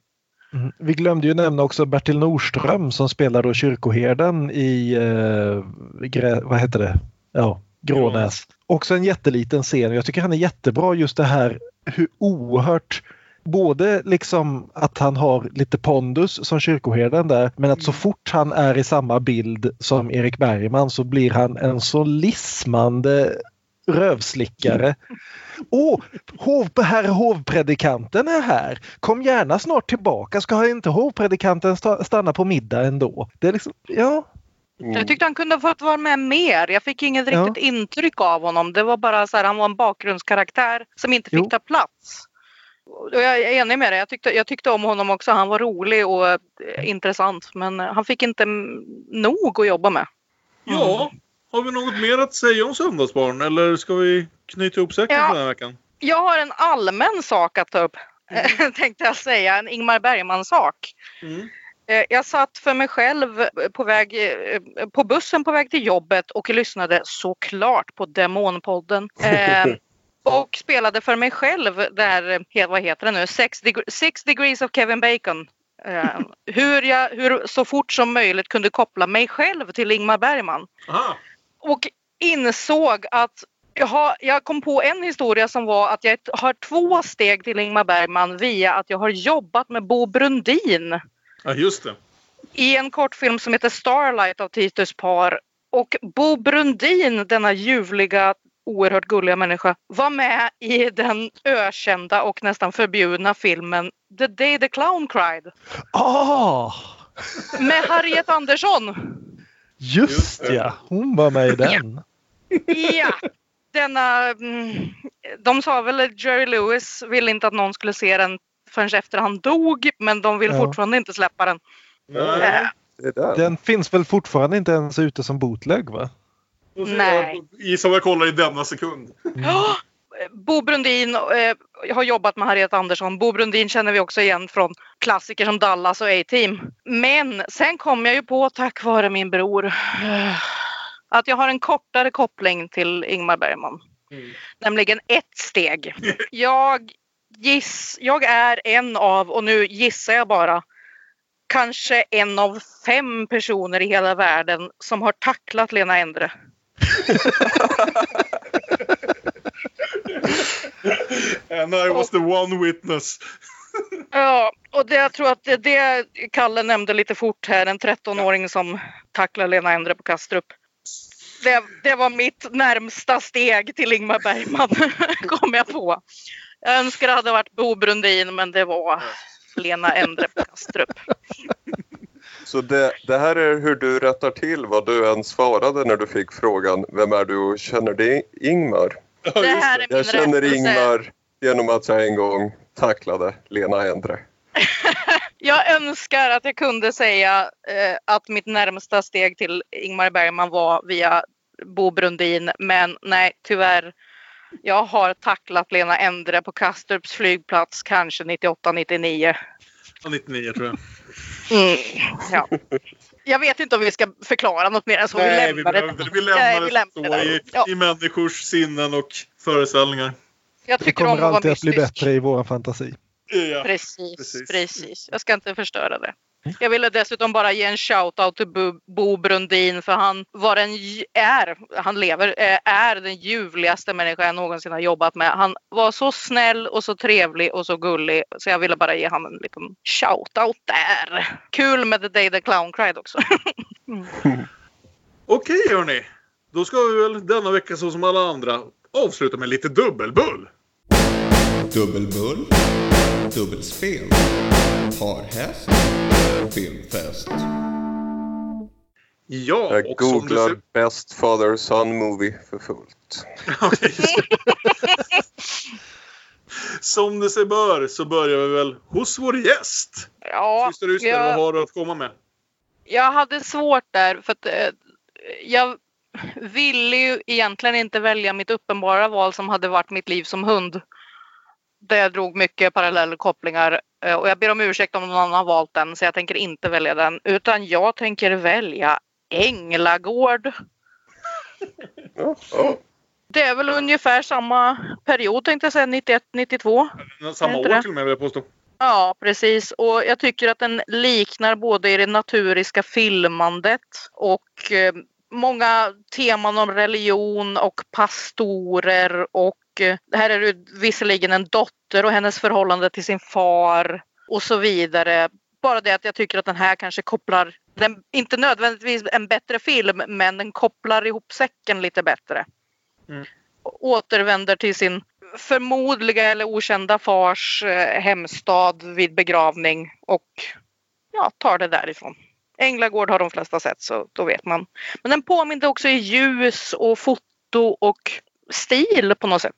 Mm. Vi glömde ju nämna också Bertil Nordström som spelar då kyrkoherden i, eh, vad heter det? Ja, Grånäs. Också en jätteliten scen. Jag tycker han är jättebra just det här hur oerhört Både liksom att han har lite pondus som kyrkoherden där men att så fort han är i samma bild som Erik Bergman så blir han en så lismande rövslickare. Åh, hov, herr hovpredikanten är här. Kom gärna snart tillbaka. Ska inte hovpredikanten sta- stanna på middag ändå? Det är liksom, ja. Jag tyckte han kunde ha fått vara med mer. Jag fick inget Ja. riktigt intryck av honom. Det var bara så här, han var en bakgrundskaraktär som inte fick Jo. ta plats. Jag är enig med dig. Jag tyckte, jag tyckte om honom också. Han var rolig och eh, intressant. Men eh, han fick inte mm, nog att jobba med. Ja, har vi något mer att säga om Söndagsbarn eller ska vi knyta ihop säcken Ja. för den här veckan? Jag har en allmän sak att ta upp. [laughs] tänkte jag säga. En Ingmar Bergman-sak. Eh, Jag satt för mig själv på, väg, på bussen på väg till jobbet och lyssnade såklart på Demonpodden. [laughs] Och spelade för mig själv där, vad heter det nu, Six, deg- Six degrees of Kevin Bacon. Eh, [laughs] hur jag hur så fort som möjligt kunde koppla mig själv till Ingmar Bergman. Aha. Och insåg att jag, har, jag kom på en historia som var att jag har två steg till Ingmar Bergman via att jag har jobbat med Bo Brundin Ja, just det. i en kortfilm som heter Starlight av Titus Par. Och Bo Brundin, denna ljuvliga, oerhört gulliga människa, var med i den ökända och nästan förbjudna filmen The Day the Clown Cried Ah, med Harriet Andersson. just ja, hon var med i den. Ja, denna... Mm, de sa väl att Jerry Lewis ville inte att någon skulle se den förrän efter han dog, men de vill Ja. fortfarande inte släppa den. Eh, Den finns väl fortfarande inte ens ute som bootleg va? Nej. Vad jag kollar i denna sekund. Ja, Bo Brundin eh, har jobbat med Harriet Andersson. Bo Brundin känner vi också igen från klassiker som Dallas och A-Team. Men sen kom jag ju på, tack vare min bror, eh, att jag har en kortare koppling till Ingmar Bergman. Nämligen ett steg. Jag, giss, jag är en av, och nu gissar jag bara, kanske en av fem personer i hela världen som har tacklat Lena Endre. [laughs] And I was the one witness. [laughs] Ja, och det, jag tror att det, det Kalle nämnde lite fort här, en 13-åring som tacklar Lena Endre på Kastrup. Det, det var mitt närmsta steg till Ingmar Bergman, [laughs] kom jag på. Jag önskar det hade varit Bo Brundin, men det var Lena Endre på Kastrup. Så det, det här är hur du rättar till vad du än svarade när du fick frågan Vem är du och känner dig Ingmar? Det här är min Jag känner rättelse. Ingmar genom att jag en gång tacklade Lena Endre. [laughs] Jag önskar att jag kunde säga eh, att mitt närmsta steg till Ingmar Bergman var via Bo Brundin. Men nej, tyvärr. Jag har tacklat Lena Endre på Kastrups flygplats kanske 98-99. Ja, 99 tror jag. Mm, ja. Jag vet inte om vi ska förklara något mer än så. Nej, vi vi lämnar det. behöver inte. Vi Nej, lämnar vi det lämnar så det. i, Ja. i människors sinnen och föreställningar. Jag Det tycker om kommer alltid att bli bättre i vår fantasi. Ja. Precis, precis, Jag ska inte förstöra det. Jag ville dessutom bara ge en shout-out till Bo, Bo Brundin för han var en, är, han lever, eh, är den ljuvligaste människa jag någonsin har jobbat med. Han var så snäll och så trevlig och så gullig så jag ville bara ge honom en liten shout-out där. Kul med The Day the Clown Cried också. [laughs] Okej hörni. Då ska vi väl denna vecka så som alla andra avsluta med lite dubbelbull. Dubbelbull, dubbelspel, parhäst, filmfest. Ja, Jag och googlar ser... Best Father Son Movie för fullt. [laughs] Som det sig bör så börjar vi väl hos vår gäst. Ja, Syster Yster, jag- vad har du att komma med? Jag hade svårt där för att eh, jag ville ju egentligen inte välja mitt uppenbara val som hade varit mitt liv som hund. Där jag drog mycket parallellkopplingar och jag ber om ursäkt om någon annan har valt den så jag tänker inte välja den utan jag tänker välja Änglagård. [laughs] Det är väl ungefär samma period tänkte jag säga, 91-92. Samma inte år till och med vill jag påstå. Ja, precis. Och jag tycker att den liknar både i det naturiska filmandet och eh, många teman om religion och pastorer och eh, här är det visserligen en dotter och hennes förhållande till sin far och så vidare. Bara det att jag tycker att den här kanske kopplar, den, inte nödvändigtvis en bättre film, men den kopplar ihop säcken lite bättre Mm. återvänder till sin förmodliga eller okända fars eh, hemstad vid begravning och ja, tar det därifrån. Änglagård har de flesta sett så då vet man. Men den påminner också i ljus och foto och stil på något sätt.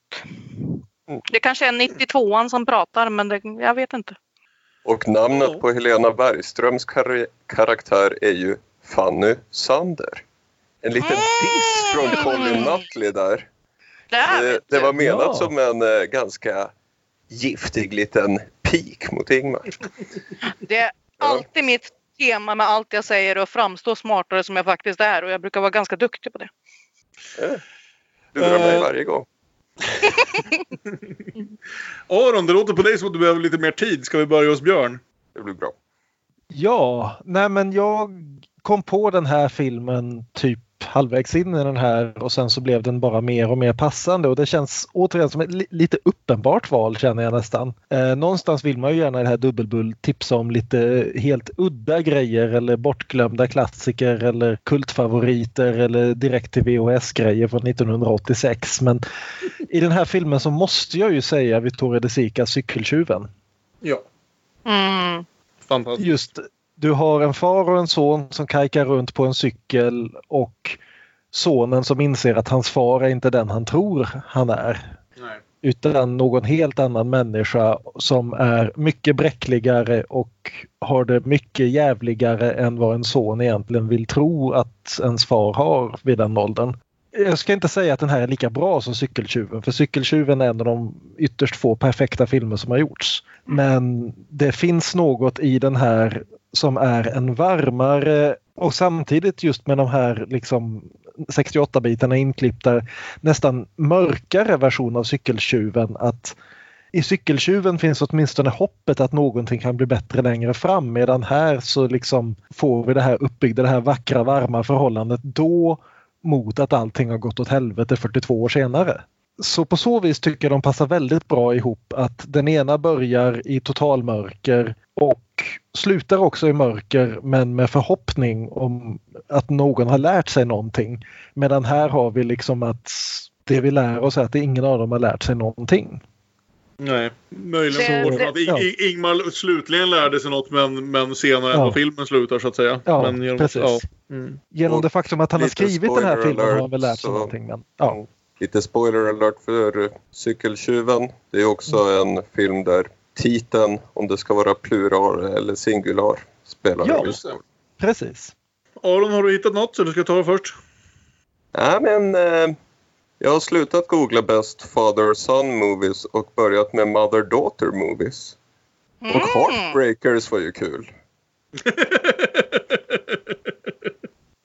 Det kanske är 92an som pratar men det, jag vet inte. Och namnet på Helena Bergströms kar- karaktär är ju Fanny Sander. En liten diss från Colin Nutley där. Det, det var menat Ja. som en eh, ganska giftig liten pik mot Ingmar. [laughs] Det är alltid mitt tema med allt jag säger att framstå smartare som jag faktiskt är och jag brukar vara ganska duktig på det. Lurar mig Eh. varje gång. [laughs] Aron, det låter på dig som att du behöver lite mer tid. Ska vi börja hos Björn? Det blir bra. Ja, nej men jag kom på den här filmen typ halvvägs in i den här och sen så blev den bara mer och mer passande och det känns återigen som ett li- lite uppenbart val känner jag nästan. Eh, någonstans vill man ju gärna i det här dubbelbull tipsa om lite helt udda grejer eller bortglömda klassiker eller kultfavoriter eller direkt till VHS-grejer från 1986 men i den här filmen så måste jag ju säga Vittorio De Sicas Cykeltjuven. Ja. Mm. Fantastiskt. Just du har en far och en son som kajkar runt på en cykel och sonen som inser att hans far är inte den han tror han är. Nej. Utan någon helt annan människa som är mycket bräckligare och har det mycket jävligare än vad en son egentligen vill tro att ens far har vid den åldern. Jag ska inte säga att den här är lika bra som Cykeltjuven för Cykeltjuven är en av de ytterst få perfekta filmer som har gjorts. Men det finns något i den här som är en varmare och samtidigt just med de här liksom 68-bitarna inklippta nästan mörkare version av Cykeltjuven att i Cykeltjuven finns åtminstone hoppet att någonting kan bli bättre längre fram medan här så liksom får vi det här uppbyggda, det här vackra varma förhållandet då mot att allting har gått åt helvete 42 år senare. Så på så vis tycker jag de passar väldigt bra ihop att den ena börjar i totalmörker och slutar också i mörker men med förhoppning om att någon har lärt sig någonting. Medan här har vi liksom att det vi lär oss är att ingen av dem har lärt sig någonting. Nej, möjligen så det- att ja. Ingmar slutligen lärde sig något men, men senare än Ja. vad filmen slutar så att säga. Ja, men genom, precis. Ja. Mm. Genom Och det faktum att han har skrivit den här filmen har han alert, väl lärt sig så- någonting. Men, ja. Lite spoiler alert för Cykeltjuven. Det är också en film där titeln, om det ska vara plural eller singular, spelar Ja. roll. Precis. Aron, har du hittat något? Eller ska jag ta först? Nej, men eh, jag har slutat googla Best Father Son Movies och börjat med Mother Daughter Movies. Och Heartbreakers var ju kul. [laughs]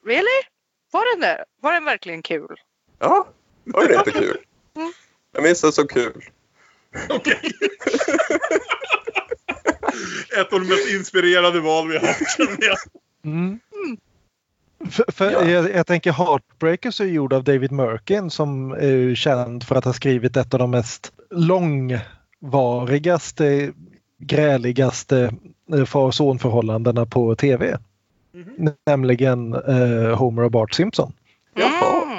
Really? Var den där? Var den verkligen kul? Ja, det inte kul? Jag minns det så kul. Ett av de mest inspirerade val vi har haft. Mm. För, för jag, jag tänker Heartbreakers är gjord av David Merkin som är känd för att ha skrivit ett av de mest långvarigaste, gräligaste eh, far och sonförhållandena på tv. Nämligen eh, Homer och Bart Simpson.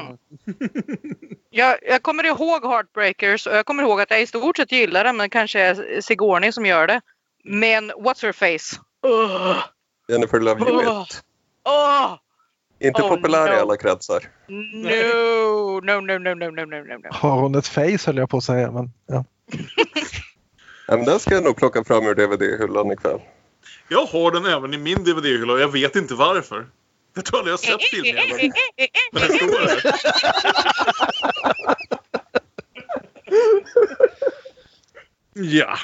Mm. [laughs] Jag, jag, kommer ihåg Heartbreakers och jag kommer ihåg att jag i stort sett gillar den men det kanske är Sigourney som gör det. Men What's Her Face? Uh. Jennifer Love Hewitt. Uh. Uh. Inte oh, populär no. i alla kretsar. No, no, no, no, no, no, no, no. Har hon ett face höll jag på att säga. Men, ja. [laughs] men den ska jag nog plocka fram ur DVD-hyllan ikväll. Jag har den även i min DVD-hylla och jag vet inte varför. Jag tror aldrig jag har sett filmen. Men, men den står där. Ja.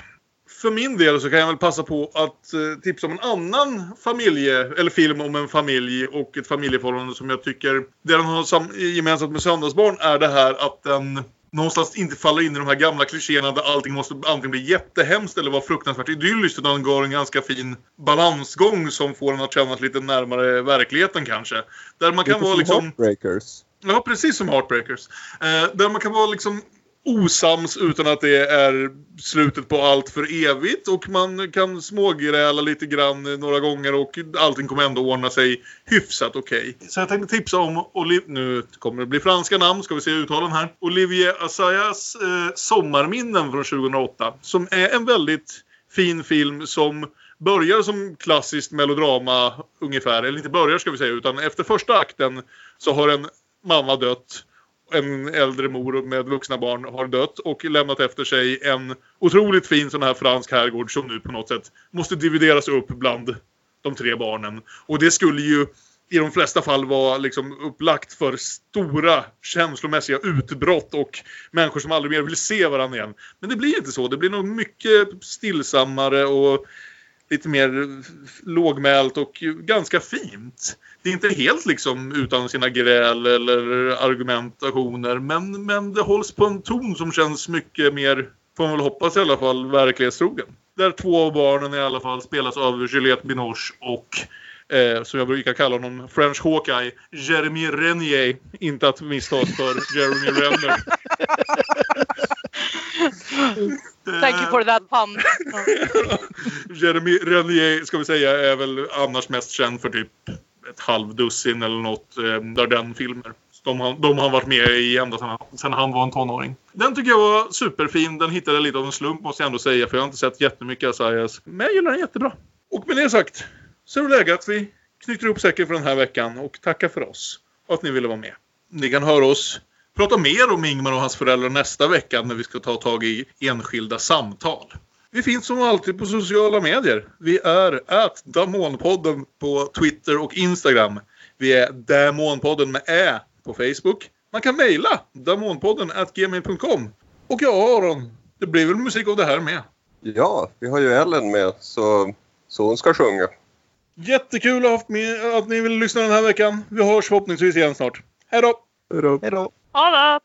För min del så kan jag väl passa på att eh, tipsa om en annan familje, eller film om en familj och ett familjeförhållande som jag tycker det den har gemensamt med Söndagsbarn är det här att den någonstans inte faller in i de här gamla klichéerna där allting måste antingen bli jättehemskt eller vara fruktansvärt idylliskt utan går en ganska fin balansgång som får den att kännas lite närmare verkligheten kanske. Där man kan Lite vara som liksom... Heartbreakers. Ja, precis som Heartbreakers. Eh, där man kan vara liksom osams utan att det är slutet på allt för evigt och man kan smågräla lite grann några gånger och allting kommer ändå ordna sig hyfsat okej. Så jag tänkte tipsa om, Oli- nu kommer det bli franska namn, ska vi se uttalen här. Olivier Assayas eh, Sommarminnen från 2008 som är en väldigt fin film som börjar som klassiskt melodrama ungefär, eller inte börjar ska vi säga, utan efter första akten så har en mamma dött. En äldre mor med vuxna barn har dött och lämnat efter sig en otroligt fin sån här fransk herrgård som nu på något sätt måste divideras upp bland de tre barnen. Och det skulle ju i de flesta fall vara liksom upplagt för stora känslomässiga utbrott och människor som aldrig mer vill se varandra igen. Men det blir inte så. Det blir nog mycket stillsammare och lite mer lågmält och ganska fint. Det är inte helt liksom utan sina gräl eller argumentationer men, men det hålls på en ton som känns mycket mer, får man väl hoppas i alla fall, verklighetstrogen. Där två av barnen i alla fall spelas av Juliette Binoche och eh, som jag brukar kalla honom, French Hawkeye, Jeremy Renier. Inte att misstas för Jeremy Renner. [laughs] Thank you for that pun. Jeremy Renier ska vi säga är väl annars mest känd för typ ett halvdussin eller något eh, Darden-filmer. De, har- de har han varit med i ända sedan han, sedan han var en tonåring. Den tycker jag var superfin. Den hittade jag lite av en slump måste jag ändå säga för jag har inte sett jättemycket Assayas. Men jag gillar den jättebra. Och med det sagt så är det läge att vi knyter ihop säcken för den här veckan och tackar för oss och att ni ville vara med. Ni kan höra oss prata mer om Ingmar och hans föräldrar nästa vecka när vi ska ta tag i enskilda samtal. Vi finns som alltid på sociala medier. Vi är at Damonpodden på Twitter och Instagram. Vi är Damonpodden med Ä på Facebook. Man kan mejla damonpodden at gmail.com. Och ja, Aron, det blir väl musik av det här med. Ja, vi har ju Ellen med så, så hon ska sjunga. Jättekul att, med, att ni vill lyssna den här veckan. Vi hörs förhoppningsvis igen snart. Hej då! Hej då! Hola!